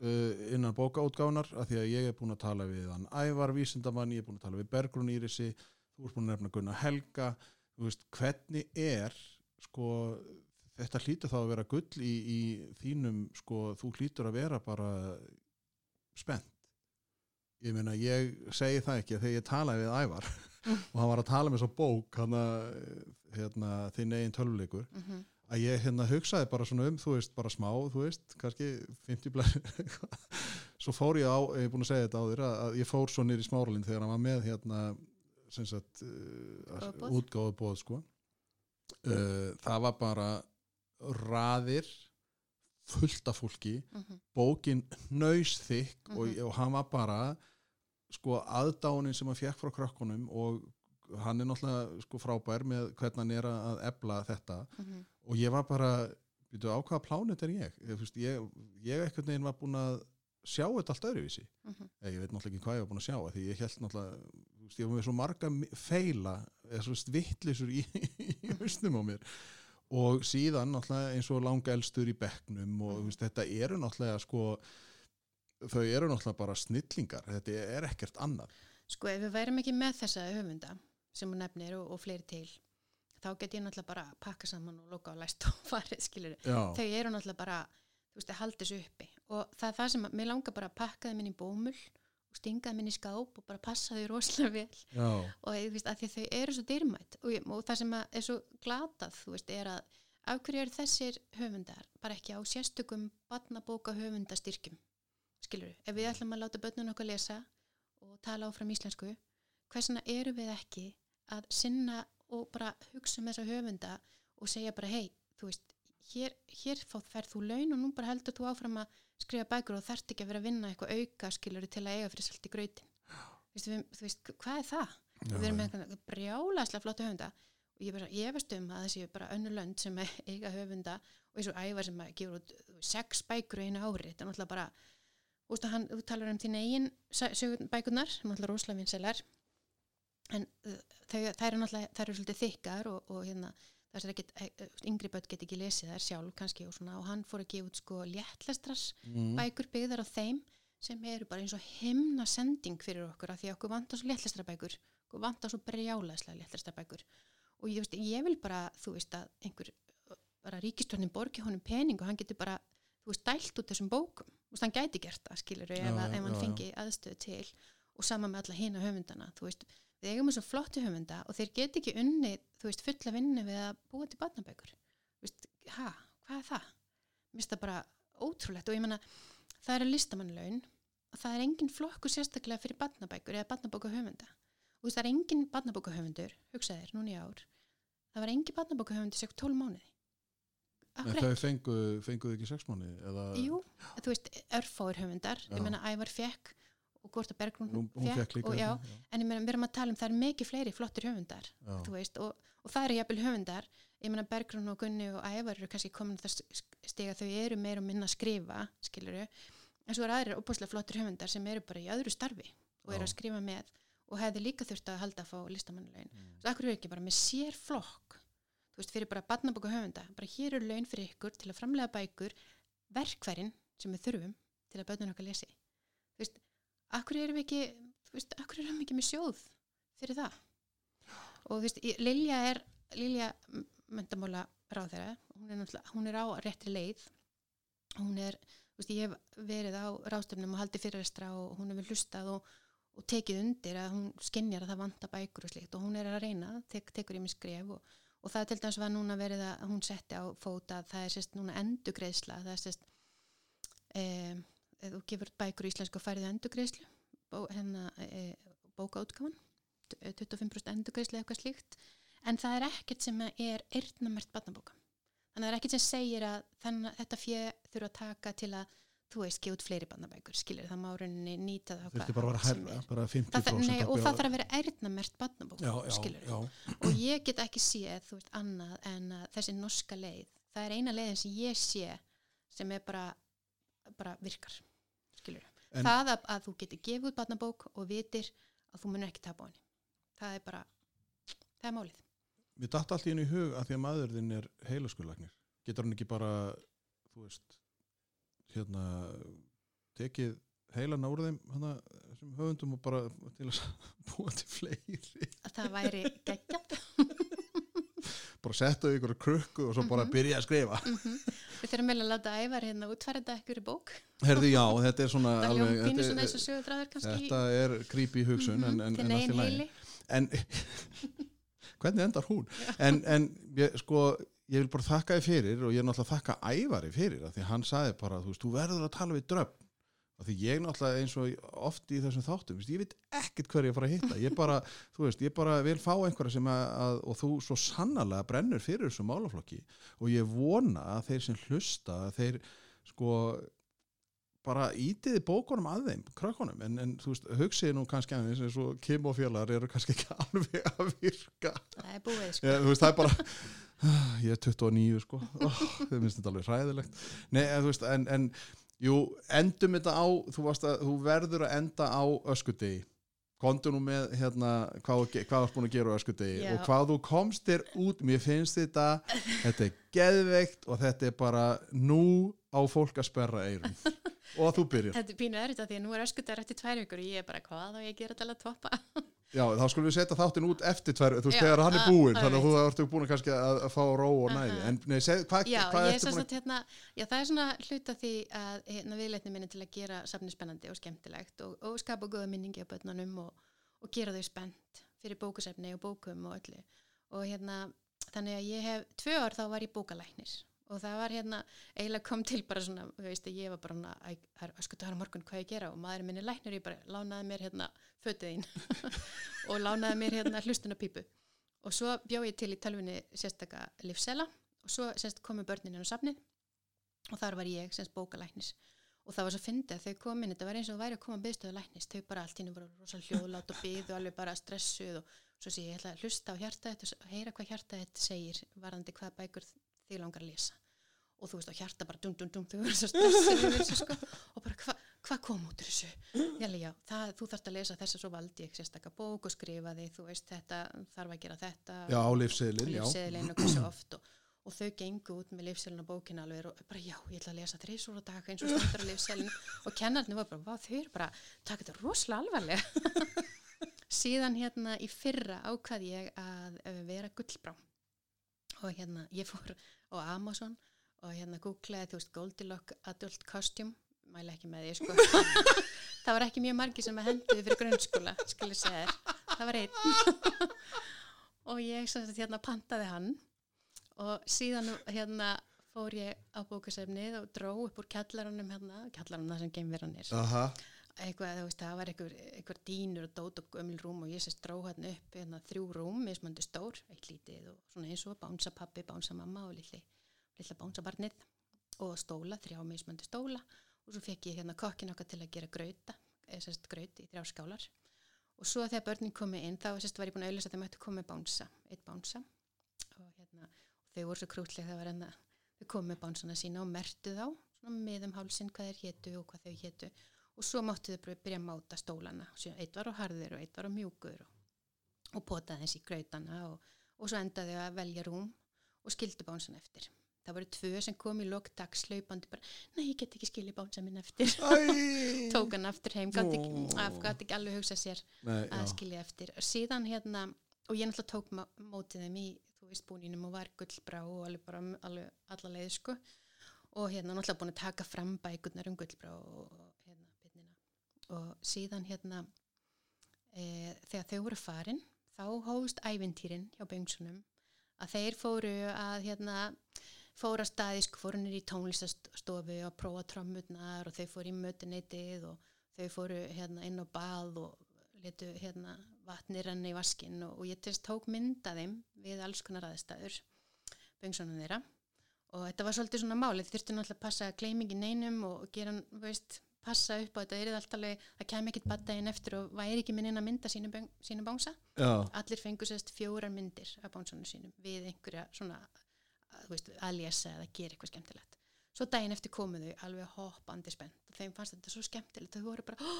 uh, innan bókaútgánar af því að ég er búin að tala við hann Ævar Vísindamann, ég er búin að tala við Bergrún Írisi, þú ert búin að nefna Gunnar Helga, veist, hvernig er sko, þetta hlýtur þá að vera gull í, í þínum, sko, þú hlýtur að vera bara spennt ég meina, ég segi það ekki þegar ég talaði við Ævar og hann var að tala með svo bók hann að hérna, þinn eigin tölvuleikur
mm -hmm.
að ég hérna hugsaði bara svona um, þú veist, bara smá, þú veist, kannski 50 blæð, svo fór ég á, ég er búin að segja þetta á þér, að, að ég fór svo nýri smáralind þegar hann var með hérna, sem sagt,
Útgáfuboð.
útgáðu bóð, sko. Uh, það var bara raðir fullt af fólki,
mhm,
bókin nöysþykk og,
Mhm.
og hann var bara sko aðdánin sem hann fekk frá krökkunum og hann er náttúrulega sko frábær með hvernig hann er að ebla þetta.
Mhm,
og ég var bara veitu, á hvaða plánet er ég? Ég, ég, ég einhvern veginn var búin að sjá þetta allt öðruvísi.
Mhm.
ég, veit náttúrulega ekki hvað ég var búin að sjá því ég held náttúrulega ég var með svo marga feila eða svo vittlisur í, í hausnum á mér og síðan náttúrulega eins og langa elstur í bekknum og þú veist, þetta eru náttúrulega sko þau eru náttúrulega bara snillingar. Þetta er ekkert annað.
Sko ef við værum ekki með þessa höfunda sem hún nefnir og, og fleiri til þá get ég náttúrulega bara pakka saman og loka á læst og farið skilur þau eru náttúrulega bara þú veist að halda þessu uppi. Og það er það sem mér langar bara að pakka þeim inn í bómull og stinga þeim inn í skáp og bara passa þau rosalega vel.
Já,
og þú veist því þau eru svo dýrmætt og, ég- og það sem er svo glatað þú veist er að af hverju eru þessir höfundar bara ekki á sérstökum barnabóka höfundastyrkjum skilur ef við ætlum að láta börnun okkur lesa og tala áfram íslensku hversna eru við ekki að sinna og bara hugsa um þessa höfunda og segja bara hei, þú veist hér, hér færð þú laun og nú bara heldur þú áfram að skrifa bækur og þarft ekki að vera að vinna eitthvað auka skilur til að eiga fyrir salt í við, þú veist, hvað er það?
já,
við erum með eitthvað brjálaslega flottu höfunda og ég, bara, ég veist um að þessi bara önnu lönd sem eiga höfunda og eins og ævar sem að gefur út sex bækur einu ári þetta er náttúrulega bara þú, veist, hann, þú talar um þín eigin bækunar sem er náttúrulega rosalega vinselar en uh, þau, þær eru náttúrulega þær eru svolítið þykkar og, og hérna þess að ekkit, e, yngri börn get ekki lesið þær sjálf kannski og svona og hann fór að gefa út sko léttlestras
Mm.
bækur byggðar á þeim sem eru bara eins og himna sending fyrir okkur af því að okkur vantar svo léttlestarabækur okkur vantar svo brjálæslega léttlestarabækur og ég, veist, ég vil bara þú veist að einhver bara ríkistörnin borgi honum pening og hann getur bara þú veist dælt út þessum bókum. Þú veist hann gæti gert það skilur ef,
Já,
að-
já,
ef hann
já,
fengi aðstöð til og sama með alla hina höfundana þú veist við eigum þessu flottu höfunda og þeir get ekki unni þú veist fulla vinnu við að búa til veist, ha, hvað er það? Mér finnst það bara ótrúlegt og ég menna það eru listamannlaun og það er engin flokkur sérstaklega fyrir barnabækur eða barnabóka höfunda og það er engin barnabóka höfundur hugsaðir núna í ár það var engin barnabóka höfundur sér 12 mánuði.
En
Akkur
þau fengu, fenguðu ekki sex mánu eða,
Jú, þú veist, örfáir höfundar.
Já.
ég menna Ævar fekk og Gorta Bergrún
hún, hún fekk líka
og, já,
þetta,
en ég meina, við erum að tala um það er mikið fleiri flottir höfundar
já,
veist, og, og það eru jafnvel höfundar. Ég meina Bergrún og Gunni og Ævar eru kannski komin að það stiga þau eru meira og minna að skrifa, skiluru en svo eru aðrir opaslega flottir höfundar sem eru bara í öðru starfi og eru
Já.
að skrifa með og hefði líka þurft að halda að fá listamannulegin
Mm.
svo akkur eru ekki bara með sér flokk þú veist, fyrir bara barnabóka höfunda bara hér eru laun fyrir ykkur til að framlega bækur verkfærin sem við þurfum til að börnun okkar lesi akkur erum við ekki veist, akkur erum við ekki með sjóð fyrir það? Og þú veist, Lilja er Lilja mentamála ráðherra hún er, hún er á réttri leið. Hún er, þú veist, ég hef verið á ráðstöfnum og haldið fyrirrestra og hún hefur hlustað og, og tekið undir að hún skinnjar að það vanta bækur og slikt og hún er að reyna, tek, tekur í mig skref og, og það til dæmis var núna verið að hún setti á fóta að það er sérst núna endugreisla, það er sérst um, þú gefur bækur í íslensku færið endugreislu bó, hérna e, bókaútgáfan 25% endugreislu eða eitthvað slíkt en það er ekkert sem er eyrnamert barnabóka. Þannig að það er ekkert sem segir að þannig, þetta fjö þurfa að taka til að þú veist, gefa út fleiri barnabækur skilur það má rauninni nýta það hvað
bara að herra,
er.
bara 50%
það, nei, og það þarf að vera eyrnamert barnabók
já, já,
og ég get ekki séð þú veist annað en þessi norska leið það er eina leiðin sem ég sé sem er bara, bara virkar
En-
það að, að þú getur gefið út barnabók og vitir að þú munir ekki tapa á henni það er bara, það er málið
Mér datt allt í einu í hug að því að maður þinn er heilaskurlagnir. Getur hann ekki bara, þú veist, hérna, tekið heilan úr þeim hana, sem höfundum og bara til að búa til fleiri.
að það væri geggjað
Bara setja ykkur krukku og svo bara
Mhm.
byrja að skrifa.
við þurfum meðal að láta ævar hérna útfæra þetta ekkur í bók.
Herði, já, þetta er svona
er
alveg,
ljómpínu svona eins
þetta, þetta er creepy hugsun, en, en,
til
en allt í
heili.
En hvernig endar hún? En, en ég, sko, ég vil bara þakka þið fyrir og ég er náttúrulega að þakka ævari fyrir því hann sagði bara, þú veist, þú verður að tala við dröfn af því ég náttúrulega eins og oft í þessum þáttum, veist, ég veit ekkert hver ég fara að hitta, ég bara, þú veist, ég bara vil fá einhverja sem að, að og þú svo sannarlega brennur fyrir þessu málaflokki. Og ég vona að þeir sem hlusta, að þeir sko bara ítiði bókunum að þeim, krökkunum. En, en þú veist, hugsiði nú kannski aðeins eins og Kim og félagar eru kannski ekki alveg að virka.
Það er búið sko.
Ég, þú veist, það er bara ég er 29 sko. Oh, þau minnst þetta alveg hræðilegt. Nei, en, veist, en, en jú, endum þetta á þú, að, þú verður að enda á öskudegi. Kontu nú með hérna hvað, hvað varst búin að gera á öskudegi
Já.
og hvað þú komst þér út. Mér finnst þetta, þetta er geðveikt og þetta er bara nú á fólk að sperra eirum og þú byrjar.
Þetta er pínu erfitt að því að nú er öskutar eftir tvær vikur og ég er bara hvað á ég gera til að toppa
Já, þá skulum við setja þáttin út eftir tvær, þú veist, þegar hann er
að-
búinn,
að
þannig að þú ertu búin kannski að, að fá ró og næði, en nei, seg, hvað,
ég er
ertu búin að
hérna já, það er svona hluta því að hérna, viðleitni minni til að gera safni spennandi og skemmtilegt og, og skapa góða minningi á börnunum og, og gera þau spennt fyrir bókusefni og bókum og öllu. Og hérna, þannig að ég hef tvö ár þá var ég bókalæknir og það var hérna, eiginlega kom til bara svona, þú veist, ég var bara hana, það er öskutu hana morgun hvað ég gera? Og maðurinn minni læknir, ég bara lánaði mér hérna fötuðinn og lánaði mér hérna hlustunapípu og svo bjó ég til í tölvunni sérstaka livsela og svo sérst komu börnin inn á safnið og þar var ég sérst bókalæknis. Og það var svo fyndið að þau komin, þetta var eins og það væri að koma að byggstuðu læknis, þau bara allt hennu voru rosa hljóðlátt og byggðu alveg bara stressuð og svo sé ég ætla að hlusta á hjarta þetta og heyra hvað hjarta þetta segir varandi hvað bækur þig langar að lesa. Og þú veist á hjarta bara dum dum dum þau verður svo þessu, sko, og bara hvað hva kom út úr þessu? Jæli, já, það, þú þarfst að lesa þess að svo valdi ég sérstakka bók og skrifa því þú veist þetta, þarf að gera þetta.
Já, já.
lífseðilinn og hversu oft og, og þau gengu út með lífseðilinn og bókina alveg og bara já, ég ætla að lesa þreysúr á dag eins og stendur á lífseðilinn og kennarnir var bara, þau eru bara taka þetta rosalega alvarlega. Síðan hérna í fyrra ákvað ég að uh, vera gullbrá og hérna ég fór á Amazon og hérna googlaði þú veist Goldilocks Adult Costume. Mæla ekki með því sko. Það var ekki mjög margi sem að henduði fyrir grunnskóla skal ég segja þér, það var einn. Og ég sem sagt hérna pantaði hann. Og síðan hérna fór ég á bókasefnið og dró upp úr kjallaranum hérna, kjallaranum það sem geimveran er.
Aha,
eitthvað, þú veist, það var einhver, einhver dýnur og dót og gömul rúm og ég sést dró hérna upp hérna, þrjú rúm, mismandi stór eitt lítið og svona eins og bánsa pappi, bánsa mamma og litli, litla bánsa barnið og stóla, þrjá mismandi stóla og svo fekk ég hérna kokkin okkar til að gera grauta, eða sérst graut í þrjá skálar og svo þegar börnin komið inn þá sérst var ég búin að auðvitað að þeim ættu komið bánsa, eitt bánsa og hérna, og þau voru svo krútlega það var hérna, þau komið bánsana sína og mertu þá, svona miðum hálsinn hvað þeir hétu og hvað þau hétu og svo máttu þau byrja að máta stólana. Eitt var á harður og eitt var á mjúkur og, og potaði eins í grautana og, og svo endaði þau að velja rúm og skildu bánsan eftir. Það voru tvö sem kom í lokdags hlaupandi bara, nei ég get ekki skilja bánsan minn eftir. Tók hann aftur heim gátt ekki, ekki alveg hugsa sér
Nei,
að
já,
skilja eftir. Og síðan hérna, og ég náttúrulega tók mótið þeim í, þú veist, búninum og var gullbrá og alveg bara alveg alla leið sko. Og hérna náttúrulega búin að taka fram bækurnar um gullbrá og, og síðan hérna e, þegar þau voru farin þá hófust ævintýrin hjá Bengtsunum að þeir fóru að hérna fóru að staði nýri í tónlistastofu og prófa trommurnar og þau fóru í mötuneytið og þau fóru hérna inn á bað og letu hérna vatnir renna í vaskinn og, og ég test tók mynda þeim við alls konar aðstæður böngsunum þeirra. Og þetta var svolítið svona máli þið þurftu náttúrulega að passa að gleyma ekki neinum og gera, þú veist, passa upp á þetta er alltaf alveg, það kem ekkit baddaginn eftir og væri ekki minn inn að mynda sínu, böng, sínu bánsa
já,
allir fengu sérst fjórar myndir af bánsunum sínum við einhverja svona að, lesa eða gera eitthvað skemmtilegt. Svo daginn eftir komu þau alveg hoppandi spennt og þeim fannst þetta svo skemmtilegt. Þau voru bara,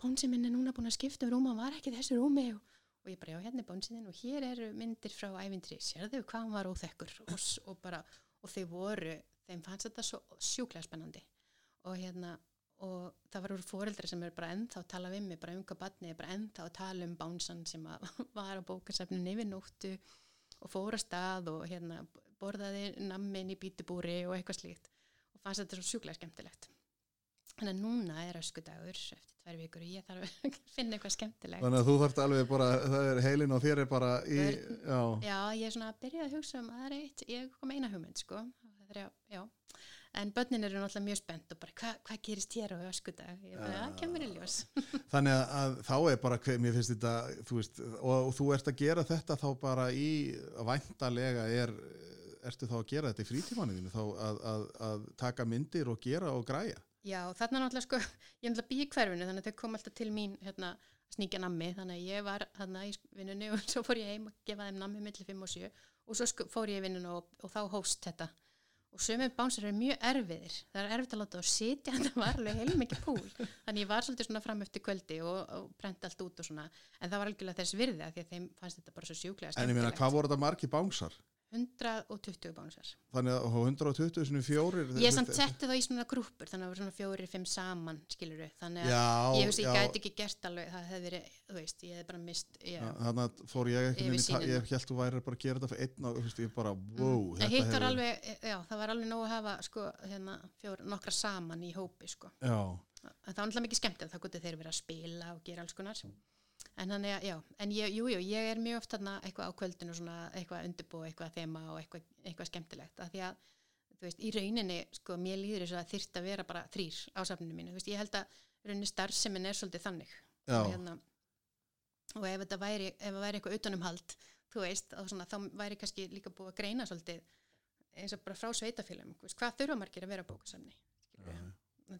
bánsi minn er núna búin að skipta um rúma, hann var ekki þessu rúmi. Og, og ég bara, já, hérna er bánsiðin og hér eru myndir frá ævindri, sérðu hvað hann var óþekkur? Og, og bara, og þau voru þeim fannst þetta svo sjúklega spennandi. Og hérna og það var úr fóreldri sem er bara ennþá að tala við mig, bara hvað batni er bara ennþá að tala um bánsan sem að var á bókasafninu yfir nóttu og fór að stað og hérna borðaði nammin í bítubúri og eitthvað slíkt og fannst þetta svo sjúklega skemmtilegt. Þannig að núna er öskudagur eftir tvær vikur og ég þarf að finna eitthvað skemmtilegt.
Þannig að þú þarft alveg bara, það er heilin og þér er bara í, já,
Já, ég er svona að byrja að hugsa um aðra eitt, ég kom eina hugmynd sko, það er, já, já. En börnin eru náttúrulega mjög spennt og bara hvað hva gerist hér á öskudag, ég bara, það kemur í ljós.
þannig að, þá er bara, mér finnst þetta, þú veist, og, og þú ert að gera þetta þá bara í, væntalega er, ertu þá að gera þetta í frítímaninu, þá að, að, að taka myndir og gera og græja.
Já, þarna náttúrulega sko, ég er náttúrulega bí í hverfinu þannig að þau kom alltaf til mín hérna sníkja nammi, þannig að ég var þarna í vinnunni og svo fór ég heim að gefa þeim nammi millir 5 og 7 og svo sko, fór ég í vinnunni og, og þá hóst þetta og sömum bánsar eru mjög erfiðir. Það er erfitt að láta þá sitja það var alveg heilmikið púl, þannig ég var svolítið svona fram eftir kvöldi og, og prenta allt út og svona. En það var algjörlega þess virði að því að þeim fannst þetta bara svo sjúklega
En ég meina, hvað voru þetta margi bánsar?
120 bánsar
Þannig að á 120 sinni fjórir
Ég samt setti það í svona grúpur þannig að það voru svona fjórir, fimm saman skilur við, þannig að
Já,
ég veist, ég gæti ekki gert alveg það hefði verið, þú veist, ég hefði bara mist já.
þannig að fór ég ekki
sýnina.
ég held þú væri bara að gera þetta fyrir einn og þú veist, ég bara, wow
Mm. en
hefur-
alveg, já, það var alveg nóg að hafa sko, hérna, fjór, nokkra saman í hópi sko. En það var alltaf mikið skemmt þá gott þeir verið að spila og gera alls konar en þannig að, já, en ég, jú, jú, ég er mjög oft þarna eitthvað á kvöldinu svona, eitthvað undirbúið, eitthvað þema og eitthvað, eitthvað skemmtilegt, af því að þú veist, í rauninni, sko, mér líður þess að þyrft að vera bara þrýr á safninu mínu, þú veist, ég held að rauninni starfsemin er svolítið þannig. Og, hérna, og ef þetta væri, ef það væri eitthvað utanumhald, þú veist, svona, þá væri kannski líka búið að greina svolítið eins og bara frá veist, hvað þurfa margir að vera bókasamni,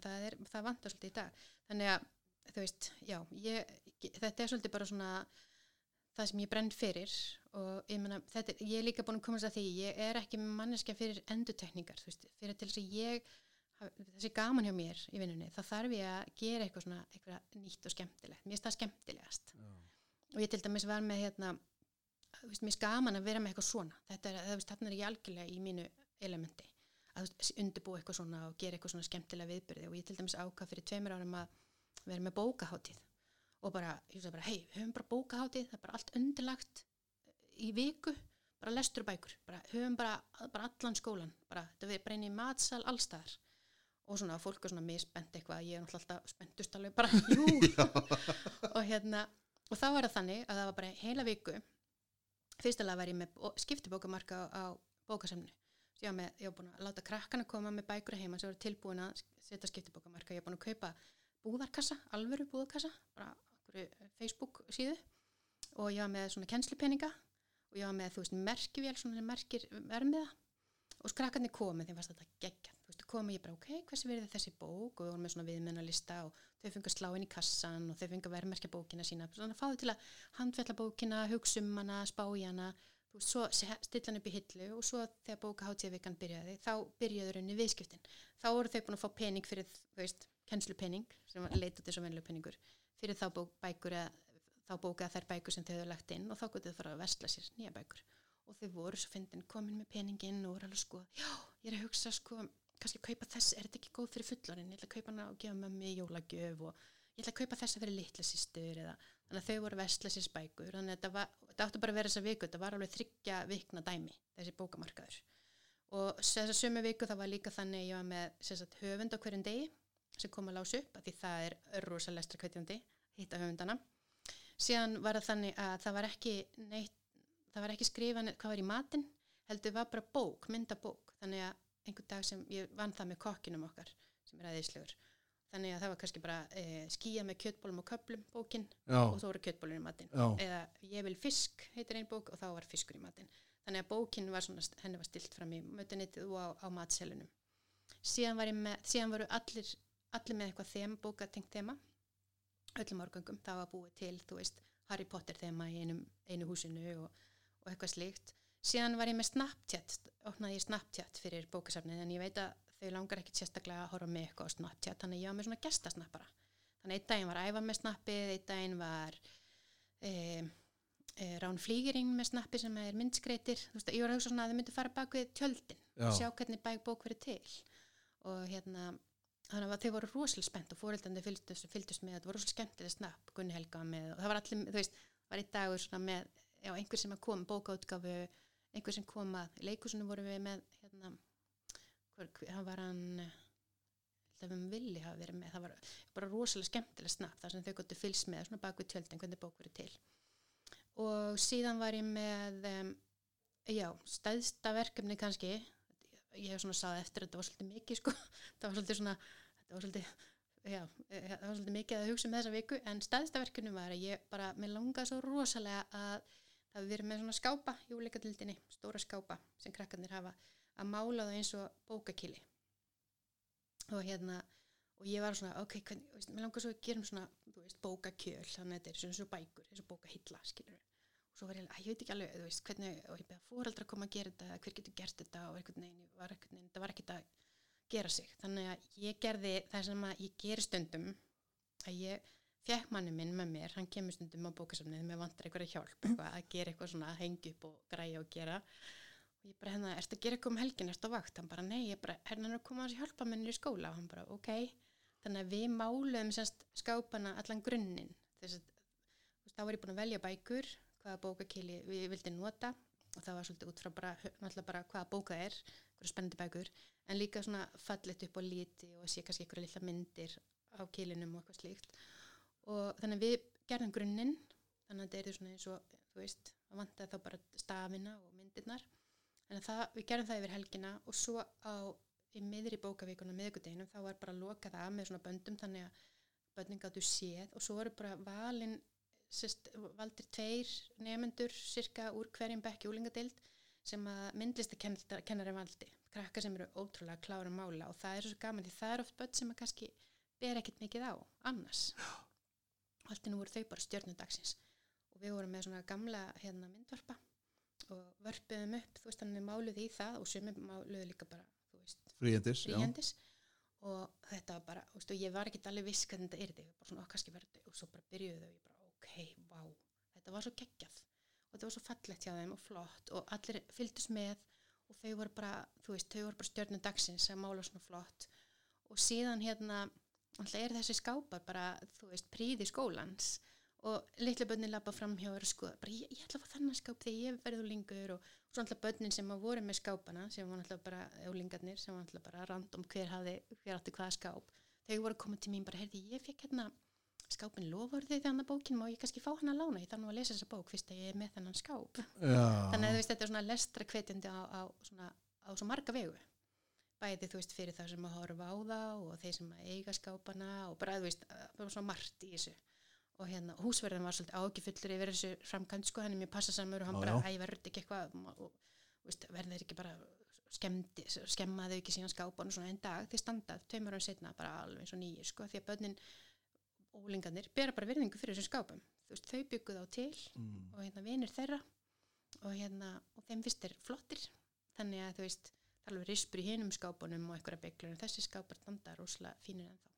það, er, það vantar svolítið í dag. Þannig að þú veist, já ég, þetta er svolítið bara svona það sem ég brenn fyrir og ég, meina, þetta, er- ég er líka búin að komast að því ég er ekki manneskja fyrir endutekningar veist, fyrir til þess að ég þessi gaman hjá mér í vinnunni þá þarf ég að gera eitthvað svona eitthvað nýtt og skemmtilegt, mér finnst það skemmtilegast. Og ég til dæmis var með hérna þú veist, mér finnst gaman að vera með eitthvað svona. Þetta er, þú veist, þarna er ég algjörlega í mínu elementi. Að þú undirbúa eitthvað svona og gera eitthvað svona skemmtilega viðbyrði og ég til dæmis ákvað fyrir tveimur árum að vera með bókahátíð. Og bara, ég sagði bara, hei, við höfum bara bókahátíð það er bara allt undirlagt í viku, bara lestur bækur. Bara höfum bara, bara allan skólan. Bara, þetta við inn í matsal allstaðar og svona fólk er svona misbent eitthvað ég er náttúrulega alltaf spentust alveg bara, og hérna, og þá var það þannig að það var bara heila viku. Fyrstulega var ég með bó- skiptibókamarka á, bókasemnu ég var, var búin að láta krakkana koma með bækur heima sem voru tilbúin að setja skiptibókamarka ég var búin að kaupa búðarkassa alvöru búðarkassa, bara okkur Facebook síðu. Og ég var með svona kennslupeninga og ég var með, þú veist, merkivél svona merkir vermiða og krakkarnir komið þeim fannst þetta geggjað. Þú veist, komið ég bara, ok, hversu verið þessi bók? Og við vorum með svona viðmennalista og þau fengu að slá inn í kassan og þau fengu að vermerkja bókina sína. Svona að fáðu til að handfjalla bókina hugsa um hana, spá í hana. Þú veist, svo se- stilla hann upp í hillu og svo þegar bókaháttíðavikan byrjaði þá byrjaði rauninni viðskiptin. Þá voru þau búin að fá pening fyrir, þú veist, kennslupening sem var leitað þessu venlu peningur fyrir þá bók, bækur eða þá bókað þær bækur sem þau hefðu lagt inn og þá gotið þau fara að vesla sér nýja bækur. Og þau voru svo fyndin komin með peningin og voru alveg sko, já, ég er að hugsa sko, kannski kaupa þess, er þetta ekki góð fyrir fullarinn, ég ætla að kaupa hana og gefa mömmu jólagjöf og ég ætla að kaupa þessa fyrir litla sýstur eða þannig að þau voru að vesla sér bækur. Þannig að þetta, var, þetta áttu bara að vera þessa viku þetta var alveg þryggja vikna dæmi þessi bókamarkaður. Og þessa sömu viku það var líka þannig ég var með sagt, höfund á hverjum degi sem kom að lása upp, af því það er rosalestra kvætjandi, hitta höfundana. Síðan var það þannig að það var ekki neitt, það var ekki skrifan hvað var í matinn, heldur var bara bók myndabók, þannig að einhvern dag sem ég vann það með kokkinum okkar sem er aðeinslegur, þannig að það var kannski bara e, skýja með kjötbólum og köplum bókin
já,
og þá voru kjötbólur í matinn.
Já,
eða ég vil fisk heitir einn bók og þá var fiskur í matinn. Þannig að bókin var svona, henni var stilt fram í mötunitið og á, á matselunum síðan með, síðan voru allir allir með eitthvað þema, bókatengt þema öllum árgöngum, það var búið til þú veist, Harry Potter þema í einum, einu húsinu og, og eitthvað slíkt. Síðan var ég með Snapchat opnaði ég Snapchat fyrir bókasafnið en ég veit að þau langar ekkit sérstaklega að horfa með eitthvað á Snapchat, þannig ég var með svona gestasnappara þannig einn daginn var æfa með snappið einn daginn var e, e, Rán Flýgering með snappi sem er myndskreitir þú veist, ég var að hugsa svona að þau myndu fara bak við tjöldin
Já.
og sjá hvernig bæk bók verið til. Og hérna þannig að þau voru rosalega spennt og fóreldandi fylgdust, fylgdust með, þetta voru rosalega skemmtileg snapp Gunni Helga með og það var allir, þú veist, var einn dagur svona með, já, einhver sem að kom bókaútgáfu, einhver sem kom að leikusinu voru við með, hérna hver, hann var hann alltaf um villi hafa verið með, það var bara rosalega skemmtilega snapp þar sem þau gottu fylgst með svona bak við tjöldin hvernig bók verið til. Og síðan var ég með um, já, stæðsta verkefni kannski ég hef svona sagði eftir að þetta var svolítið mikið sko, það var svolítið svona þetta var svolítið já, eh, það var svolítið mikið að hugsa um þessa viku en stæðsta verkefni var að ég bara, mér langaði svo rosalega að það við verið með svona skápa í úleikadildinni, stóra skápa sem krakkarnir hafa að mála það eins og bókakili. Og hérna og ég var svona, ok, hvernig, veist, mér langar svo að gera um svona, veist, bókakjöl þannig að þetta er svona svo bækur, eins og bókahilla skilur og svo var ég, að ég veit ekki alveg, þú veist, hvernig og ég beða fóreldra að koma að gera þetta hver getur gert þetta? Og einhvern veginn var einhvern veginn, þetta var ekkert að gera sig. Þannig að ég gerði það sem að ég geri stundum að ég fekk manni minn með mér, hann kemur stundum á bókasafnið með vantar eitthvað hjálp, eitthvað, að gera eitthvað svona að hengja upp og græja og gera. Og ég bara hérna, erstu að gera eitthvað um helgin, erstu á vakt? Hann bara, nei, ég bara, hérna er að koma að hjálpa mennir í skóla. Og hann bara, ok. Þannig að við máluðum semst skápana allan grunninn. Þess að þá var ég búin að velja bækur hvaða bókakili við vildum nota. Og það var svolítið út frá bara, bara hvaða bóka er, hverju spennandi bækur. En líka svona fallit upp á líti og sé kannski einhverja lilla myndir á kilinum og eitthvað slíkt. Og þannig að við gerðum grunninn þannig að þetta er svona eins og þú veist, að vanta þá bara stafina og myndirnar. Að það, við gerðum það yfir helgina og svo á í miðri bókavíkuna miðgudeginum þá var bara að loka það með svona böndum þannig að bönning áttu séð og svo voru bara valin sérst, valdir tveir nefendur cirka úr hverjum bekki úlingadeild sem að myndlistakennari valdi. Krakkar sem eru ótrúlega klára mála og það er svo gaman því það er oft börn sem að kannski ber ekkert mikið á annars. Og allt innum voru þau bara stjörnudagsins og við vorum með svona gamla hérna, myndvarpa og vörpuðum upp þú veist þannig máluð í það og sumi máluðu líka bara
fríhendis,
fríhendis og þetta var bara, veist, og ég var ekki allir viss hvernig þetta er þetta, svona, kannski verður og svo bara byrjuðu þau, bara, ok, vá þetta var svo geggjað. Og þetta var svo fallett hjá þeim og flott og allir fylgdus með og þau voru bara þú veist, þau voru bara stjórnum dagsins að mála svona flott. Og síðan hérna alltaf er þessi skápar bara, þú veist, príði skólans. Og litlu börnin lappa fram hjá og sko, bara ég, ég ætla að fá þannig skáp þegar ég verður lingur og svo alltaf börnin sem að voru með skápana sem var alltaf bara, ólingarnir sem var alltaf bara random hver hafði, hver átti hvaða skáp. Þau voru koma til mín bara, heyrði ég fekk hérna skápin lofurði þannig að bókin má ég kannski fá hann að lána, ég þannig að lesa þessa bók fyrst að ég er með þennan skáp.
Já.
þannig að þú veist þetta er svona lestra kvetjandi á, á, svona, á svo marga vegu. Bæði þú veist fyrir það sem að horfa á það og þeir sem að eiga skápana og bara þú veist, svona margt í þessu. Og hérna húsverðin var svolítið ágifullur yfir þessu framkant sko, hann er mjög passasamur og hann já, bara, æ, verður ekki eitthvað og, og verður ekki bara skemmaðu ekki síðan skápan og svona en dag. Því standað, tveimur ára setna bara alveg og nýjir sko, því að börnin ólingarnir bera bara verðingu fyrir þessum skápum veist, þau bygguð á til mm. og hérna vinir þeirra og hérna, og þeim fyrst er flottir þannig að þú veist, það er alveg rispur í hinum skápunum og einhverja bygglur en þessi skápar standa rosalega fínir en þá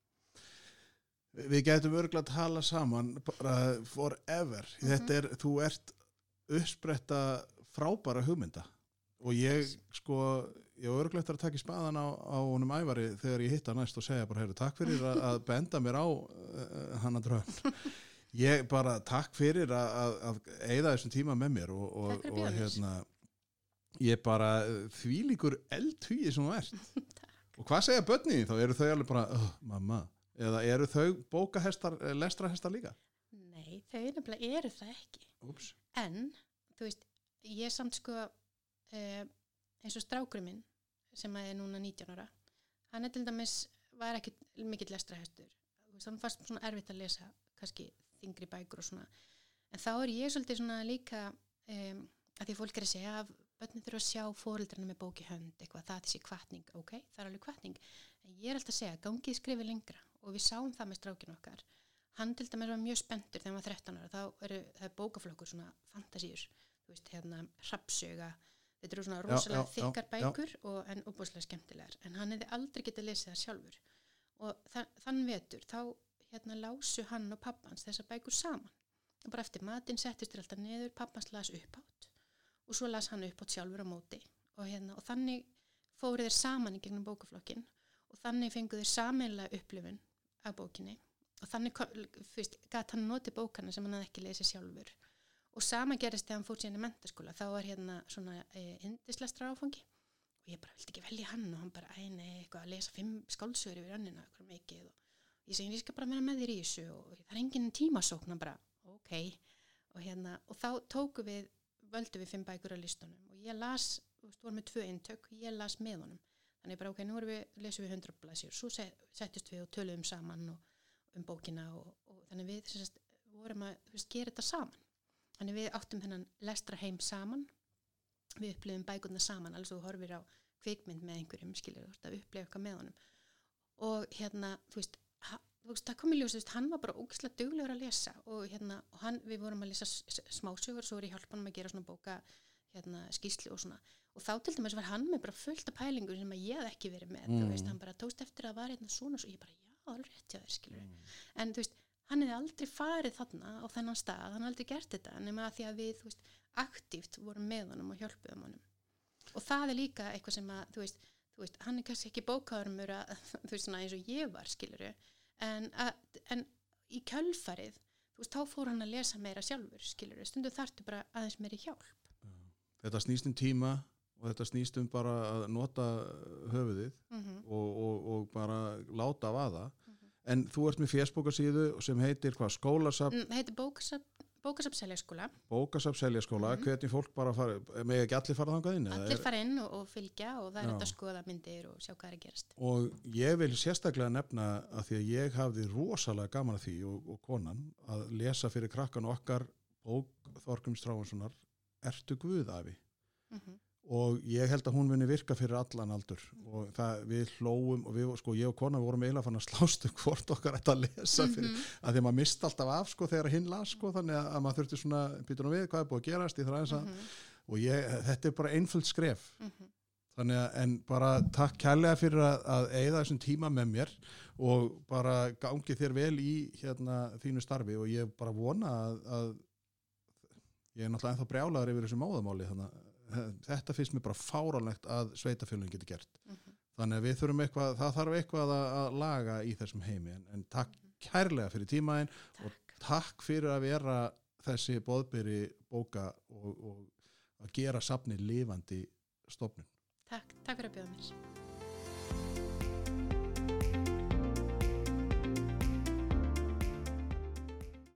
Við getum örgulega að tala saman bara forever. Mm -hmm. Þetta er, þú ert uppspretta frábæra hugmynda og ég sko, ég var örgulega eftir að taka í spaðan á, á honum ævari þegar ég hitta næst og segja bara, heyrðu, takk fyrir að, að benda mér á uh, hana dröfn. Ég bara, takk fyrir að, að, að eigða þessum tíma með mér og, og, og hérna, ég bara því líkur eldhugið sem þú ert. og hvað segja börni? Þá eru þau alveg bara, oh, mamma eða eru þau bókahestar, eh, lestrahestar líka?
Nei, þau nefnilega eru það ekki
Ups.
en, þú veist, ég samt sko eh, eins og strákurinn minn sem er núna 19 ára hann er til dæmis, var ekki mikill lestrahestur, þannig fannst svona erfitt að lesa, kannski þingri bækur og svona, en þá er ég svolítið svona líka um, að því fólk er að segja að börnum þurfa að sjá fóreldrarna með bóki hönd, eitthvað, það er þessi kvartning, ok, það er alveg kvartning en ég er alltaf að segja, gangið skrifið lengra. Og við sáum það með strákinu okkar. Hann til dæmis var mjög spenntur þegar hann var 13 ára. Þá eru það bókaflokkur svona fantasíur, þú veist hérna rapsöga, þetta eru svona rosalega já, já, þykkar bækur já. og en uppbúslega skemmtilegar, en hann hefði aldrei getið að lesa það sjálfur. Og þann, þann vetur þá hérna lásu hann og pappans þessar bækur saman. Og bara eftir matinn settist þér alltaf neður, pappans las upp átt og svo las hann upp átt sjálfur á móti. Og, hérna, og þannig fóru þeir saman í gegnum bókaflokkin og þannig fengu þeir saminlega upplifun af bókinni. Og þannig gæti hann noti bókana sem hann hafði ekki lesið sjálfur og sama gerist þegar hann fór síðan í mentaskóla þá var hérna svona e, indislestra áfangi. Og ég bara vildi ekki velja hann og hann bara, æ nei, eitthvað að lesa fimm skálsögur yfir önnina, eitthvað mikið? Og ég segi, ég skal bara vera með þér í þessu og það er enginn tímasókn, hann bara, ok. Og hérna, og þá tóku við völdu við fimm bækur á listunum. Og ég las, þú veist, vorum með tvö eintök ég las með honum, þannig bara, ok, nú við lesum við hundra blæsjur, svo settist við og töluðum saman og, um bókina og, og þannig við, þess að vorum að, veist, gera þetta saman þannig við áttum þennan lestra heim saman við upplifum bækurna saman alveg svo horfir á kvikmynd með einhverjum skilur þú veist að upplifa eitthvað með honum og hérna þú veist, þú veist það kom í ljós þú veist hann var bara ógislega duglegur að lesa og hérna og hann, við vorum að lesa smásögur svo er ég hjálpanum að gera svona bóka hérna skýslu og svona og þá til dæmis var hann með bara fullt af pælingur sem að ég hef ekki verið með mm. þú veist hann bara tóst eftir að var hérna svona og ég bara já alveg rétt já þér skilur mm. en þú veist hann hefði aldrei farið þarna á þennan stað, hann hefði aldrei gert þetta nema að því að við, þú veist, aktíft vorum með honum og hjálpuðum honum. Og það er líka eitthvað sem að þú veist, þú veist hann er kannski ekki bókaðurumur að þú veist svona eins og ég var, skiluru en, en í kjölfarið þú veist, þá fór hann að lesa meira sjálfur, skiluru, stundu þartu bara aðeins meiri hjálp.
Þetta snýst um tíma og þetta snýst um bara að nota höfuðið mm -hmm. og, og, og bara láta af aða -hmm. En þú ert með fjersbókarsíðu sem heitir hvað, skólasap?
Mm, heitir bókasap Bókasapseljaskóla
Bókasapseljaskóla, mm -hmm. hvernig fólk bara fara með ekki allir fara þangað inn?
Allir fara inn og, og fylgja og það er þetta skoða myndir og sjá hvað er að gerast
Og ég vil sérstaklega nefna að því að ég hafði rosalega gaman að því og, og konan að lesa fyrir krakkan okkar bók Þorgum Stráhanssonar Ertu Guðafi mm -hmm og ég held að hún muni virka fyrir allan aldur og það við hlóum og við, sko, ég og kona vorum eiginlega fann að slástu hvort okkar ætta að lesa fyrir, mm -hmm. að því að maður mist alltaf af sko þegar hinn las sko þannig að maður þurfti svona, býtur nú við, hvað er búið að gerast að, mm -hmm. og ég, þetta er bara einföld skref mm -hmm. þannig að, en bara takk kærlega fyrir að, að eigða þessum tíma með mér og bara gangi þér vel í hérna þínu starfi og ég bara vona að, að ég er náttúrulega ennþá brjálaður yfir þessu móðamáli þannig að þetta finnst mér bara fáránlegt að sveitafjölun getur gert. Mm -hmm. þannig að við þurfum eitthvað, það þarf eitthvað að, að laga í þessum heimi. En, en takk mm -hmm. kærlega fyrir tímaðin og takk fyrir að vera þessi boðbyrri bóka og, og að gera safni lifandi stofnun.
Takk, takk fyrir að bjóða mér